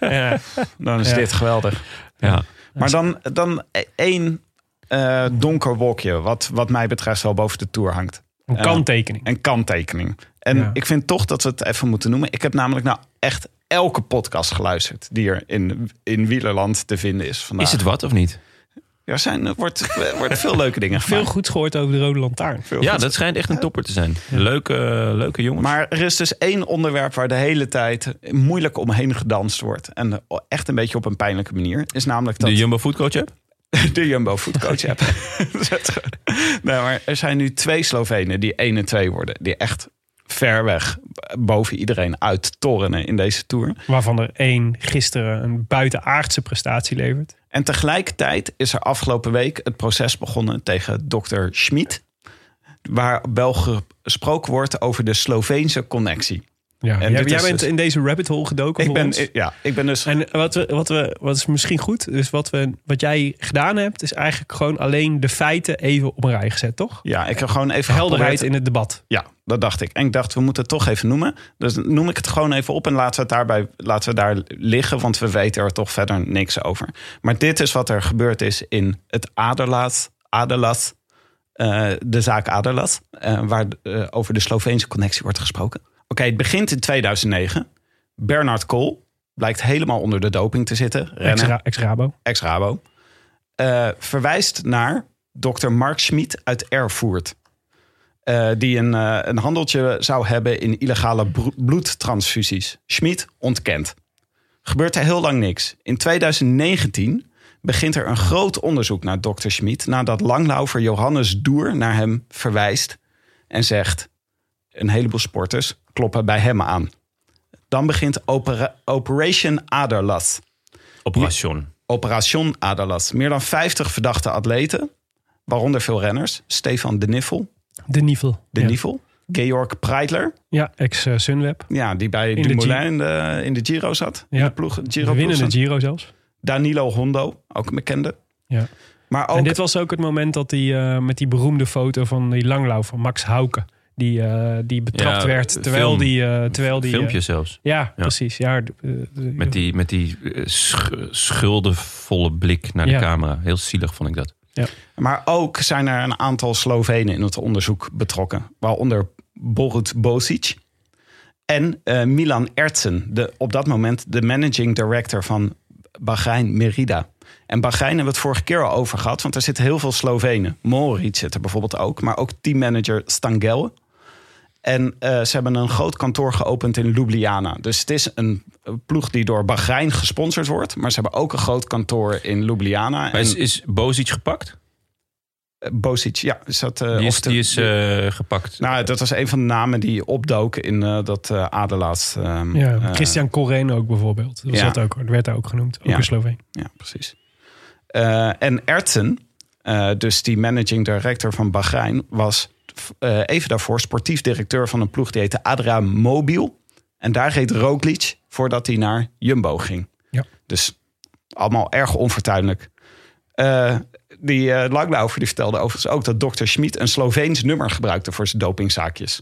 Ja. Dan is Ja. dit geweldig. Ja. Maar dan, dan één eh, donker wolkje, wat, wat mij betreft wel boven de Tour hangt. Een Ja. kanttekening. Een kanttekening. En Ja. ik vind toch dat we het even moeten noemen. Ik heb namelijk nou echt elke podcast geluisterd die er in, in Wielerland te vinden is vandaag. Is het wat of niet? Er, zijn, er wordt, er worden veel leuke dingen Veel goed gehoord over de Rode Lantaarn. Veel Ja, goed. dat schijnt echt een topper te zijn. Leuke, leuke jongens. Maar er is dus één onderwerp waar de hele tijd moeilijk omheen gedanst wordt. En echt een beetje op een pijnlijke manier. Is namelijk dat de Jumbo Foodcoach app? de Jumbo Foodcoach app. nee, maar er zijn nu twee Slovenen die 1 en 2 worden. Die echt ver weg boven iedereen uit torenen in deze Tour. Waarvan er één gisteren een buitenaardse prestatie levert. En tegelijkertijd is er afgelopen week het proces begonnen tegen dokter Schmid. Waar wel gesproken wordt over de Sloveense connectie. Ja. En Jij, dit jij is bent dus- in deze rabbit hole gedoken Ik ben, ons. ja, ik ben dus En wat, we, wat, we, wat is misschien goed, dus wat, we, wat jij gedaan hebt, is eigenlijk gewoon alleen de feiten even op een rij gezet, toch? Ja, ik heb gewoon even Helderheid in het debat. Ja, dat dacht ik. En ik dacht, we moeten het toch even noemen. Dus noem ik het gewoon even op en laten we het daarbij laten we daar liggen, want we weten er toch verder niks over. Maar dit is wat er gebeurd is in het Aderlaat, Aderlaat, eh, de zaak Aderlaat, eh, waar eh, over de Sloveense connectie wordt gesproken. Oké, het begint in 2009. Bernard Kool blijkt helemaal onder de doping te zitten. Ex-Rabo. ex-Rabo, eh, verwijst naar dokter Mark Schmid uit Erfurt. Eh, die een, eh, een handeltje zou hebben in illegale bloedtransfusies. Schmid ontkent. Gebeurt er heel lang niks. In 2019 begint er een groot onderzoek naar dokter Schmid... nadat langlaufer Johannes Doer naar hem verwijst en zegt... een heleboel sporters kloppen bij hem aan. Dan begint opera- Operation Aderlath. Operation. Operation Adalas. Meer dan 50 verdachte atleten, waaronder veel renners. Stefan de Niffel, De Nivel. de ja. Niffel. Georg Preidler, Ja, ex-Sunweb. ja, die bij In de Dumoulin in de, in de Giro zat. In Ja. de ploeg, Giro De winnende ploeg zat. Giro zelfs. Danilo Hondo, ook een bekende. Ja. Maar ook, En dit was ook het moment dat hij eh, met die beroemde foto van die langlaufer, Max Hauke, die, eh, die betrapt Ja, werd terwijl film. die... eh, terwijl die eh, Filmpje zelfs. ja, precies. Ja, Met die, met die eh, sch- schuldenvolle blik naar de Ja. camera. Heel zielig vond ik dat. maar ook zijn er een aantal Slovenen in het onderzoek betrokken. Waaronder Borut Bosic en eh, Milan Ertsen. De, op dat moment de managing director van Bahrein Merida. En Bahrein hebben we het vorige keer al over gehad. Want er zitten heel veel Slovenen. Moritz zit er bijvoorbeeld ook. Maar ook teammanager Stangel. En eh, ze hebben een groot kantoor geopend in Ljubljana. Dus het is een ploeg die door Bahrein gesponsord wordt. Maar ze hebben ook een groot kantoor in Ljubljana. Maar is, is Bozic gepakt? eh, Bosic, ja. Is dat, eh, Die is, de- die is eh, gepakt. nou, dat was een van de namen die opdoken in eh, dat eh Adelaas. ehm, ja, Christian Corren ook bijvoorbeeld. Dat, was ja. dat, ook, dat werd daar ook genoemd. Ook Ja. een Sloveen. ja, precies. Eh, en Ertsen, eh, dus die managing director van Bahrein, was eh, even daarvoor sportief directeur van een ploeg die heette Adra Mobil. En daar reed Roglic voordat hij naar Jumbo ging. Ja. Dus allemaal erg onfortuinlijk. Eh, die langlaufer die vertelde overigens ook dat dokter Schmid een Sloveens nummer gebruikte voor zijn dopingzaakjes.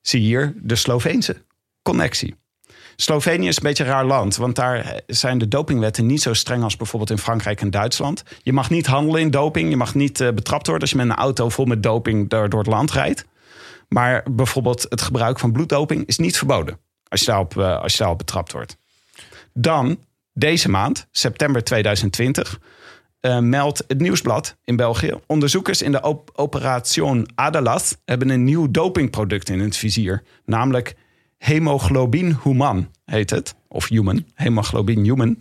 Zie hier de Sloveense connectie. Slovenië is een beetje raar land, want daar zijn de dopingwetten niet zo streng als bijvoorbeeld in Frankrijk en Duitsland. Je mag niet handelen in doping, je mag niet eh, betrapt worden als je met een auto vol met doping door, door het land rijdt. Maar bijvoorbeeld het gebruik van bloeddoping is niet verboden als je daarop, eh, als je daarop betrapt wordt. Dan, deze maand, september 2020, eh, meldt het Nieuwsblad in België. Onderzoekers in de op Operation Adalas hebben een nieuw dopingproduct in het vizier. Namelijk hemoglobin human heet het. Of human, hemoglobin human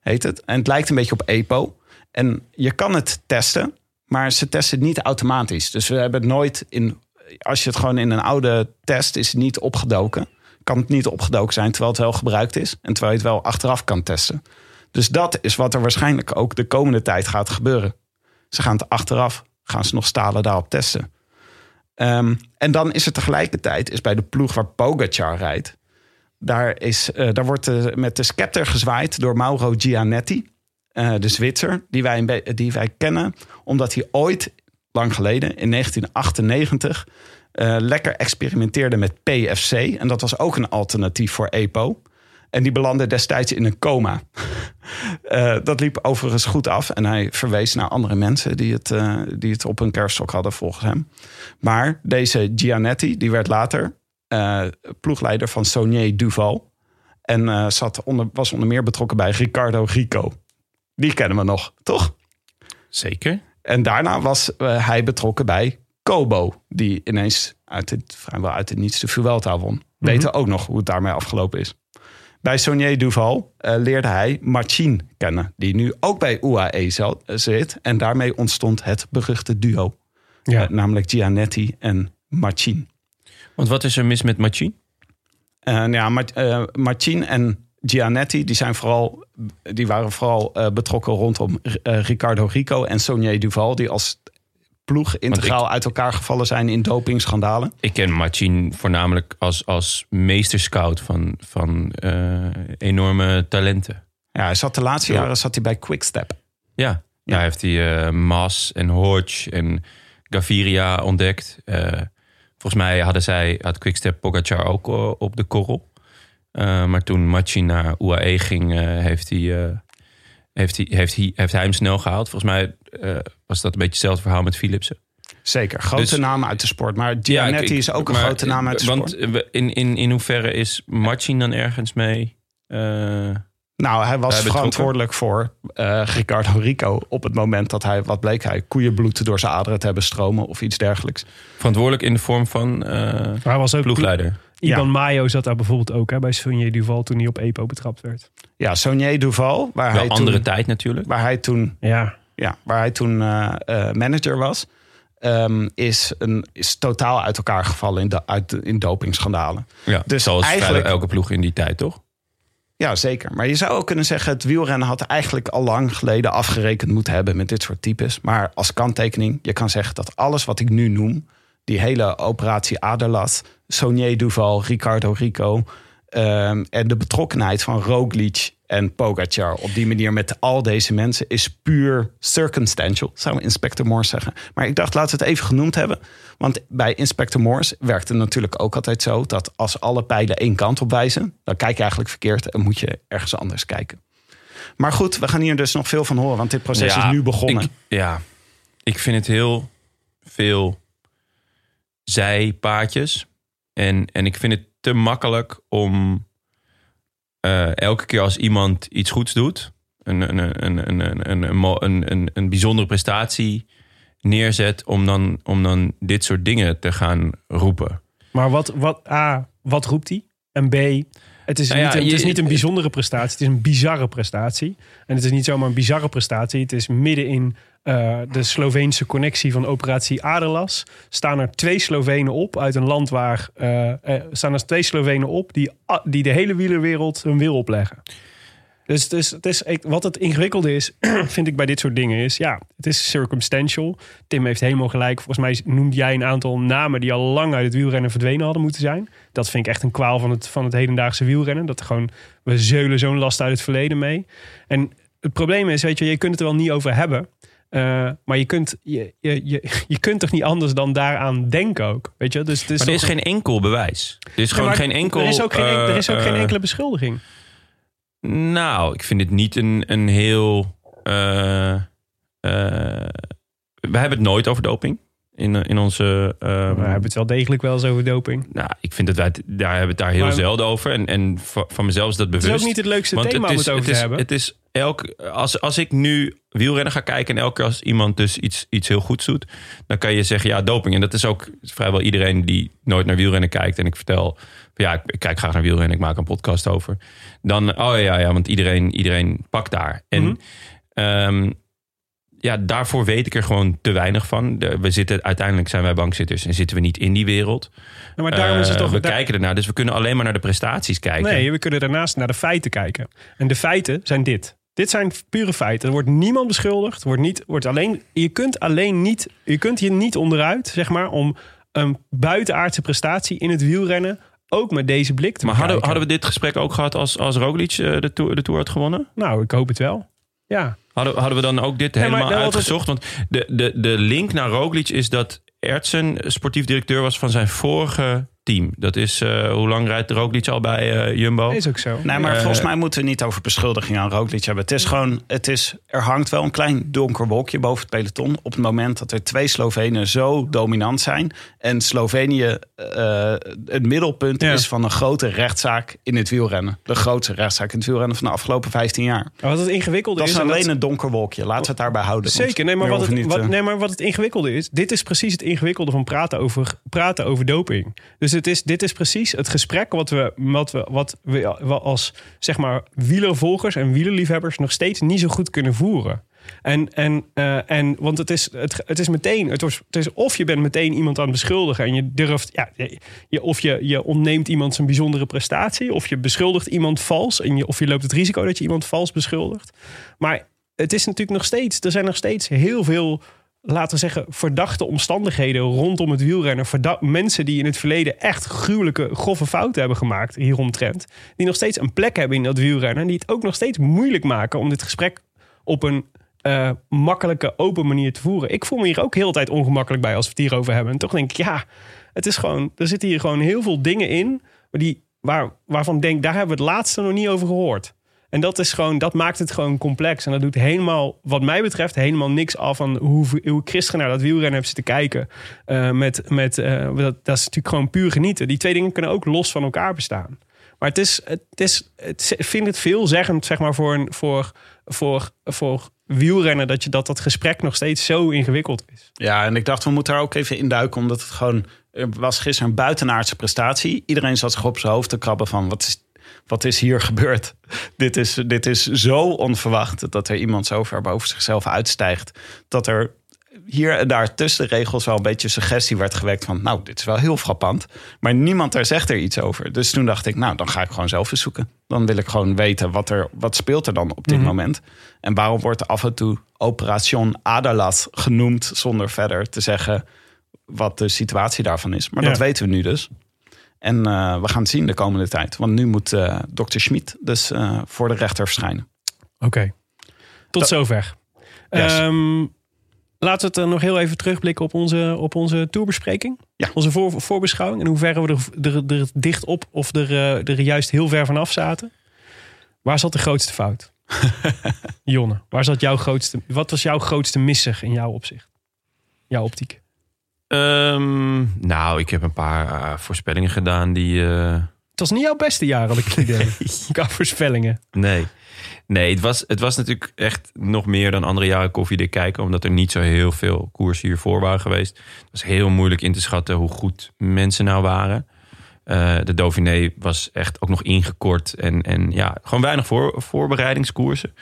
heet het. En het lijkt een beetje op EPO. En je kan het testen, maar ze testen het niet automatisch. Dus we hebben het nooit in... Als je het gewoon in een oude test is het niet opgedoken. kan het niet opgedoken zijn terwijl het wel gebruikt is. En terwijl je het wel achteraf kan testen. Dus dat is wat er waarschijnlijk ook de komende tijd gaat gebeuren. Ze gaan het achteraf, gaan ze nog stalen daarop testen. Ehm, en dan is er tegelijkertijd, is bij de ploeg waar Pogacar rijdt... daar, is, eh, daar wordt eh, met de scepter gezwaaid door Mauro Gianetti... eh, de Zwitser, die wij, die wij kennen... omdat hij ooit, lang geleden, in 1998... eh, lekker experimenteerde met PFC. En dat was ook een alternatief voor EPO. En die belandde destijds in een coma. Eh, dat liep overigens goed af. En hij verwees naar andere mensen die het, eh, die het op hun kerststok hadden, volgens hem. Maar deze Gianetti, die werd later eh, ploegleider van Saunier Duval. En zat onder, was onder meer betrokken bij Ricardo Rico. Die kennen we nog, toch? Zeker. En daarna was hij betrokken bij Kobo. Die ineens uit het, vrijwel uit het niets de Vuelta won. Weten ook nog hoe het daarmee afgelopen is. Bij Saunier Duval eh, leerde hij Marcin kennen. Die nu ook bij UAE eh, zit. En daarmee ontstond het beruchte duo. Ja. Eh, namelijk Gianetti en Marcin. Want wat is er mis met Machin? En ja, Mar- Marcin en Gianetti, die, zijn vooral, die waren vooral betrokken rondom Ricardo Rico en Saunier Duval, die als ploeg integraal uit elkaar gevallen zijn in dopingschandalen. Ik ken Machin voornamelijk als, als meesterscout van, van eh, enorme talenten. Ja, hij zat de laatste Ja. jaren zat hij bij Quickstep. Ja, daar heeft hij eh Mas en Hodge en Gaviria ontdekt. Eh, volgens mij hadden zij, had Quickstep Pogacar ook op de korrel. Maar toen Machin naar UAE ging, heeft, hij, heeft, hij, heeft, hij, heeft hij hem snel gehaald. Volgens mij eh, was dat een beetje hetzelfde verhaal met Philipsen. Zeker, grote Dus- namen uit de sport. Maar Gianetti ik- ik- is ook een maar, grote naam uit de want sport. we- in, in, in hoeverre is Machin dan ergens mee? eh, Nou, hij was verantwoordelijk voor eh, Ricardo Rico op het moment dat hij, wat bleek hij, koeienbloed door zijn aderen te hebben stromen of iets dergelijks. verantwoordelijk in de vorm van eh, Maar hij was ook ploegleider. Iban Ja. Mayo zat daar bijvoorbeeld ook hè, bij Saunier Duval toen hij op EPO betrapt werd. Ja, Saunier Duval, waar Wel hij andere toen, tijd natuurlijk. waar hij toen Ja, ja, waar hij toen eh, eh, manager was, ehm, is, een, is totaal uit elkaar gevallen in, de, uit, in dopingschandalen. Ja, Dus zoals eigenlijk- vrijwel elke ploeg in die tijd, toch? Ja, zeker. Maar je zou ook kunnen zeggen, het wielrennen had eigenlijk al lang geleden afgerekend moeten hebben met dit soort types. Maar als kanttekening, je kan zeggen dat alles wat ik nu noem, die hele operatie Aderlat, Saunier Duval, Ricardo Rico ehm, en de betrokkenheid van Roglic en Pogacar op die manier met al deze mensen is puur circumstantial, zou Inspector Morse zeggen. Maar ik dacht, laten we het even genoemd hebben. Want bij Inspector Morse werkt het natuurlijk ook altijd zo dat als alle pijlen één kant op wijzen, dan kijk je eigenlijk verkeerd en moet je ergens anders kijken. Maar goed, we gaan hier dus nog veel van horen, want dit proces Ja, is nu begonnen. Ik, ja, ik vind het heel veel zijpaadjes. En, en ik vind het te makkelijk om eh, elke keer als iemand iets goeds doet, een, een, een, een, een, een, een, een, een, een bijzondere prestatie neerzet, om dan, om dan dit soort dingen te gaan roepen. maar wat, wat, A, wat roept hij? En B, het is, Nou ja, niet, een, het is je- niet een bijzondere prestatie, het is een bizarre prestatie. En het is niet zomaar een bizarre prestatie, het is midden in eh, de Sloveense connectie van operatie Aderlas. Staan er twee Slovenen op uit een land waar... eh, eh, staan er twee Slovenen op die, die de hele wielerwereld hun wil opleggen. Dus het is, het is, wat het ingewikkelde is, vind ik bij dit soort dingen, is ja, het is circumstantial. Tim heeft helemaal gelijk. Volgens mij noemde jij een aantal namen die al lang uit het wielrennen verdwenen hadden moeten zijn. Dat vind ik echt een kwaal van het, van het hedendaagse wielrennen. Dat gewoon, we zeulen zo'n last uit het verleden mee. En het probleem is, weet je, je kunt het er wel niet over hebben. Eh, maar je kunt, je, je, je, je kunt toch niet anders dan daaraan denken ook. Weet je? Dus, Maar er is toch- geen enkel bewijs. Er is Ja, gewoon maar geen enkel... Er is ook geen, en- er is ook geen eh, enkele beschuldiging. Nou, ik vind het niet een, een heel. eh, eh, we hebben het nooit over doping in, in onze. ehm, we hebben het wel degelijk wel eens over doping. nou, ik vind dat wij het, daar hebben het daar heel Maar- zelden over. En, en van mezelf is dat Het bewust. is ook niet het leukste Want thema om is, het over het te is, hebben. Het is elk, als, als ik nu wielrennen ga kijken en elke keer als iemand dus iets, iets heel goeds doet, dan kan je zeggen ja, doping. En dat is ook vrijwel iedereen die nooit naar wielrennen kijkt. En ik vertel, ja, ik, ik kijk graag naar wielrennen, ik maak een podcast over. Dan, oh ja, ja, want iedereen, iedereen pakt daar. En ehm, ja, daarvoor weet ik er gewoon te weinig van. We zitten, uiteindelijk zijn wij bankzitters en zitten we niet in die wereld. Nou, maar daarom is het Eh, toch... we daar- kijken ernaar, dus we kunnen alleen maar naar de prestaties kijken. Nee, we kunnen daarnaast naar de feiten kijken. En de feiten zijn dit. Dit zijn pure feiten. Er wordt niemand beschuldigd. Wordt niet, wordt alleen, je kunt alleen niet, je kunt hier niet onderuit, zeg maar, om een buitenaardse prestatie in het wielrennen ook met deze blik te maar hadden, hadden we dit gesprek ook gehad als, als Roglic eh, de, de Tour had gewonnen? Nou, ik hoop het wel. Ja. Hadden, hadden we dan ook dit helemaal uitgezocht? Want de, de, de link naar Roglic is dat Ertsen sportief directeur was van zijn vorige team. Dat is, eh, hoe lang rijdt Roglic al bij eh, Jumbo? Is ook zo. Nee, maar Eh, volgens mij moeten we niet over beschuldigingen aan Roglic hebben. Het is gewoon, het is, er hangt wel een klein donker wolkje boven het peloton... op het moment dat er twee Slovenen zo dominant zijn... en Slovenië eh, het middelpunt Ja. is van een grote rechtszaak in het wielrennen. De grootste rechtszaak in het wielrennen van de afgelopen 15 jaar. Maar wat het ingewikkelde Dat is is... en alleen een donker wolkje. Laten we het daarbij houden. Zeker, nee maar, wat het, niet, wat, eh, nee, maar wat het ingewikkelde is... dit is precies het ingewikkelde van praten over, praten over doping. Dus het is, dit is precies het gesprek wat we, wat we, wat we als zeg maar, wielervolgers en wielerliefhebbers... nog steeds niet zo goed kunnen voeren. En, en, eh, en want het is, het, het is meteen, het, is of je bent meteen iemand aan het beschuldigen en je durft, ja, je, of je, je ontneemt iemand zijn bijzondere prestatie, of je beschuldigt iemand vals en je, of je loopt het risico dat je iemand vals beschuldigt. Maar het is natuurlijk nog steeds, er zijn nog steeds heel veel, laten we zeggen, verdachte omstandigheden rondom het wielrennen. Mensen die in het verleden echt gruwelijke, grove fouten hebben gemaakt hieromtrent. Die nog steeds een plek hebben in dat wielrennen. En die het ook nog steeds moeilijk maken om dit gesprek op een eh, makkelijke, open manier te voeren. Ik voel me hier ook heel de tijd ongemakkelijk bij als we het hierover hebben. En toch denk ik, ja, het is gewoon, er zitten hier gewoon heel veel dingen in. Die, waar, waarvan ik denk, daar hebben we het laatste nog niet over gehoord. En dat is gewoon, dat maakt het gewoon complex. En dat doet helemaal, wat mij betreft, helemaal niks af van hoe, hoe ik gisteren naar dat wielrennen heb zitten kijken. Eh, met, met, eh, dat, dat is natuurlijk gewoon puur genieten. Die twee dingen kunnen ook los van elkaar bestaan. Maar het is, het is, het, ik vind het veelzeggend, zeg maar, voor, een, voor, voor, voor wielrennen dat, je, dat dat gesprek nog steeds zo ingewikkeld is. Ja, en ik dacht, we moeten daar ook even induiken, omdat het gewoon... Er was gisteren een buitenaardse prestatie. Iedereen zat zich op zijn hoofd te krabben van, wat is, wat is hier gebeurd? dit, is, dit is zo onverwacht dat er iemand zo ver boven zichzelf uitstijgt. Dat er hier en daar tussen de regels wel een beetje suggestie werd gewekt van... nou, dit is wel heel frappant. Maar niemand daar zegt er iets over. Dus toen dacht ik, nou, dan ga ik gewoon zelf eens zoeken. Dan wil ik gewoon weten, wat, er, wat speelt er dan op dit moment? En waarom wordt af en toe Operation Adalat genoemd... zonder verder te zeggen wat de situatie daarvan is. Maar Ja. dat weten we nu dus. En eh, we gaan het zien de komende tijd. Want nu moet eh dokter Schmid dus eh, voor de rechter verschijnen. Oké. Tot zover. Yes. Ehm, laten we het er nog heel even terugblikken op onze, op onze tourbespreking. Ja. Onze voor, voorbeschouwing. En hoe ver we er, er, er dicht op of er, er juist heel ver vanaf zaten. Waar zat de grootste fout? Jonne, waar zat jouw grootste... Wat was jouw grootste misser in jouw opzicht? Jouw optiek? Ehm, nou, ik heb een paar eh, voorspellingen gedaan die... eh, Het was niet jouw beste jaar, had ik het idee. Qua voorspellingen. Nee. Nee, het was, het was natuurlijk echt nog meer dan andere jaren koffiedik kijken. Omdat er niet zo heel veel koersen hiervoor waren geweest. Het was heel moeilijk in te schatten hoe goed mensen nou waren. Eh, de Dauphiné was echt ook nog ingekort. En, en ja, gewoon weinig voor, voorbereidingskoersen.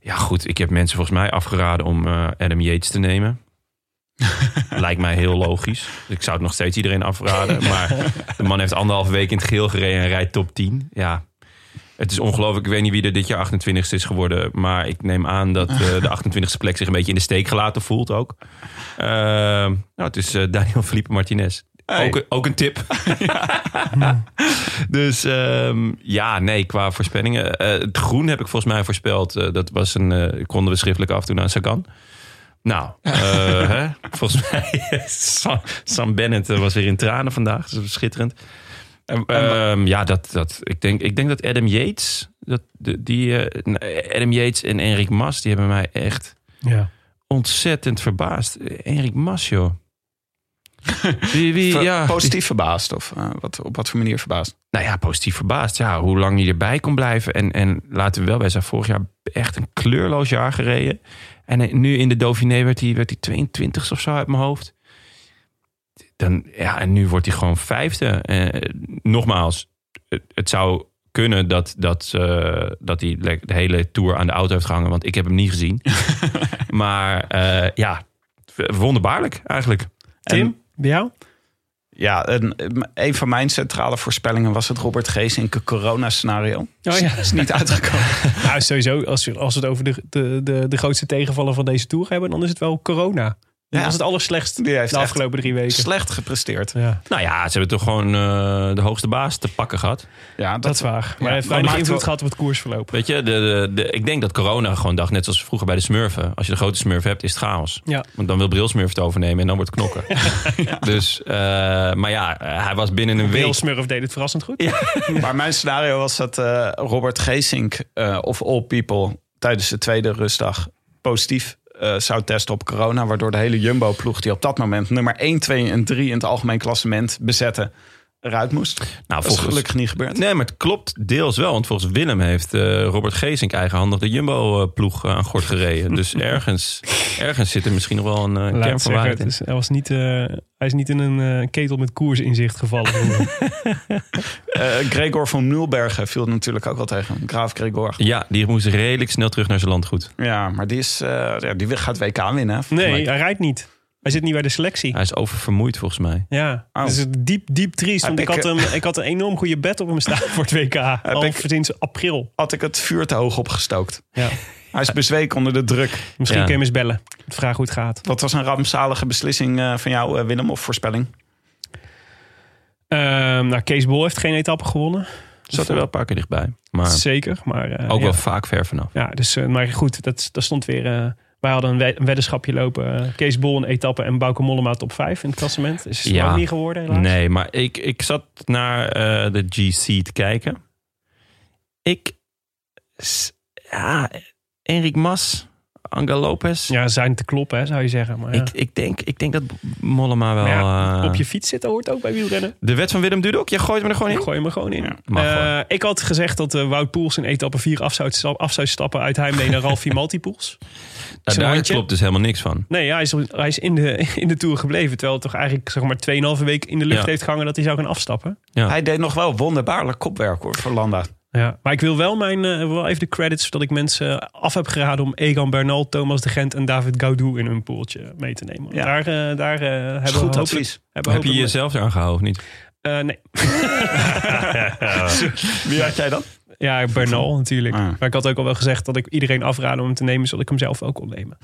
Ja goed, ik heb mensen volgens mij afgeraden om eh, Adam Yates te nemen. Lijkt mij heel logisch. Ik zou het nog steeds iedereen afraden. Maar de man heeft anderhalve week in het geel gereden en rijdt top 10. Ja, het is ongelooflijk. Ik weet niet wie er dit jaar 28ste is geworden. Maar ik neem aan dat eh, de 28ste plek zich een beetje in de steek gelaten voelt ook. Eh, nou, het is eh, Daniel Felipe Martinez. Hey. Ook, ook een tip. dus ehm, ja, nee, qua voorspellingen. Het groen heb ik volgens mij voorspeld. Dat was een, konden we schriftelijk afdoen aan Sagan. Nou, eh, hè? volgens mij Sam, Sam Bennett eh, was weer in tranen vandaag. Dat is schitterend. Ehm, ja, dat, dat, ik, denk, ik denk dat Adam Yates, dat, die, eh, nou, Adam Yates en Enric Mas, die hebben mij echt Ja. ontzettend verbaasd. Enric Mas, joh. Wie, wie, Ver- ja, Positief verbaasd of wat, op wat voor manier verbaasd? nou ja, positief verbaasd. Ja, hoe lang hij erbij kon blijven. En, en laten we wel bij zijn, vorig jaar echt een kleurloos jaar gereden. En eh, nu in de Dauphiné werd hij, werd hij 22 of zo uit mijn hoofd. Dan, ja, en nu wordt hij gewoon vijfde. Eh, nogmaals, het, het zou kunnen dat, dat, eh, dat hij de hele tour aan de auto heeft gehangen. Want ik heb hem niet gezien. maar eh, ja, wonderbaarlijk eigenlijk. Tim, bij jou? Ja, een, een van mijn centrale voorspellingen was het Robert Geesink corona-scenario. Oh ja. Is niet uitgekomen. Nou, sowieso, als, we- als we het over de, de, de, de grootste tegenvaller van deze tour hebben, dan is het wel corona. Dat Ja. was het allerslechtst Die heeft de afgelopen drie weken. Slecht gepresteerd. Ja, Nou ja, ze hebben toch gewoon eh, de hoogste baas te pakken gehad. Ja, dat is waar. Maar Ja, hij heeft weinig invloed wel- gehad op het koersverloop. Weet je, de, de, de- ik denk dat corona gewoon dacht, net zoals vroeger bij de smurfen. Als je de grote smurf hebt, is het chaos. Ja. Want dan wil Brilsmurf het overnemen en dan wordt het knokken. Dus, eh, maar ja, hij was binnen een week... Smurf deed het verrassend goed. Maar mijn scenario was dat eh, Robert Geesink eh, of all people tijdens de tweede rustdag positief eh, zou testen op corona. Waardoor de hele Jumbo-ploeg die op dat moment nummer 1, 2 en 3 in het algemeen klassement bezetten eruit moest. Nou, Dat is volgens, gelukkig niet gebeurd. Nee, maar het klopt deels wel. Want volgens Willem heeft eh, Robert Geesink eigenhandig de Jumbo-ploeg aan gort gereden. Dus ergens, ergens zit er misschien nog wel een eh, Laat kern het van zeggen, waarheid in. hij, was niet, eh, hij is niet in een eh, ketel met koersinzicht gevallen. Eh, Gregor van Mulbergen viel natuurlijk ook wel tegen. Graaf Gregor. Ja, die moest redelijk snel terug naar zijn landgoed. Ja, maar die, is, eh, ja, die gaat WK winnen. volgens nee, mij. hij rijdt niet. Hij zit niet bij de selectie. Hij is oververmoeid volgens mij. Ja, Oh. dat is diep, diep triest. Want ik ik, had, hem, ik had een enorm goede bed op hem staan voor het WK. Al ik- sinds april. Had ik het vuur te hoog opgestookt. Ja. Hij is bezweken onder de druk. Misschien Ja. kun je hem eens bellen. Vraag hoe het gaat. Wat was een rampzalige beslissing eh, van jou, eh, Willem, of voorspelling? Ehm, nou, Kees Bol heeft geen etappe gewonnen. Zat er wel een paar keer dichtbij. Maar Zeker. Maar, eh, ook ja. wel vaak ver vanaf. Ja, dus, maar goed, dat, dat stond weer... wij hadden een, wed- een weddenschapje lopen. eh, Kees Bol een etappe en Bauke Mollema top 5 in het klassement. Is het Ja. ook niet geworden helaas. Nee, maar ik, ik zat naar eh, de GC te kijken. Ik... Ja, Enric Mas, Angel Lopez. Ja, zijn te kloppen, hè, zou je zeggen. Maar, ja. Ik, ik, denk, ik denk dat Mollema wel... Maar ja, eh, op je fiets zitten hoort ook bij wielrennen. De wet van Willem Dudok, jij gooit me er gewoon Ik in. gooi hem er gewoon in. Eh, ik had gezegd dat eh, Wout Poels in etappe 4 af zou, af zou stappen uit Heimwee naar Ralfie Multipoels. Nou, daar handje. klopt dus helemaal niks van. Nee, ja, hij is, hij is in, de, in de Tour gebleven. Terwijl het toch eigenlijk zeg maar 2,5 week in de lucht Ja. heeft gehangen dat hij zou gaan afstappen. Ja. Hij deed nog wel wonderbaarlijk kopwerk hoor, voor Landa. Ja. Maar ik wil wel, mijn, eh, wel even de credits dat ik mensen af heb geraden om Egan Bernal, Thomas de Gent en David Gaudu in hun poeltje mee te nemen. Ja. Daar, eh, daar eh, hebben we goed advies. hebben Heb je jezelf eraan gehouden of niet? Eh, nee. Wie had jij dan? Ja, Bernal natuurlijk. Ah. Maar ik had ook al wel gezegd dat ik iedereen afraden om hem te nemen, zodat ik hem zelf ook kon nemen.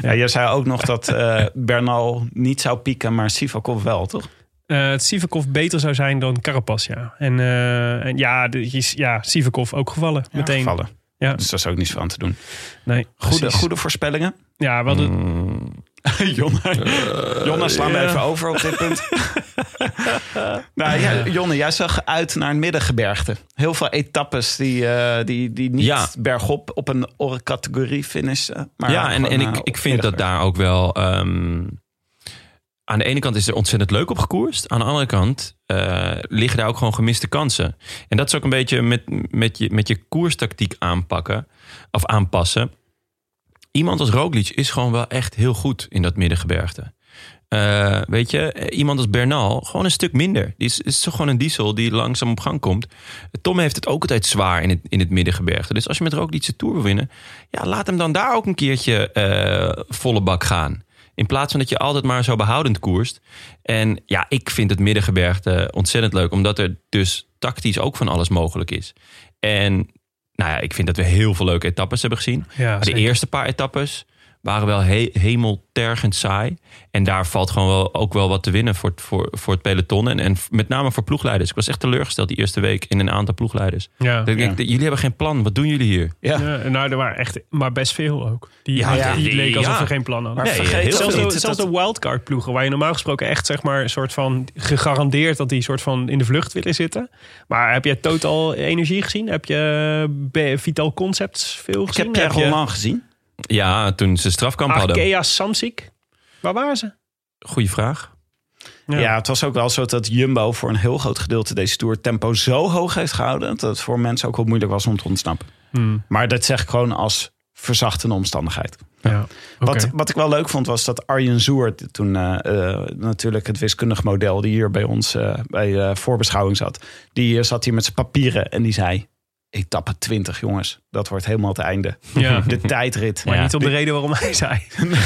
Ja, je zei ook nog dat eh, Bernal niet zou pieken, maar Sivakov wel, toch? Eh het Sivakov beter zou zijn dan Carapaz, ja. En, eh, en ja, de, is- ja, Sivakov ook gevallen. Ja, meteen. gevallen. Ja, Dus daar is ook niets van te doen. nee. Goede, precies. goede voorspellingen. Ja, we hadden, Mm, Jonna, Jonna sla me ja. even over op dit punt. nou, ja, Jonne, jij zag uit naar een middengebergte. Heel veel etappes die, eh, die, die niet Ja. bergop op een categorie finishen. Maar ja, en, en eh, ik, ik vind dat daar ook wel... ehm, aan de ene kant is er ontzettend leuk op gekoerst. Aan de andere kant eh, liggen daar ook gewoon gemiste kansen. En dat is ook een beetje met, met, je, met je koerstactiek aanpakken. Of aanpassen. Iemand als Roglic is gewoon wel echt heel goed in dat middengebergte. Eh, weet je, iemand als Bernal, gewoon een stuk minder. Die is, is gewoon een diesel die langzaam op gang komt. Tom heeft het ook altijd zwaar in het, in het middengebergte. Dus als je met Roglic de Tour wil winnen... Ja, laat hem dan daar ook een keertje eh, volle bak gaan. In plaats van dat je altijd maar zo behoudend koerst. En ja, ik vind het middengebergte ontzettend leuk. Omdat er dus tactisch ook van alles mogelijk is. En nou ja, ik vind dat we heel veel leuke etappes hebben gezien. ja, de eerste paar etappes waren wel he hemeltergend saai. En daar valt gewoon wel, ook wel wat te winnen voor het, voor, voor het peloton. En, en met name voor ploegleiders. Ik was echt teleurgesteld die eerste week in een aantal ploegleiders. ja. Dat ik denk, jullie hebben geen plan. Wat doen jullie hier? Ja. Ja, nou, er waren echt maar best veel ook. Die, Ja, die, leek alsof ja. we geen plan hadden. Maar Nee, vergeet zelfs de, zelfs de wildcard ploegen, waar je normaal gesproken echt zeg maar een soort van gegarandeerd dat die soort van in de vlucht willen zitten. Maar heb je totaal energie gezien? Heb je B- Vital Concepts veel Ik gezien? heb Pierre je Roland gezien. Ja, toen ze strafkamp hadden. Arkea Samsic? Waar waren ze? Goeie vraag. Ja. het was ook wel zo dat Jumbo voor een heel groot gedeelte deze Tour tempo zo hoog heeft gehouden... dat het voor mensen ook wel moeilijk was om te ontsnappen. Hmm. Maar dat zeg ik gewoon als verzachtende omstandigheid. Ja. Wat, wat ik wel leuk vond was dat Arjen Zoert toen eh, eh, natuurlijk het wiskundig model die hier bij ons eh, bij eh, voorbeschouwing zat. Die zat hier met zijn papieren en die zei: etappe 20 jongens, dat wordt helemaal het einde. Ja. De tijdrit. Maar Ja. niet om de reden waarom hij zei.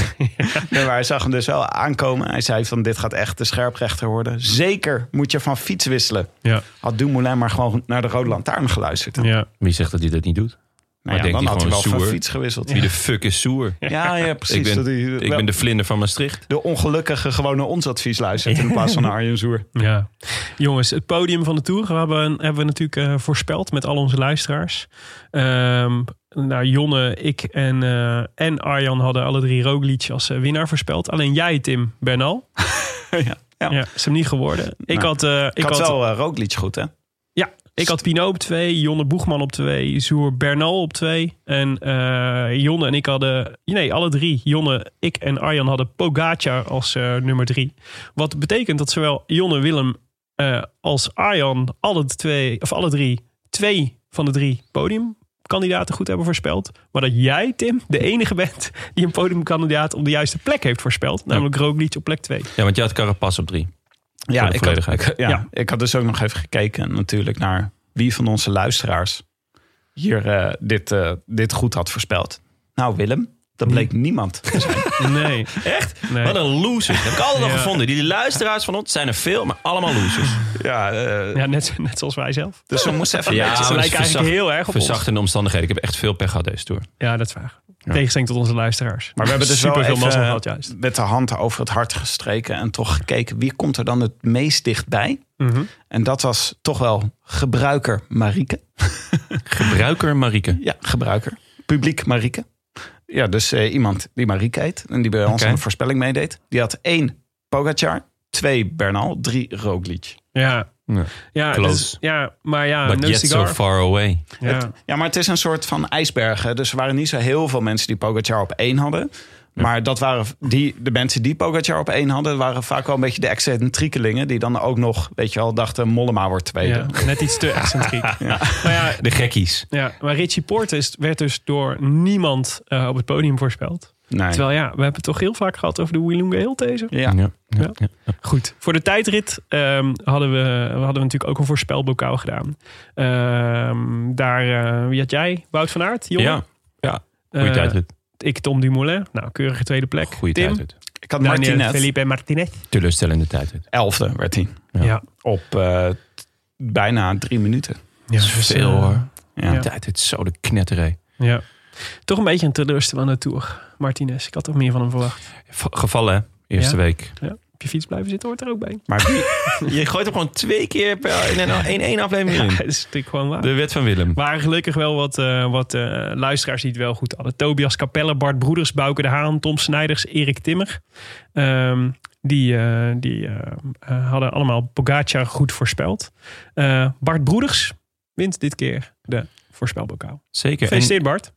Nee, maar hij zag hem dus wel aankomen. Hij zei van dit gaat echt de scherprechter worden. Zeker moet je van fiets wisselen. Ja, Had Dumoulin maar gewoon naar de Rode Lantaarn geluisterd. ja. Wie zegt dat hij dat niet doet? Nou ja, denkt dan hij had hij wel van Soer? fiets gewisseld. Wie de fuck is Soer? Ja, ja, precies. Ik ben, dat hij, ik wel ben de vlinder van Maastricht. de ongelukkige gewoon naar ons advies luistert in plaats van naar Arjen Zoer. Ja, jongens, het podium van de Tour we hebben, hebben we natuurlijk eh, voorspeld met al onze luisteraars. Ehm nou, Jonne, ik en, eh, en Arjan hadden alle drie Roglic als eh, winnaar voorspeld. Alleen jij, Tim Bernal. ja, ja. Ja, is hem niet geworden. Ik Nou, had, eh, Ik, ik had, had, wel uh, Roglic goed, hè? Ja, ik had Pinot op twee, Jonne Boegman op twee, Zoer Bernal op twee. En eh, Jonne en ik hadden, nee, alle drie, Jonne, ik en Arjan hadden Pogacar als eh, nummer drie. Wat betekent dat zowel Jonne, Willem eh, als Arjan alle twee, of alle drie, twee van de drie podiumkandidaten goed hebben voorspeld. Maar dat jij, Tim, de enige bent die een podiumkandidaat op de juiste plek heeft voorspeld. Namelijk Roglic op plek twee. Ja, want je had Carapaz op drie. Ja, ik had, ik, ja, Ja. ik had dus ook nog even gekeken natuurlijk naar wie van onze luisteraars hier eh, dit, eh, dit goed had voorspeld. Nou, Willem, dat bleek niemand. te zijn. Nee. Echt? Nee. Wat een losers. Dat heb ik altijd al Ja. gevonden. Die luisteraars van ons zijn er veel, maar allemaal losers. ja, eh, Ja, net, net zoals wij zelf. dus we moesten even Ja. Ze maar lijken eigenlijk verzacht- heel erg op ons. Verzachtende omstandigheden. Ik heb echt veel pech gehad deze tour. Ja, dat is waar. Tegenstelling tot onze luisteraars. Maar we hebben dus super wel veel even mazzel gehad juist. met de hand over het hart gestreken en toch gekeken wie komt er dan het meest dichtbij. Mhm. En dat was toch wel gebruiker Marieke. Gebruiker Marieke. Ja, gebruiker. Publiek Marieke. Ja, dus eh, iemand die Marieke heet en die bij ons aan de voorspelling meedeed. Die had één Pogacar, twee Bernal, drie Roglic. Ja. Ja. Ja, Close. dus- ja, maar ja, But no yet cigar. so far away. Ja. Ja, maar het is een soort van ijsbergen. Dus er waren niet zo heel veel mensen die Pogacar op één hadden. Maar dat waren die, de mensen die Pogacar op één hadden... waren vaak wel een beetje de excentriekelingen... die dan ook nog, weet je wel, dachten Mollema wordt tweede. Ja, net iets te excentriek. Maar ja, De gekkies. ja, maar Richie Porte is, werd dus door niemand eh, op het podium voorspeld. Nee. Terwijl ja, we hebben het toch heel vaak gehad over de Wilunga Hill deze. Ja. Ja. Ja. Ja. Goed, voor de tijdrit ehm, hadden, we, hadden we natuurlijk ook een voorspelbokaal gedaan. Ehm, daar, eh, wie had jij? Wout van Aert, jongen? Ja. Ja. Goeie Eh, tijdrit. Ik Tom Dumoulin. Nou, keurige tweede plek. Goeie Tim, tijdrit. Ik had Daniel Martinez, Felipe Martinez. Teleurstellende tijdrit. elfde werd hij. Ja. Ja. Op eh, bijna drie minuten. Ja, Dat is veel hoor. Ja. Ja. Tijdrit is zo de knetterij. Ja. Toch een beetje een teleurstellende tour, Martinez. Ik had toch meer van hem verwacht. Gevallen hè? Eerste Ja. week. Ja. Op je fiets blijven zitten hoort er ook bij. Maar wie, Je gooit hem gewoon twee keer per, in een één, één aflevering Ja, in. dat is natuurlijk gewoon waar. De wet van Willem. Waren gelukkig wel wat, eh, wat eh, luisteraars die het wel goed hadden. Tobias Capelle, Bart Broeders, Bouke de Haan, Tom Snijders, Erik Timmer. Ehm, die eh, die hadden allemaal Pogacar goed voorspeld. Eh, Bart Broeders wint dit keer de voorspelbokaal. Zeker. Gefeliciteerd Bart.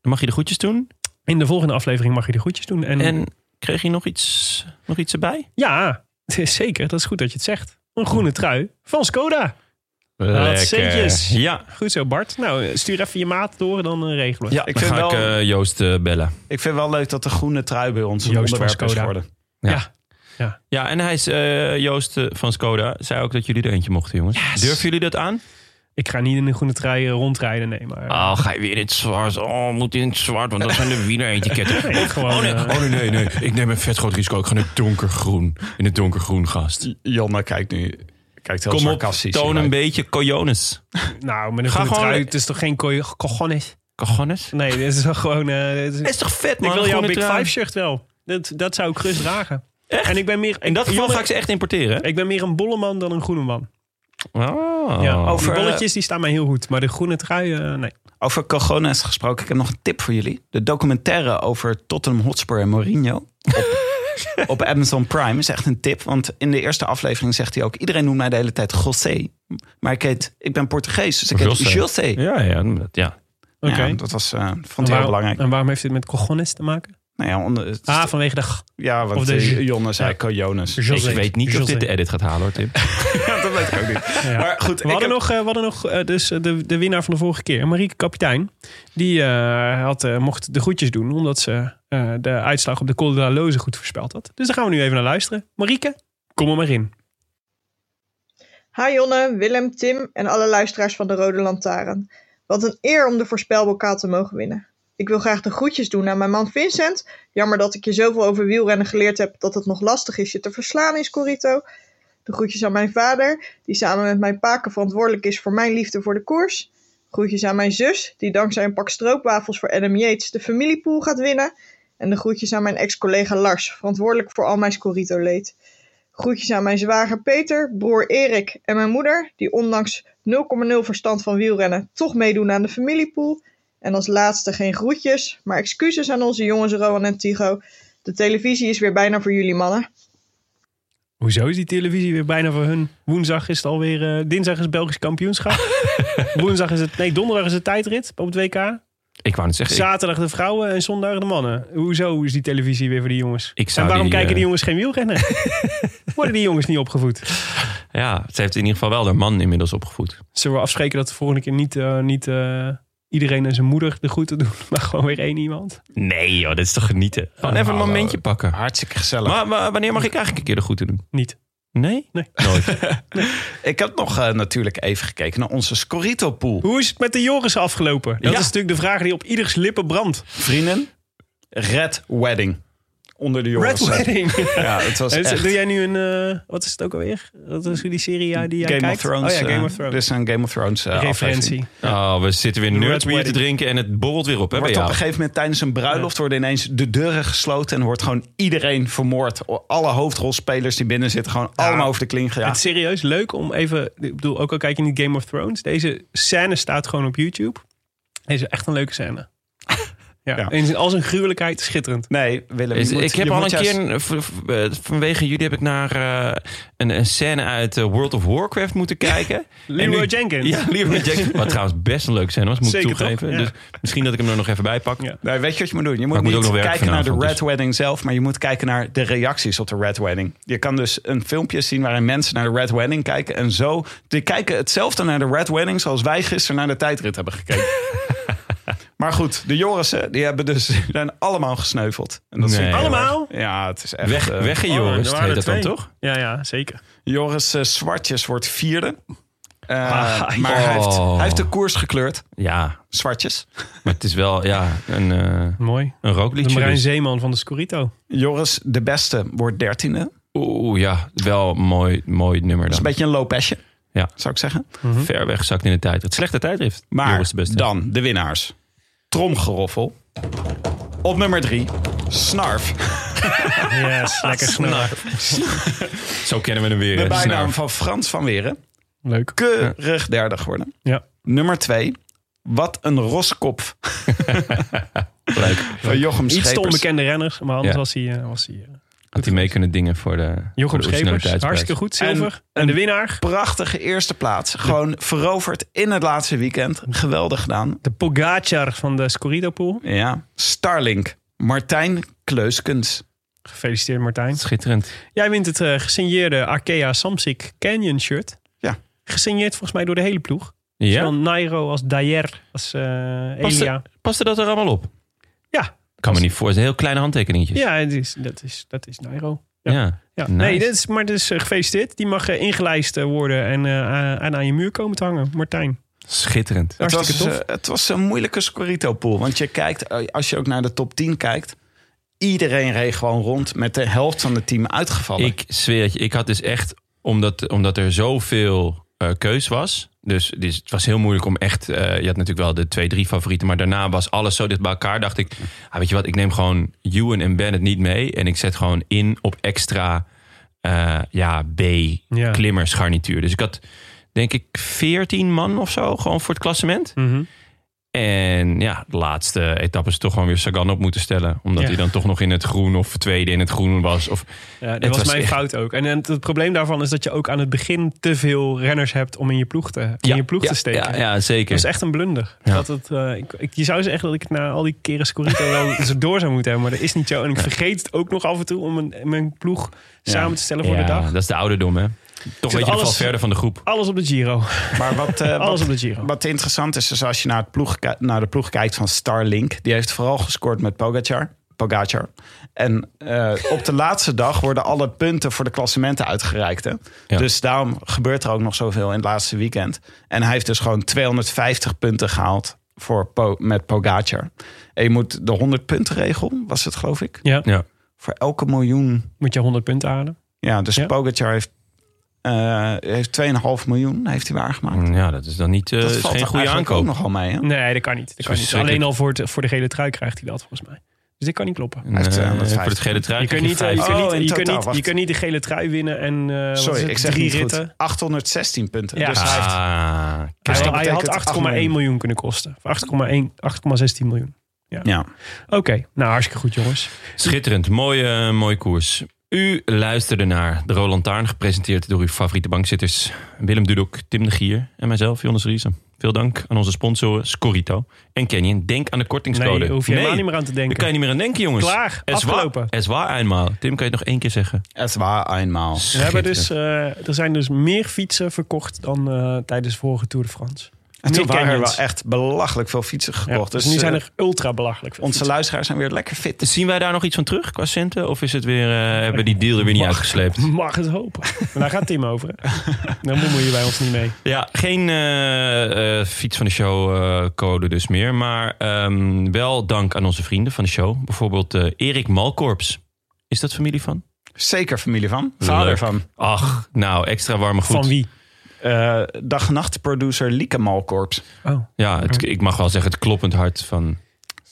dan mag je de groetjes doen. In de volgende aflevering mag je de groetjes doen. En, En kreeg je nog iets, nog iets erbij? ja, zeker. Dat is goed dat je het zegt. Een groene trui van Skoda. Lekker. centjes. Ja. Goed zo Bart. Nou, stuur even je maat door en dan eh, regelen we. Ja, Ik dan vind ga ik eh, Joost eh, bellen. ik vind wel leuk dat de groene trui bij ons een Joost onderwerp is geworden. Ja. Ja, en hij is Joost van Skoda. Zei ook dat jullie er eentje mochten, jongens. Durven jullie dat aan? Ik ga niet in een groene trui eh, rondrijden, nee. Maar, Oh, ga je weer in het zwart? Oh, moet in het zwart, want dat zijn de wieler-etiketten. Nee, gewoon, oh, nee, eh, oh nee, nee, nee. Ik neem een vet groot risico. Ik ga in het donkergroen. In het donkergroen, gast. Jonne kijkt nu kijkt heel Kom op, toon een beetje cojones. nou, met een Ga groene gewoon- trui, het is toch geen co- cojones? Cojones? Nee, dit is toch gewoon... eh, dit is- is toch vet, man? ik wil jouw Big trui. Five shirt wel. Dat, dat zou ik gerust dragen. Echt? En ik ben meer... In dat geval ga ik ze echt importeren. ik ben meer een bolle man dan een groene man. Oh. Ja, Over, die bolletjes die staan mij heel goed. Maar de groene trui, eh, nee. Over cojones gesproken, ik heb nog een tip voor jullie. De documentaire over Tottenham Hotspur en Mourinho op, op Amazon Prime is echt een tip. Want in de eerste aflevering zegt hij ook... iedereen noemt mij de hele tijd José. Maar ik, heet, ik ben Portugees, dus ik heet José. José. Ja, ja, dat- ja. Oké. Ja, dat was, eh, vond En hij heel belangrijk. En waarom heeft dit met cojones te maken? Nou ja, onder, het- Ah, vanwege de... ja, of want de- eh, Jonne zei Ja. Ik weet niet of dit de edit gaat halen, hoor, Tim. Ja, dat weet ik ook niet. Ja. Maar goed, We ik hadden heb- nog, eh, we hadden nog eh, dus de, de winnaar van de vorige keer, Marieke Kapitein. Die eh, had, eh, mocht de groetjes doen, omdat ze eh, de uitslag op de Col de la Loze goed voorspeld had. Dus daar gaan we nu even naar luisteren. Marieke, kom er maar in. Hi Jonne, Willem, Tim en alle luisteraars van de Rode Lantaarn. Wat een eer om de voorspelbokaal te mogen winnen. Ik wil graag de groetjes doen aan mijn man Vincent. Jammer dat ik je zoveel over wielrennen geleerd heb dat het nog lastig is je te verslaan in Scorito. De groetjes aan mijn vader, die samen met mijn paken verantwoordelijk is voor mijn liefde voor de koers. Groetjes aan mijn zus, die dankzij een pak stroopwafels voor Adam Yates de familiepool gaat winnen. En de groetjes aan mijn ex-collega Lars, verantwoordelijk voor al mijn Scorito-leed. Groetjes aan mijn zwager Peter, broer Erik en mijn moeder, die ondanks 0,0 verstand van wielrennen toch meedoen aan de familiepool. En als laatste geen groetjes, maar excuses aan onze jongens Rowan en Tigo. De televisie is weer bijna voor jullie mannen. Hoezo is die televisie weer bijna voor hun? Woensdag is het alweer... eh, dinsdag is het Belgisch kampioenschap. Woensdag is het... Nee, donderdag is het tijdrit op het WK. Ik wou net zeggen, Zaterdag de vrouwen en zondag de mannen. Hoezo is die televisie weer voor die jongens? Ik zou en waarom die, kijken eh, die jongens geen wielrennen? Worden die jongens niet opgevoed? ja, ze heeft in ieder geval wel haar man inmiddels opgevoed. Zullen we afspreken dat de volgende keer niet, eh, niet eh, iedereen en zijn moeder de groeten doen, maar gewoon weer één iemand? Nee joh, dit is toch genieten. Gewoon even een momentje pakken. Hartstikke gezellig. Maar, maar wanneer mag ik eigenlijk een keer de groeten doen? Niet. Nee? Nee. Nooit. Ik heb nog eh, natuurlijk even gekeken naar onze Scorito-pool. Hoe is het met de Joris afgelopen? Dat Ja. is natuurlijk de vraag die op ieders lippen brandt. Vrienden, Red Wedding. Onder de jongens. Red Wedding. Ja, het was En echt... Doe jij nu een, eh, wat is het ook alweer? Wat is die serie ja, die jij Game kijkt? of Thrones. Oh ja, Game eh, of Thrones. Dit is een Game of Thrones eh, Referentie. Oh, we zitten weer Red nerds bier te drinken en het borrelt weer op hè, Wordt op een gegeven moment tijdens een bruiloft worden ineens de deuren gesloten en wordt gewoon iedereen vermoord. Alle hoofdrolspelers die binnen zitten gewoon allemaal over de kling Het gejaagd. is serieus leuk om even... Ik bedoel, ook al kijk je niet Game of Thrones. Deze scène staat gewoon op YouTube. Deze is echt een leuke scène. Ja, Ja. In al zijn gruwelijkheid schitterend. Nee, Willem, Is- je moet- ik heb al een juist- keer, v- eh, vanwege jullie heb ik naar eh, een, een scène uit eh, World of Warcraft moeten kijken. En Leroy nu- Jenkins. Ja, Leroy Jenkins. Wat trouwens best een leuke scène was, moet Zeker ik toegeven. Ja. Dus misschien dat ik hem er nog even bij pak. Ja. Nee, weet je wat je moet doen? Je moet niet kijken naar de Red dus. Wedding zelf, maar je moet kijken naar de reacties op de Red Wedding. Je kan dus een filmpje zien waarin mensen naar de Red Wedding kijken en zo. Die kijken hetzelfde naar de Red Wedding zoals wij gisteren naar de tijdrit hebben gekeken. maar goed, de Jorissen, die hebben dus zijn allemaal gesneuveld. En dat Nee. Allemaal? Ja, het is echt... Weg, eh, weggejoris, er waren heet dat dan toch? Ja, ja, zeker. Joris eh, Zwartjes wordt vierde. Eh, Ah, maar hij, heeft, oh. hij heeft de koers gekleurd. Ja, Zwartjes. maar het is wel ja, een, eh Mooi. een De rookliedje. Marijn dus. Zeeman van de Scorito. Joris de beste wordt dertiende. Oeh, ja, wel een mooi, mooi nummer Dat is dan. een beetje een lopesje, Ja. zou ik zeggen. Ver weg zakt in de tijd. Het slechte tijdrift. Maar Joris de beste. dan de winnaars. Tromgeroffel. Op nummer drie, Snarf. Yes, lekker snel. Zo kennen we hem weer. De bijnaam Snarf. van Frans van Weren. Leuk. Keurig derde geworden. Ja. Nummer twee, Wat een roskop. Leuk. Van Jochem Iets te Schepers. onbekende renners, maar anders Ja. was hij... eh, was hij eh, Had hij mee kunnen dingen voor de, voor Jochem de Schepers, originaliteitsprijs. hartstikke goed, zilver. En, En- de winnaar, Prachtige eerste plaats. Gewoon veroverd in het laatste weekend. Geweldig gedaan. de Pogacar van de Scorito Pool. Ja. Starlink. Martijn Kleuskens. Gefeliciteerd Martijn. Schitterend. Jij wint het eh, gesigneerde Arkea Samsic Canyon shirt. Ja. Gesigneerd volgens mij door de hele ploeg. Ja? Zowel Nairo als Dayer als eh, Paste, Elia. paste dat er allemaal op? Kan me niet voor. Het zijn heel kleine handtekeningetjes. Ja, het is, dat, is, dat is Nairo. Ja. Ja. Nice. Nee, dit is, maar dus gefeliciteerd. Die mag eh, ingelijst eh, worden en, eh, aan- en aan je muur komen te hangen. Martijn. Schitterend. Het Hartstikke was, tof. het was een moeilijke Scorito-pool. Want je kijkt, als je ook naar de top 10 kijkt... iedereen reed gewoon rond met de helft van het team uitgevallen. Ik zweer het je, ik had dus echt, omdat, omdat er zoveel eh, keus was. Dus, dus het was heel moeilijk om echt. eh, je had natuurlijk wel de twee, drie favorieten. Maar daarna was alles zo dicht bij elkaar. Dacht ik, ah, weet je wat, ik neem gewoon Ewan en Bennett niet mee. En ik zet gewoon in op extra eh, ja, Ja. B-klimmersgarnituur. Dus ik had denk ik 14 man of zo gewoon voor het klassement. Mhm. En ja, de laatste etappe is toch gewoon weer Sagan op moeten stellen. Omdat Ja. hij dan toch nog in het groen of tweede in het groen was. Of, Ja, dat was, was mijn echt- fout ook. En, en het probleem daarvan is dat je ook aan het begin te veel renners hebt om in je ploeg te, in je ploeg ja, te steken. Ja, ja zeker. Dat is echt een blunder. Dat het, eh, ik, ik- je zou zeggen dat ik na al die keren Scorito wel zo door zou moeten hebben. Maar dat is niet zo. En ik vergeet het ook nog af en toe om mijn, mijn ploeg samen te stellen voor de dag. dat is de ouderdom, hè? Toch weet je alles- alles verder van de groep. Alles op de Giro. Maar wat, eh, Alles wat, op de Giro. wat interessant is, is als je naar, het ploeg, naar de ploeg kijkt van Starlink... die heeft vooral gescoord met Pogacar. Pogacar. En eh, op de laatste dag worden alle punten voor de klassementen uitgereikt. Hè? Ja. Dus daarom gebeurt er ook nog zoveel in het laatste weekend. En hij heeft dus gewoon 250 punten gehaald voor Po- met Pogacar. En je moet de 100 punten regel, was het geloof ik? Ja. Ja. Voor elke miljoen. Moet je 100 punten halen. Ja, dus Ja. Pogacar heeft, eh heeft 2,5 miljoen heeft hij waargemaakt. Ja, dat is dan niet eh, dat is geen goede aankoop. ook nogal mee. Hè? Nee, dat kan niet. Dat kan niet. Alleen al voor, het, voor de gele trui krijgt hij dat volgens mij. Dus dit kan niet kloppen. Heeft eh, 250 voor het gele trui Je kunt niet, eh, je kunt Oh, niet, je kunt niet, je kunt niet de gele trui winnen en eh, wat Sorry, het, ik zeg drie niet ritten. goed. 816 punten. Ja. Dus hij heeft Ah, Hij, had betekent 8,1 8 miljoen. kunnen kosten. Of 8,1 8,16 miljoen. Ja. Oké, nou hartstikke goed jongens. Schitterend, mooie, mooie koers. U luisterde naar de Roland Taarn, gepresenteerd door uw favoriete bankzitters Willem Dudok, Tim de Gier en mijzelf, Jonas Riese. Veel dank aan onze sponsoren Scorito en Canyon. Denk aan de kortingscode. Nee, hoef je helemaal niet meer aan te Daar denken. kan je niet meer aan denken, jongens. Klaar, Es afgelopen. Es waar eenmaal. Tim, kan je het nog één keer zeggen? Het was eenmaal. We hebben dus, eh, er zijn dus meer fietsen verkocht dan eh, tijdens de vorige Tour de France. En toen waren er wel echt belachelijk veel fietsen Ja, gekocht. dus, dus nu zijn eh, er ultra belachelijk veel onze fietsen. luisteraars zijn weer lekker fit. Zien wij daar nog iets van terug qua centen? Of is het weer, eh, hebben die deal er weer niet uitgesleept? Mag het hopen. Maar daar gaat Tim over. Daar bemoeien wij ons niet mee. Ja, geen eh, eh, fiets van de show eh, code dus meer. Maar ehm, wel dank aan onze vrienden van de show. Bijvoorbeeld eh, Erik Malkorps. Is dat familie van? Zeker familie van. Vader Leuk. van. Ach, nou, extra warme goed. Van wie? Eh dag- en nachtproducer Lieke Malkorps. Oh, Ja, het, ik mag wel zeggen het kloppend hart van,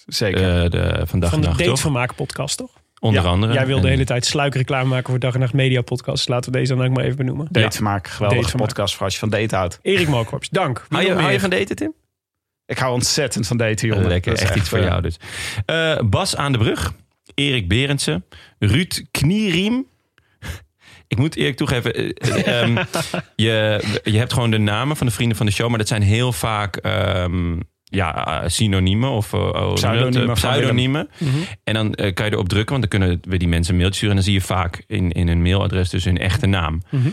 Zeker. eh, de, van Dag van en de Nacht? Datevermaak podcast, toch? Onder Ja, andere. Jij wil de hele tijd sluikreclame maken voor Dag en Nacht Media podcast. Laten we deze dan ook maar even benoemen. Datevermaak, geweldige Datevermaak. podcast voor als je van date houdt. Erik Malkorps, dank. Wie Hou je, nog hou je meer? van daten, Tim? Ik hou ontzettend van daten, jongen. Lekker, Dat is echt, iets voor eh, jou dus. Eh, Bas aan de Brug, Erik Berendsen, Ruud Knieriem. Ik moet eerlijk toegeven, eh, eh, ehm, je, je hebt gewoon de namen van de vrienden van de show, maar dat zijn heel vaak ehm, ja, synoniemen of eh, oh? Pseudoniemen Eh. Mhm. En dan eh, kan je erop drukken, want dan kunnen we die mensen een mailtje sturen. En dan zie je vaak in, in hun mailadres dus hun echte naam. Mhm.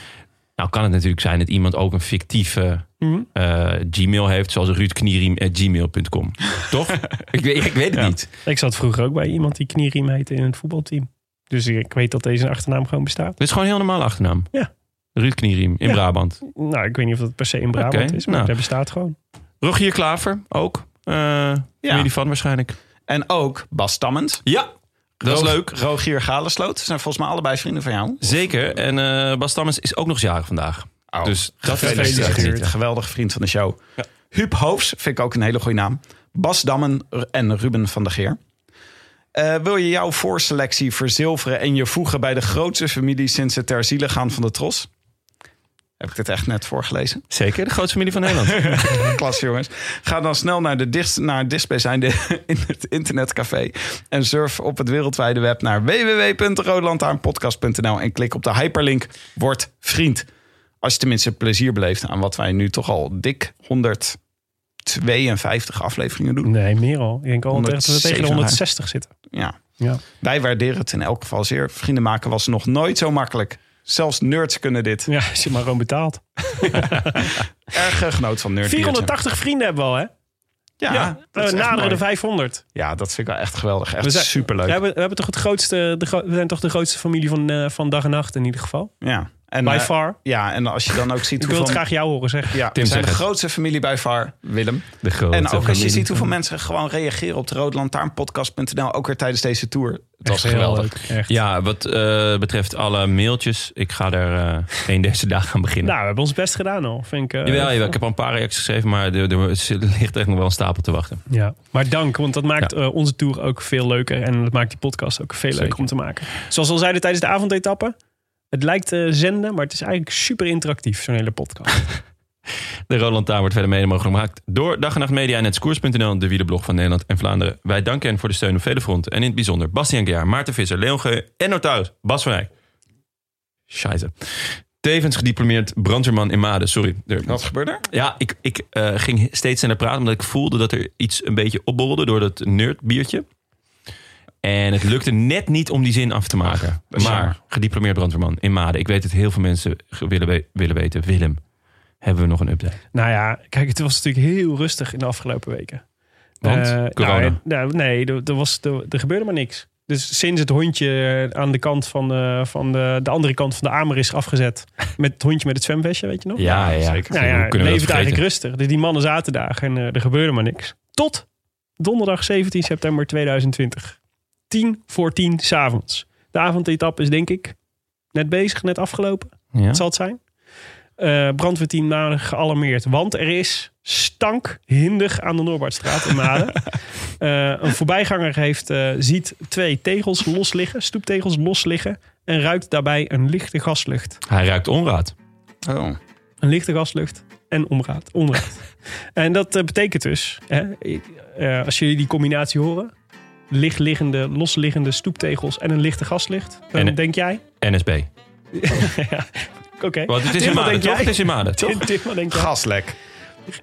Nou kan het natuurlijk zijn dat iemand ook een fictieve eh, Gmail heeft, zoals ruudknieriem.gmail.com. Toch? ik, weet, ik weet het niet. Ik zat vroeger ook bij iemand die knieriem heette in het voetbalteam. Dus ik weet dat deze achternaam gewoon bestaat. Dit is gewoon een heel normaal achternaam. Ja. Ruud Knieriem in Ja. Brabant. Nou, ik weet niet of dat per se in Brabant is, maar nou. dat bestaat gewoon. Rogier Klaver ook. Eh Familie van waarschijnlijk. En ook Bas Tammend. Ja, dat is leuk. Rogier Galesloot. zijn volgens mij allebei vrienden van jou. Zeker. En eh Bas Tammens is ook nog eens jarig vandaag. Oh, dus dat is gefeliciteerd. Geweldige vriend van de show. Huub Hoofs vind ik ook een hele goede naam. Bas Dammen en Ruben van der Geer. Eh, wil je jouw voorselectie verzilveren en je voegen bij de grootste familie sinds het ter ziele gaan van de Tros? Heb ik dit echt net voorgelezen? Zeker, de grootste familie van Nederland. Klas jongens. Ga dan snel naar, de dichtst, naar het dichtstbijzijnde in het internetcafé. En surf op het wereldwijde web naar www.roodlantaarnpodcast.nl en klik op de hyperlink Word vriend. Als je tenminste plezier beleeft aan wat wij nu toch al dik 152 afleveringen doen. Nee, meer al. Ik denk al dat we tegen de 157. 160 zitten. Ja. Ja. Wij waarderen het in elk geval zeer. Vrienden maken was nog nooit zo makkelijk. Zelfs nerds kunnen dit. Ja, als je maar gewoon betaalt. Erg eh, genoot van nerd. 480 vrienden hebben we al, hè? Ja, we echt naderen de 500. Ja, dat vind ik wel echt geweldig. Echt We zijn- superleuk. We hebben, we hebben toch het grootste, de, we zijn toch de grootste familie van, eh, van dag en nacht in ieder geval. Ja. En, By eh, far. Ja, en als je dan ook ziet Ik wil het graag jou horen zeggen. Ja, Tim, we zijn de het. grootste familie bij VAR, Willem. De grote En ook als je ziet hoeveel mensen gewoon reageren op de Roodlantaarnpodcast.nl, ook weer tijdens deze tour. Het was Echt heel geweldig. leuk. Ja, wat eh, betreft alle mailtjes, ik ga er eh één deze dag aan beginnen. Nou, we hebben ons best gedaan al. Vind ik, jawel, jawel, ik heb al een paar reacties geschreven, maar er, er ligt echt nog wel een stapel te wachten. Ja, maar dank, want dat maakt Ja. onze tour ook veel leuker. En dat maakt die podcast ook veel Zeker. leuker om te maken. Zoals we al zeiden tijdens de avondetappe. Het lijkt eh, zenden, maar het is eigenlijk super interactief, zo'n hele podcast. De Roland Taar wordt verder mede mogelijk gemaakt door Dag en Nacht Media en de wielerblog van Nederland en Vlaanderen. Wij danken hen voor de steun op vele fronten. En in het bijzonder Bastiaan Gejaar, Maarten Visser, Leon Geu en notaris Bas van Rijk. Scheisse. Tevens gediplomeerd brandweerman in Maden. Sorry. Er- Wat gebeurde er? Ja, ik, ik eh, ging steeds sneller praten omdat ik voelde dat er iets een beetje opborrelde door dat nerdbiertje. En het lukte net niet om die zin af te maken. maar gediplomeerd brandweerman in Maden. Ik weet dat heel veel mensen willen, we- willen weten. Willem, hebben we nog een update? nou ja, kijk, het was natuurlijk heel rustig in de afgelopen weken. Want? Eh, Corona. nou, nou, nee, er, er, was, er, er gebeurde maar niks. Dus sinds het hondje aan de kant van, de, van de, de andere kant van de Amer is afgezet. Met het hondje met het zwemvestje, weet je nog? Ja, ja. zeker. Nou ja, het dat eigenlijk rustig. Dus die mannen zaten daar en eh, er gebeurde maar niks. Tot donderdag 17 september 2020. 10 voor 10 s'avonds. De avondetap is denk ik net bezig, net afgelopen. Ja. zal het zijn. Eh brandweerteam nader gealarmeerd. Want er is stank hindig aan de Noorbaardstraat in Maden. Eh, een voorbijganger heeft, eh, ziet twee tegels los liggen, stoeptegels los liggen. En ruikt daarbij een lichte gaslucht. Hij ruikt onraad. Oh. Een lichte gaslucht en onraad. onraad. en dat betekent dus, hè, eh, als jullie die combinatie horen... lichtliggende, losliggende stoeptegels en een lichte gaslucht... dan En- denk jij... NSB. ja, Oké. Want het is in Maden, denk toch? jij? Het is in Maden, toch? Tim, Tim, wat denk jij? Gaslek.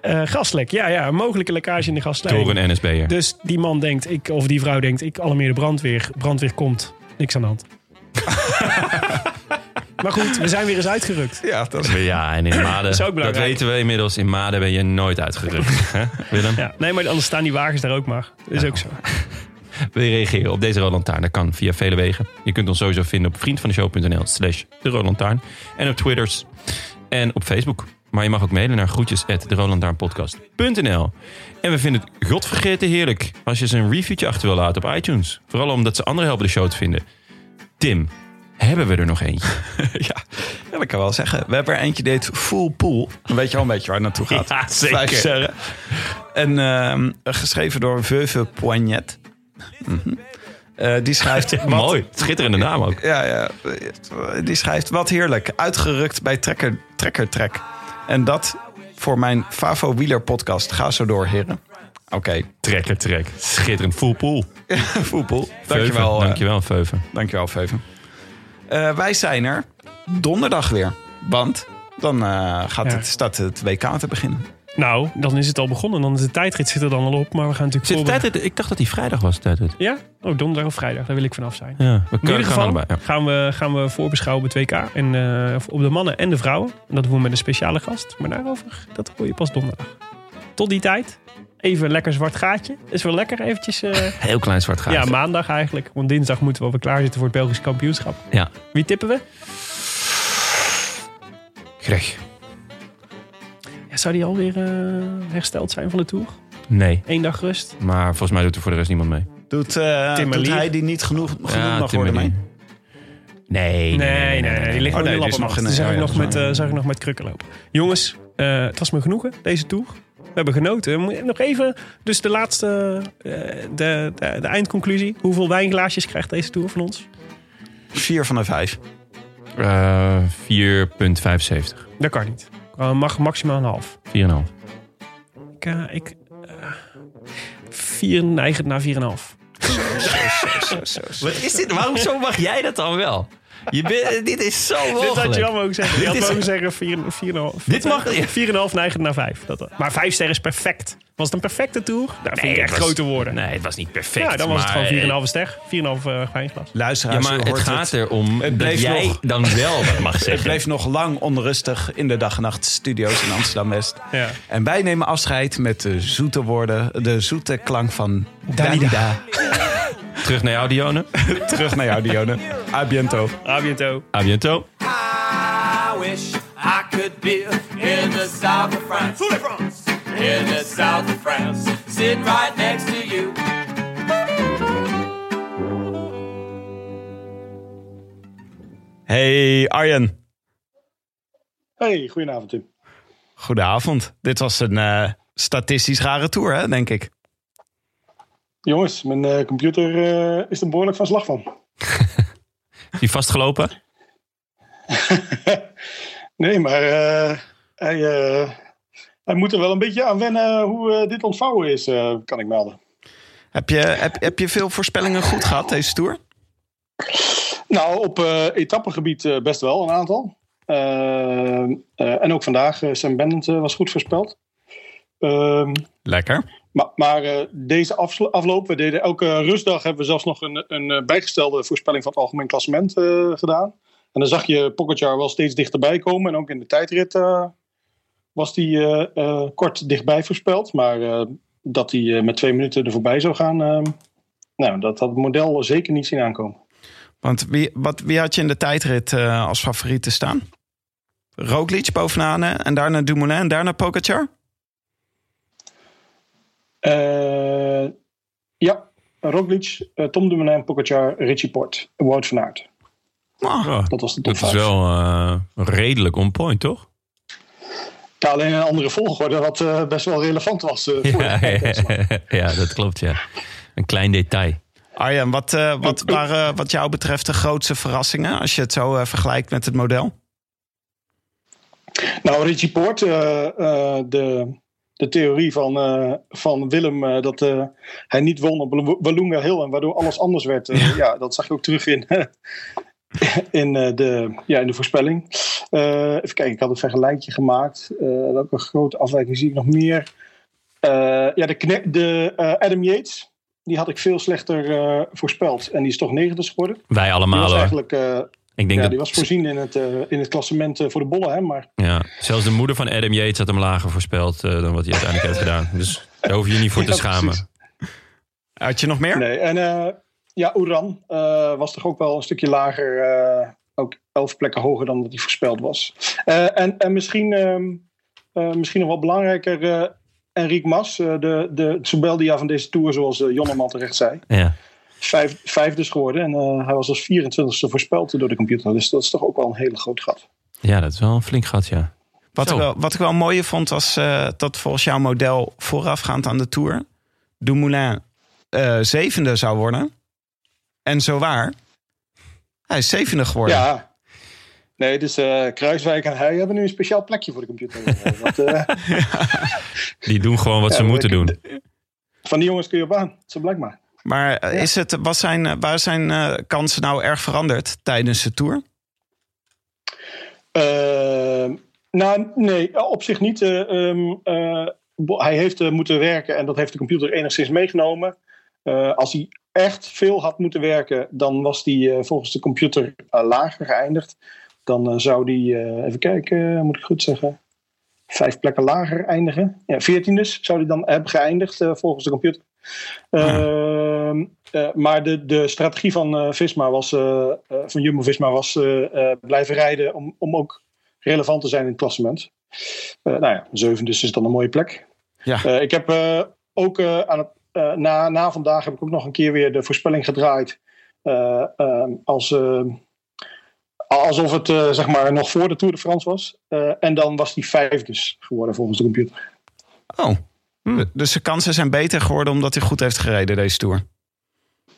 Eh, gaslek, ja, ja. Een mogelijke lekkage in de gasleiding. Door een NSB'er. Dus die man denkt, ik, of die vrouw denkt, ik alarmeer de brandweer. Brandweer komt, niks aan de hand. maar goed, we zijn weer eens uitgerukt. Ja, dat Ja, en in Maden, is ook dat belangrijk. weten we inmiddels, in Maden ben je nooit uitgerukt. Hè, Willem? Ja, nee, maar anders staan die wagens daar ook maar. Dat is ook zo. Wil je reageren op deze Rode Lantaarn? Dat kan via vele wegen. Je kunt ons sowieso vinden op vriendvandeshow.nl slash de Lantaarn. En op Twitters en op Facebook. Maar je mag ook mailen naar groetjes at En we vinden het godvergeten heerlijk als je ze een reviewtje achter wil laten op iTunes. Vooral omdat ze anderen helpen de show te vinden. Tim, hebben we er nog eentje? ja, dat kan ik wel zeggen. We hebben er eentje heet Full Pool. Dan weet je al een beetje waar het naartoe gaat. Ja, zeker. En ehm, geschreven door Veuve Poignet. Mhm. Eh, die schrijft... wat- Mooi, schitterende naam ook. Ja, ja. Die schrijft, wat heerlijk. Uitgerukt bij Trekker, trekker Trek. En dat voor mijn Favo Wieler podcast. Ga zo door, heren. Oké, Trekker, trek. Schitterend. Full pool. Full Pool. Veuven, Dankjewel. eh, Dankjewel, Veuven. Dankjewel, Veuven. Eh, wij zijn er donderdag weer. Want dan eh, gaat Ja. het, staat het WK te beginnen. Nou, dan is het al begonnen. Dan is de tijdrit zit er dan al op. Maar we gaan natuurlijk Zit de voorbe- tijdrit, ik dacht dat die vrijdag was, de tijdrit. Ja? Oh, donderdag of vrijdag. Daar wil ik vanaf zijn. Ja, we In ieder geval allebei. Ja. gaan, we, gaan we voorbeschouwen op het WK. En, eh, op de mannen en de vrouwen. En dat doen we met een speciale gast. Maar daarover, dat hoor je pas donderdag. Tot die tijd, even een lekker zwart gaatje. Is wel lekker eventjes... eh, Heel klein zwart gaatje. ja, maandag eigenlijk. Want dinsdag moeten we alweer klaar zitten voor het Belgisch kampioenschap. Ja. Wie tippen we? Greg. Zou die alweer eh, hersteld zijn van de Tour? Nee. Eén dag rust? Maar volgens mij doet er voor de rest niemand mee. Doet, eh Tim doet hij die niet genoeg, genoeg mag Tim worden mee? Merlier. Nee, Nee, nee, nee. Die ligt Oh, nog nee, in de nog in- Die zag, ik nog met, eh, zag ik nog met krukken lopen. Jongens, eh, het was me genoegen, deze Tour. We hebben genoten. Moet- Nog even, dus de laatste, eh, de, de, de eindconclusie. Hoeveel wijnglaasjes krijgt deze Tour van ons? Vier van de vijf. Eh 4,75. Dat kan niet. Eh, mag maximaal een half. 4,5. Ik, eh, ik eh, vier, neig het naar 4,5. Wat is dit? Waarom zo mag jij dat dan wel? Je bent, dit is zo mogelijk. Dit had je wel mogen zeggen. Je Dit had is- mogen zeggen 4,5. Dit mag- 4,5 neigend naar 5. Dat, maar 5 sterren is perfect. Was het een perfecte Tour? Daar vind ik het echt was- grote woorden. Nee, het was niet perfect. Ja, dan was het maar- gewoon 4,5 ster. 4,5 uh, wijnglas. Ja, Luisteraars, maar u het gaat erom Het dat bleef jij nog- dan wel dat mag Het zeggen. bleef nog lang onrustig in de dag en nacht studio's in Amsterdam-West. Ja. En wij nemen afscheid met de zoete woorden, de zoete klank van Dalida. Terug naar jou, Dione. Terug naar jou, Dione. A biento. A biento. A biento. I wish I could be in the south of France. In the south of France. Sitting right next to you. Hey Arjen. Hey, goedenavond Tim. Goedenavond. Dit was een eh, statistisch rare tour, hè, denk ik. Jongens, mijn eh, computer eh, is er behoorlijk van slag van. Is die vastgelopen? Nee, maar eh, hij, eh, hij moet er wel een beetje aan wennen hoe dit ontvouwen is, eh, kan ik melden. Heb je, heb, heb je veel voorspellingen goed gehad, deze tour? Nou, op eh etappegebied eh, best wel een aantal. En ook vandaag, Sam Bennett was goed voorspeld. Ehm, Lekker. Maar maar eh, deze afloop, we deden elke rustdag hebben we zelfs nog een, een eh, bijgestelde voorspelling van het algemeen klassement eh, gedaan. En dan zag je Pogacar wel steeds dichterbij komen. En ook in de tijdrit was eh, kort dichtbij voorspeld. Maar dat hij met twee minuten er voorbij zou gaan, nou, dat had het model zeker niet zien aankomen. Want wie, wat, wie had je in de tijdrit als favoriet te staan? Roglic bovenaan en daarna Dumoulin en daarna Pogacar? Uh, ja, Roglic, uh, Tom Dumoulin, Pogacar, Richie Port, Wout van Aert. Oh, dat was de top Dat is wel uh, redelijk on point, toch? Ja, alleen een andere volgorde, wat uh, best wel relevant was. Uh, voor ja, ja, ja, dat klopt, ja. Een klein detail. Arjan, wat, uh, wat waren wat jou betreft de grootste verrassingen... als je het zo vergelijkt met het model? Nou, Richie Poort, de, de theorie van, van Willem... dat hij niet won op Walloonga Hill en waardoor alles anders werd... ja, dat zag je ook terug in, in, de, ja, in de voorspelling. Even kijken, ik had een vergelijkje gemaakt. Welke grote afwijking zie ik nog meer? Ja, de, de Adam Yates, die had ik veel slechter voorspeld. En die is toch negende geworden. Wij allemaal. Die was eigenlijk, ik denk ja, dat... die was voorzien in het, in het klassement voor de bollen. Hè, maar... Ja, zelfs de moeder van Adam Yates had hem lager voorspeld dan wat hij uiteindelijk heeft gedaan. Dus daar hoef je je niet voor te Ja, schamen. precies. Had je nog meer? Nee, en ja, Oeran uh, was toch ook wel een stukje lager. Uh, ook elf plekken hoger dan wat hij voorspeld was. Uh, en, en misschien, uh, misschien nog wel belangrijker, Enrique Mas, de, de Subeldia van deze tour, zoals Jonneman terecht zei. Ja. Vijf, vijfde is geworden en hij was als 24ste voorspeld door de computer. Dus dat is toch ook wel een hele groot gat. Ja, dat is wel een flink gat, ja. Wat, ik wel, wat ik wel mooi vond, was uh, dat volgens jouw model voorafgaand aan de Tour... Dumoulin uh, zevende zou worden. En zo waar, hij is zevende geworden. Ja. Nee, dus uh, Kruiswijk en hij hebben nu een speciaal plekje voor de computer. Want, uh, Die doen gewoon wat Ja, ze moeten ik- doen. van die jongens kun je op aan, zo blijkt maar. Uh, is het, was zijn, waar zijn uh, kansen nou erg veranderd tijdens de Tour? Uh, nou, nee, op zich niet. Um, uh, hij heeft moeten werken en dat heeft de computer enigszins meegenomen. Als hij echt veel had moeten werken, dan was hij volgens de computer lager geëindigd. Dan zou hij, uh, even kijken, moet ik goed zeggen, vijf plekken lager eindigen. Ja, veertien dus zou hij dan hebben geëindigd uh, volgens de computer. Uh, uh, maar de, de strategie van uh, Visma was, uh, van Jumbo Visma was blijven rijden om, om ook relevant te zijn in het klassement. Nou ja, zevende is dan een mooie plek. Ja. Ik heb ook aan het, uh, na, na vandaag heb ik ook nog een keer weer de voorspelling gedraaid. Uh, uh, als, alsof het zeg maar nog voor de Tour de France was. En dan was die vijfdes geworden volgens de computer. Oh, hm. dus de kansen zijn beter geworden omdat hij goed heeft gereden deze Tour?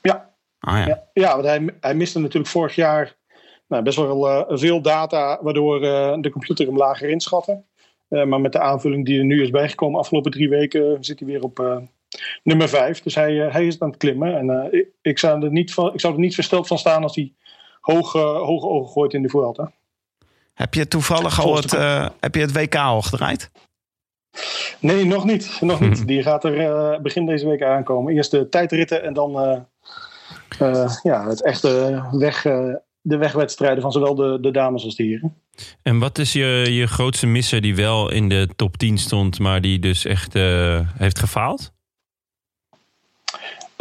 Ja. Ah, ja. ja. Ja, want hij, hij miste natuurlijk vorig jaar nou, best wel uh, veel data, waardoor uh, de computer hem lager inschatte. Uh, maar met de aanvulling die er nu is bijgekomen afgelopen drie weken zit hij weer op uh, nummer vijf. Dus hij, uh, hij is aan het klimmen. En uh, ik, ik, zou er niet van, ik zou er niet versteld van staan als hij hoog, uh, hoge ogen gooit in de Vuelta. Heb je toevallig al het, uh, heb je het WK al gedraaid? Nee, nog niet. Nog niet. Die gaat er uh, begin deze week aankomen. Eerst de tijdritten en dan uh, ja, het echte weg, de wegwedstrijden van zowel de, de dames als de heren. En wat is je, je grootste misser die wel in de top 10 stond, maar die dus echt heeft gefaald?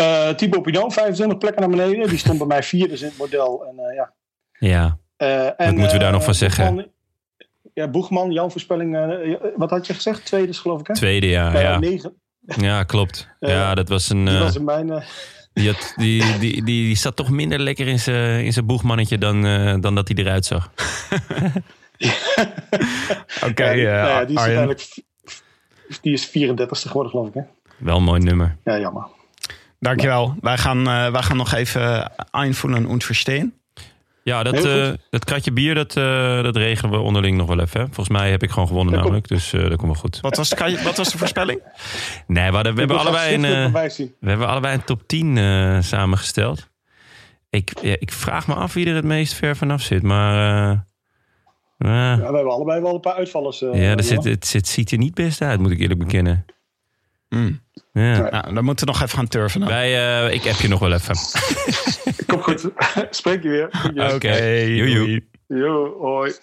Uh, Thibaut Pinot, 25 plekken naar beneden. Die stond bij mij vierde in het model. En, uh, ja. ja. Uh, wat moeten we daar nog van zeggen? Boegman, ja, Boegman, jouw voorspelling. wat had je gezegd? Tweede is geloof ik, hè? Tweede, ja. ja. Negen. ja, klopt. ja, dat was een... Die was in mijn... Die, had, die, die, die, die, zat toch minder lekker in zijn in zijn boegmannetje dan, uh, dan dat hij eruit zag. Oké, okay, ja, uh, ja, die is uiteindelijk die is 34ste geworden, geloof ik. Hè? Wel een mooi nummer. Ja, jammer. Dankjewel. Wij, gaan, uh, wij gaan nog even einvoelen en verstehen. Ja, dat, uh, dat kratje bier, dat, uh, dat regelen we onderling nog wel even. Hè? Volgens mij heb ik gewoon gewonnen dat namelijk, dus uh, dat komt wel goed. Wat was, de, wat was de voorspelling? nee, we, hadden, we, hebben allebei een, we hebben allebei een top 10 samengesteld. Ik, ja, ik vraag me af wie er het meest ver vanaf zit, maar... ja, we hebben allebei wel een paar uitvallers. ja, dat zit, het, het ziet er niet best uit, moet ik eerlijk bekennen. Mm. Ja. Nou, dan moeten we nog even gaan turven. Dan. Wij, uh, ik heb je nog wel even. Kom goed. Spreek je weer. Oké, okay. joe. Jo, hoi.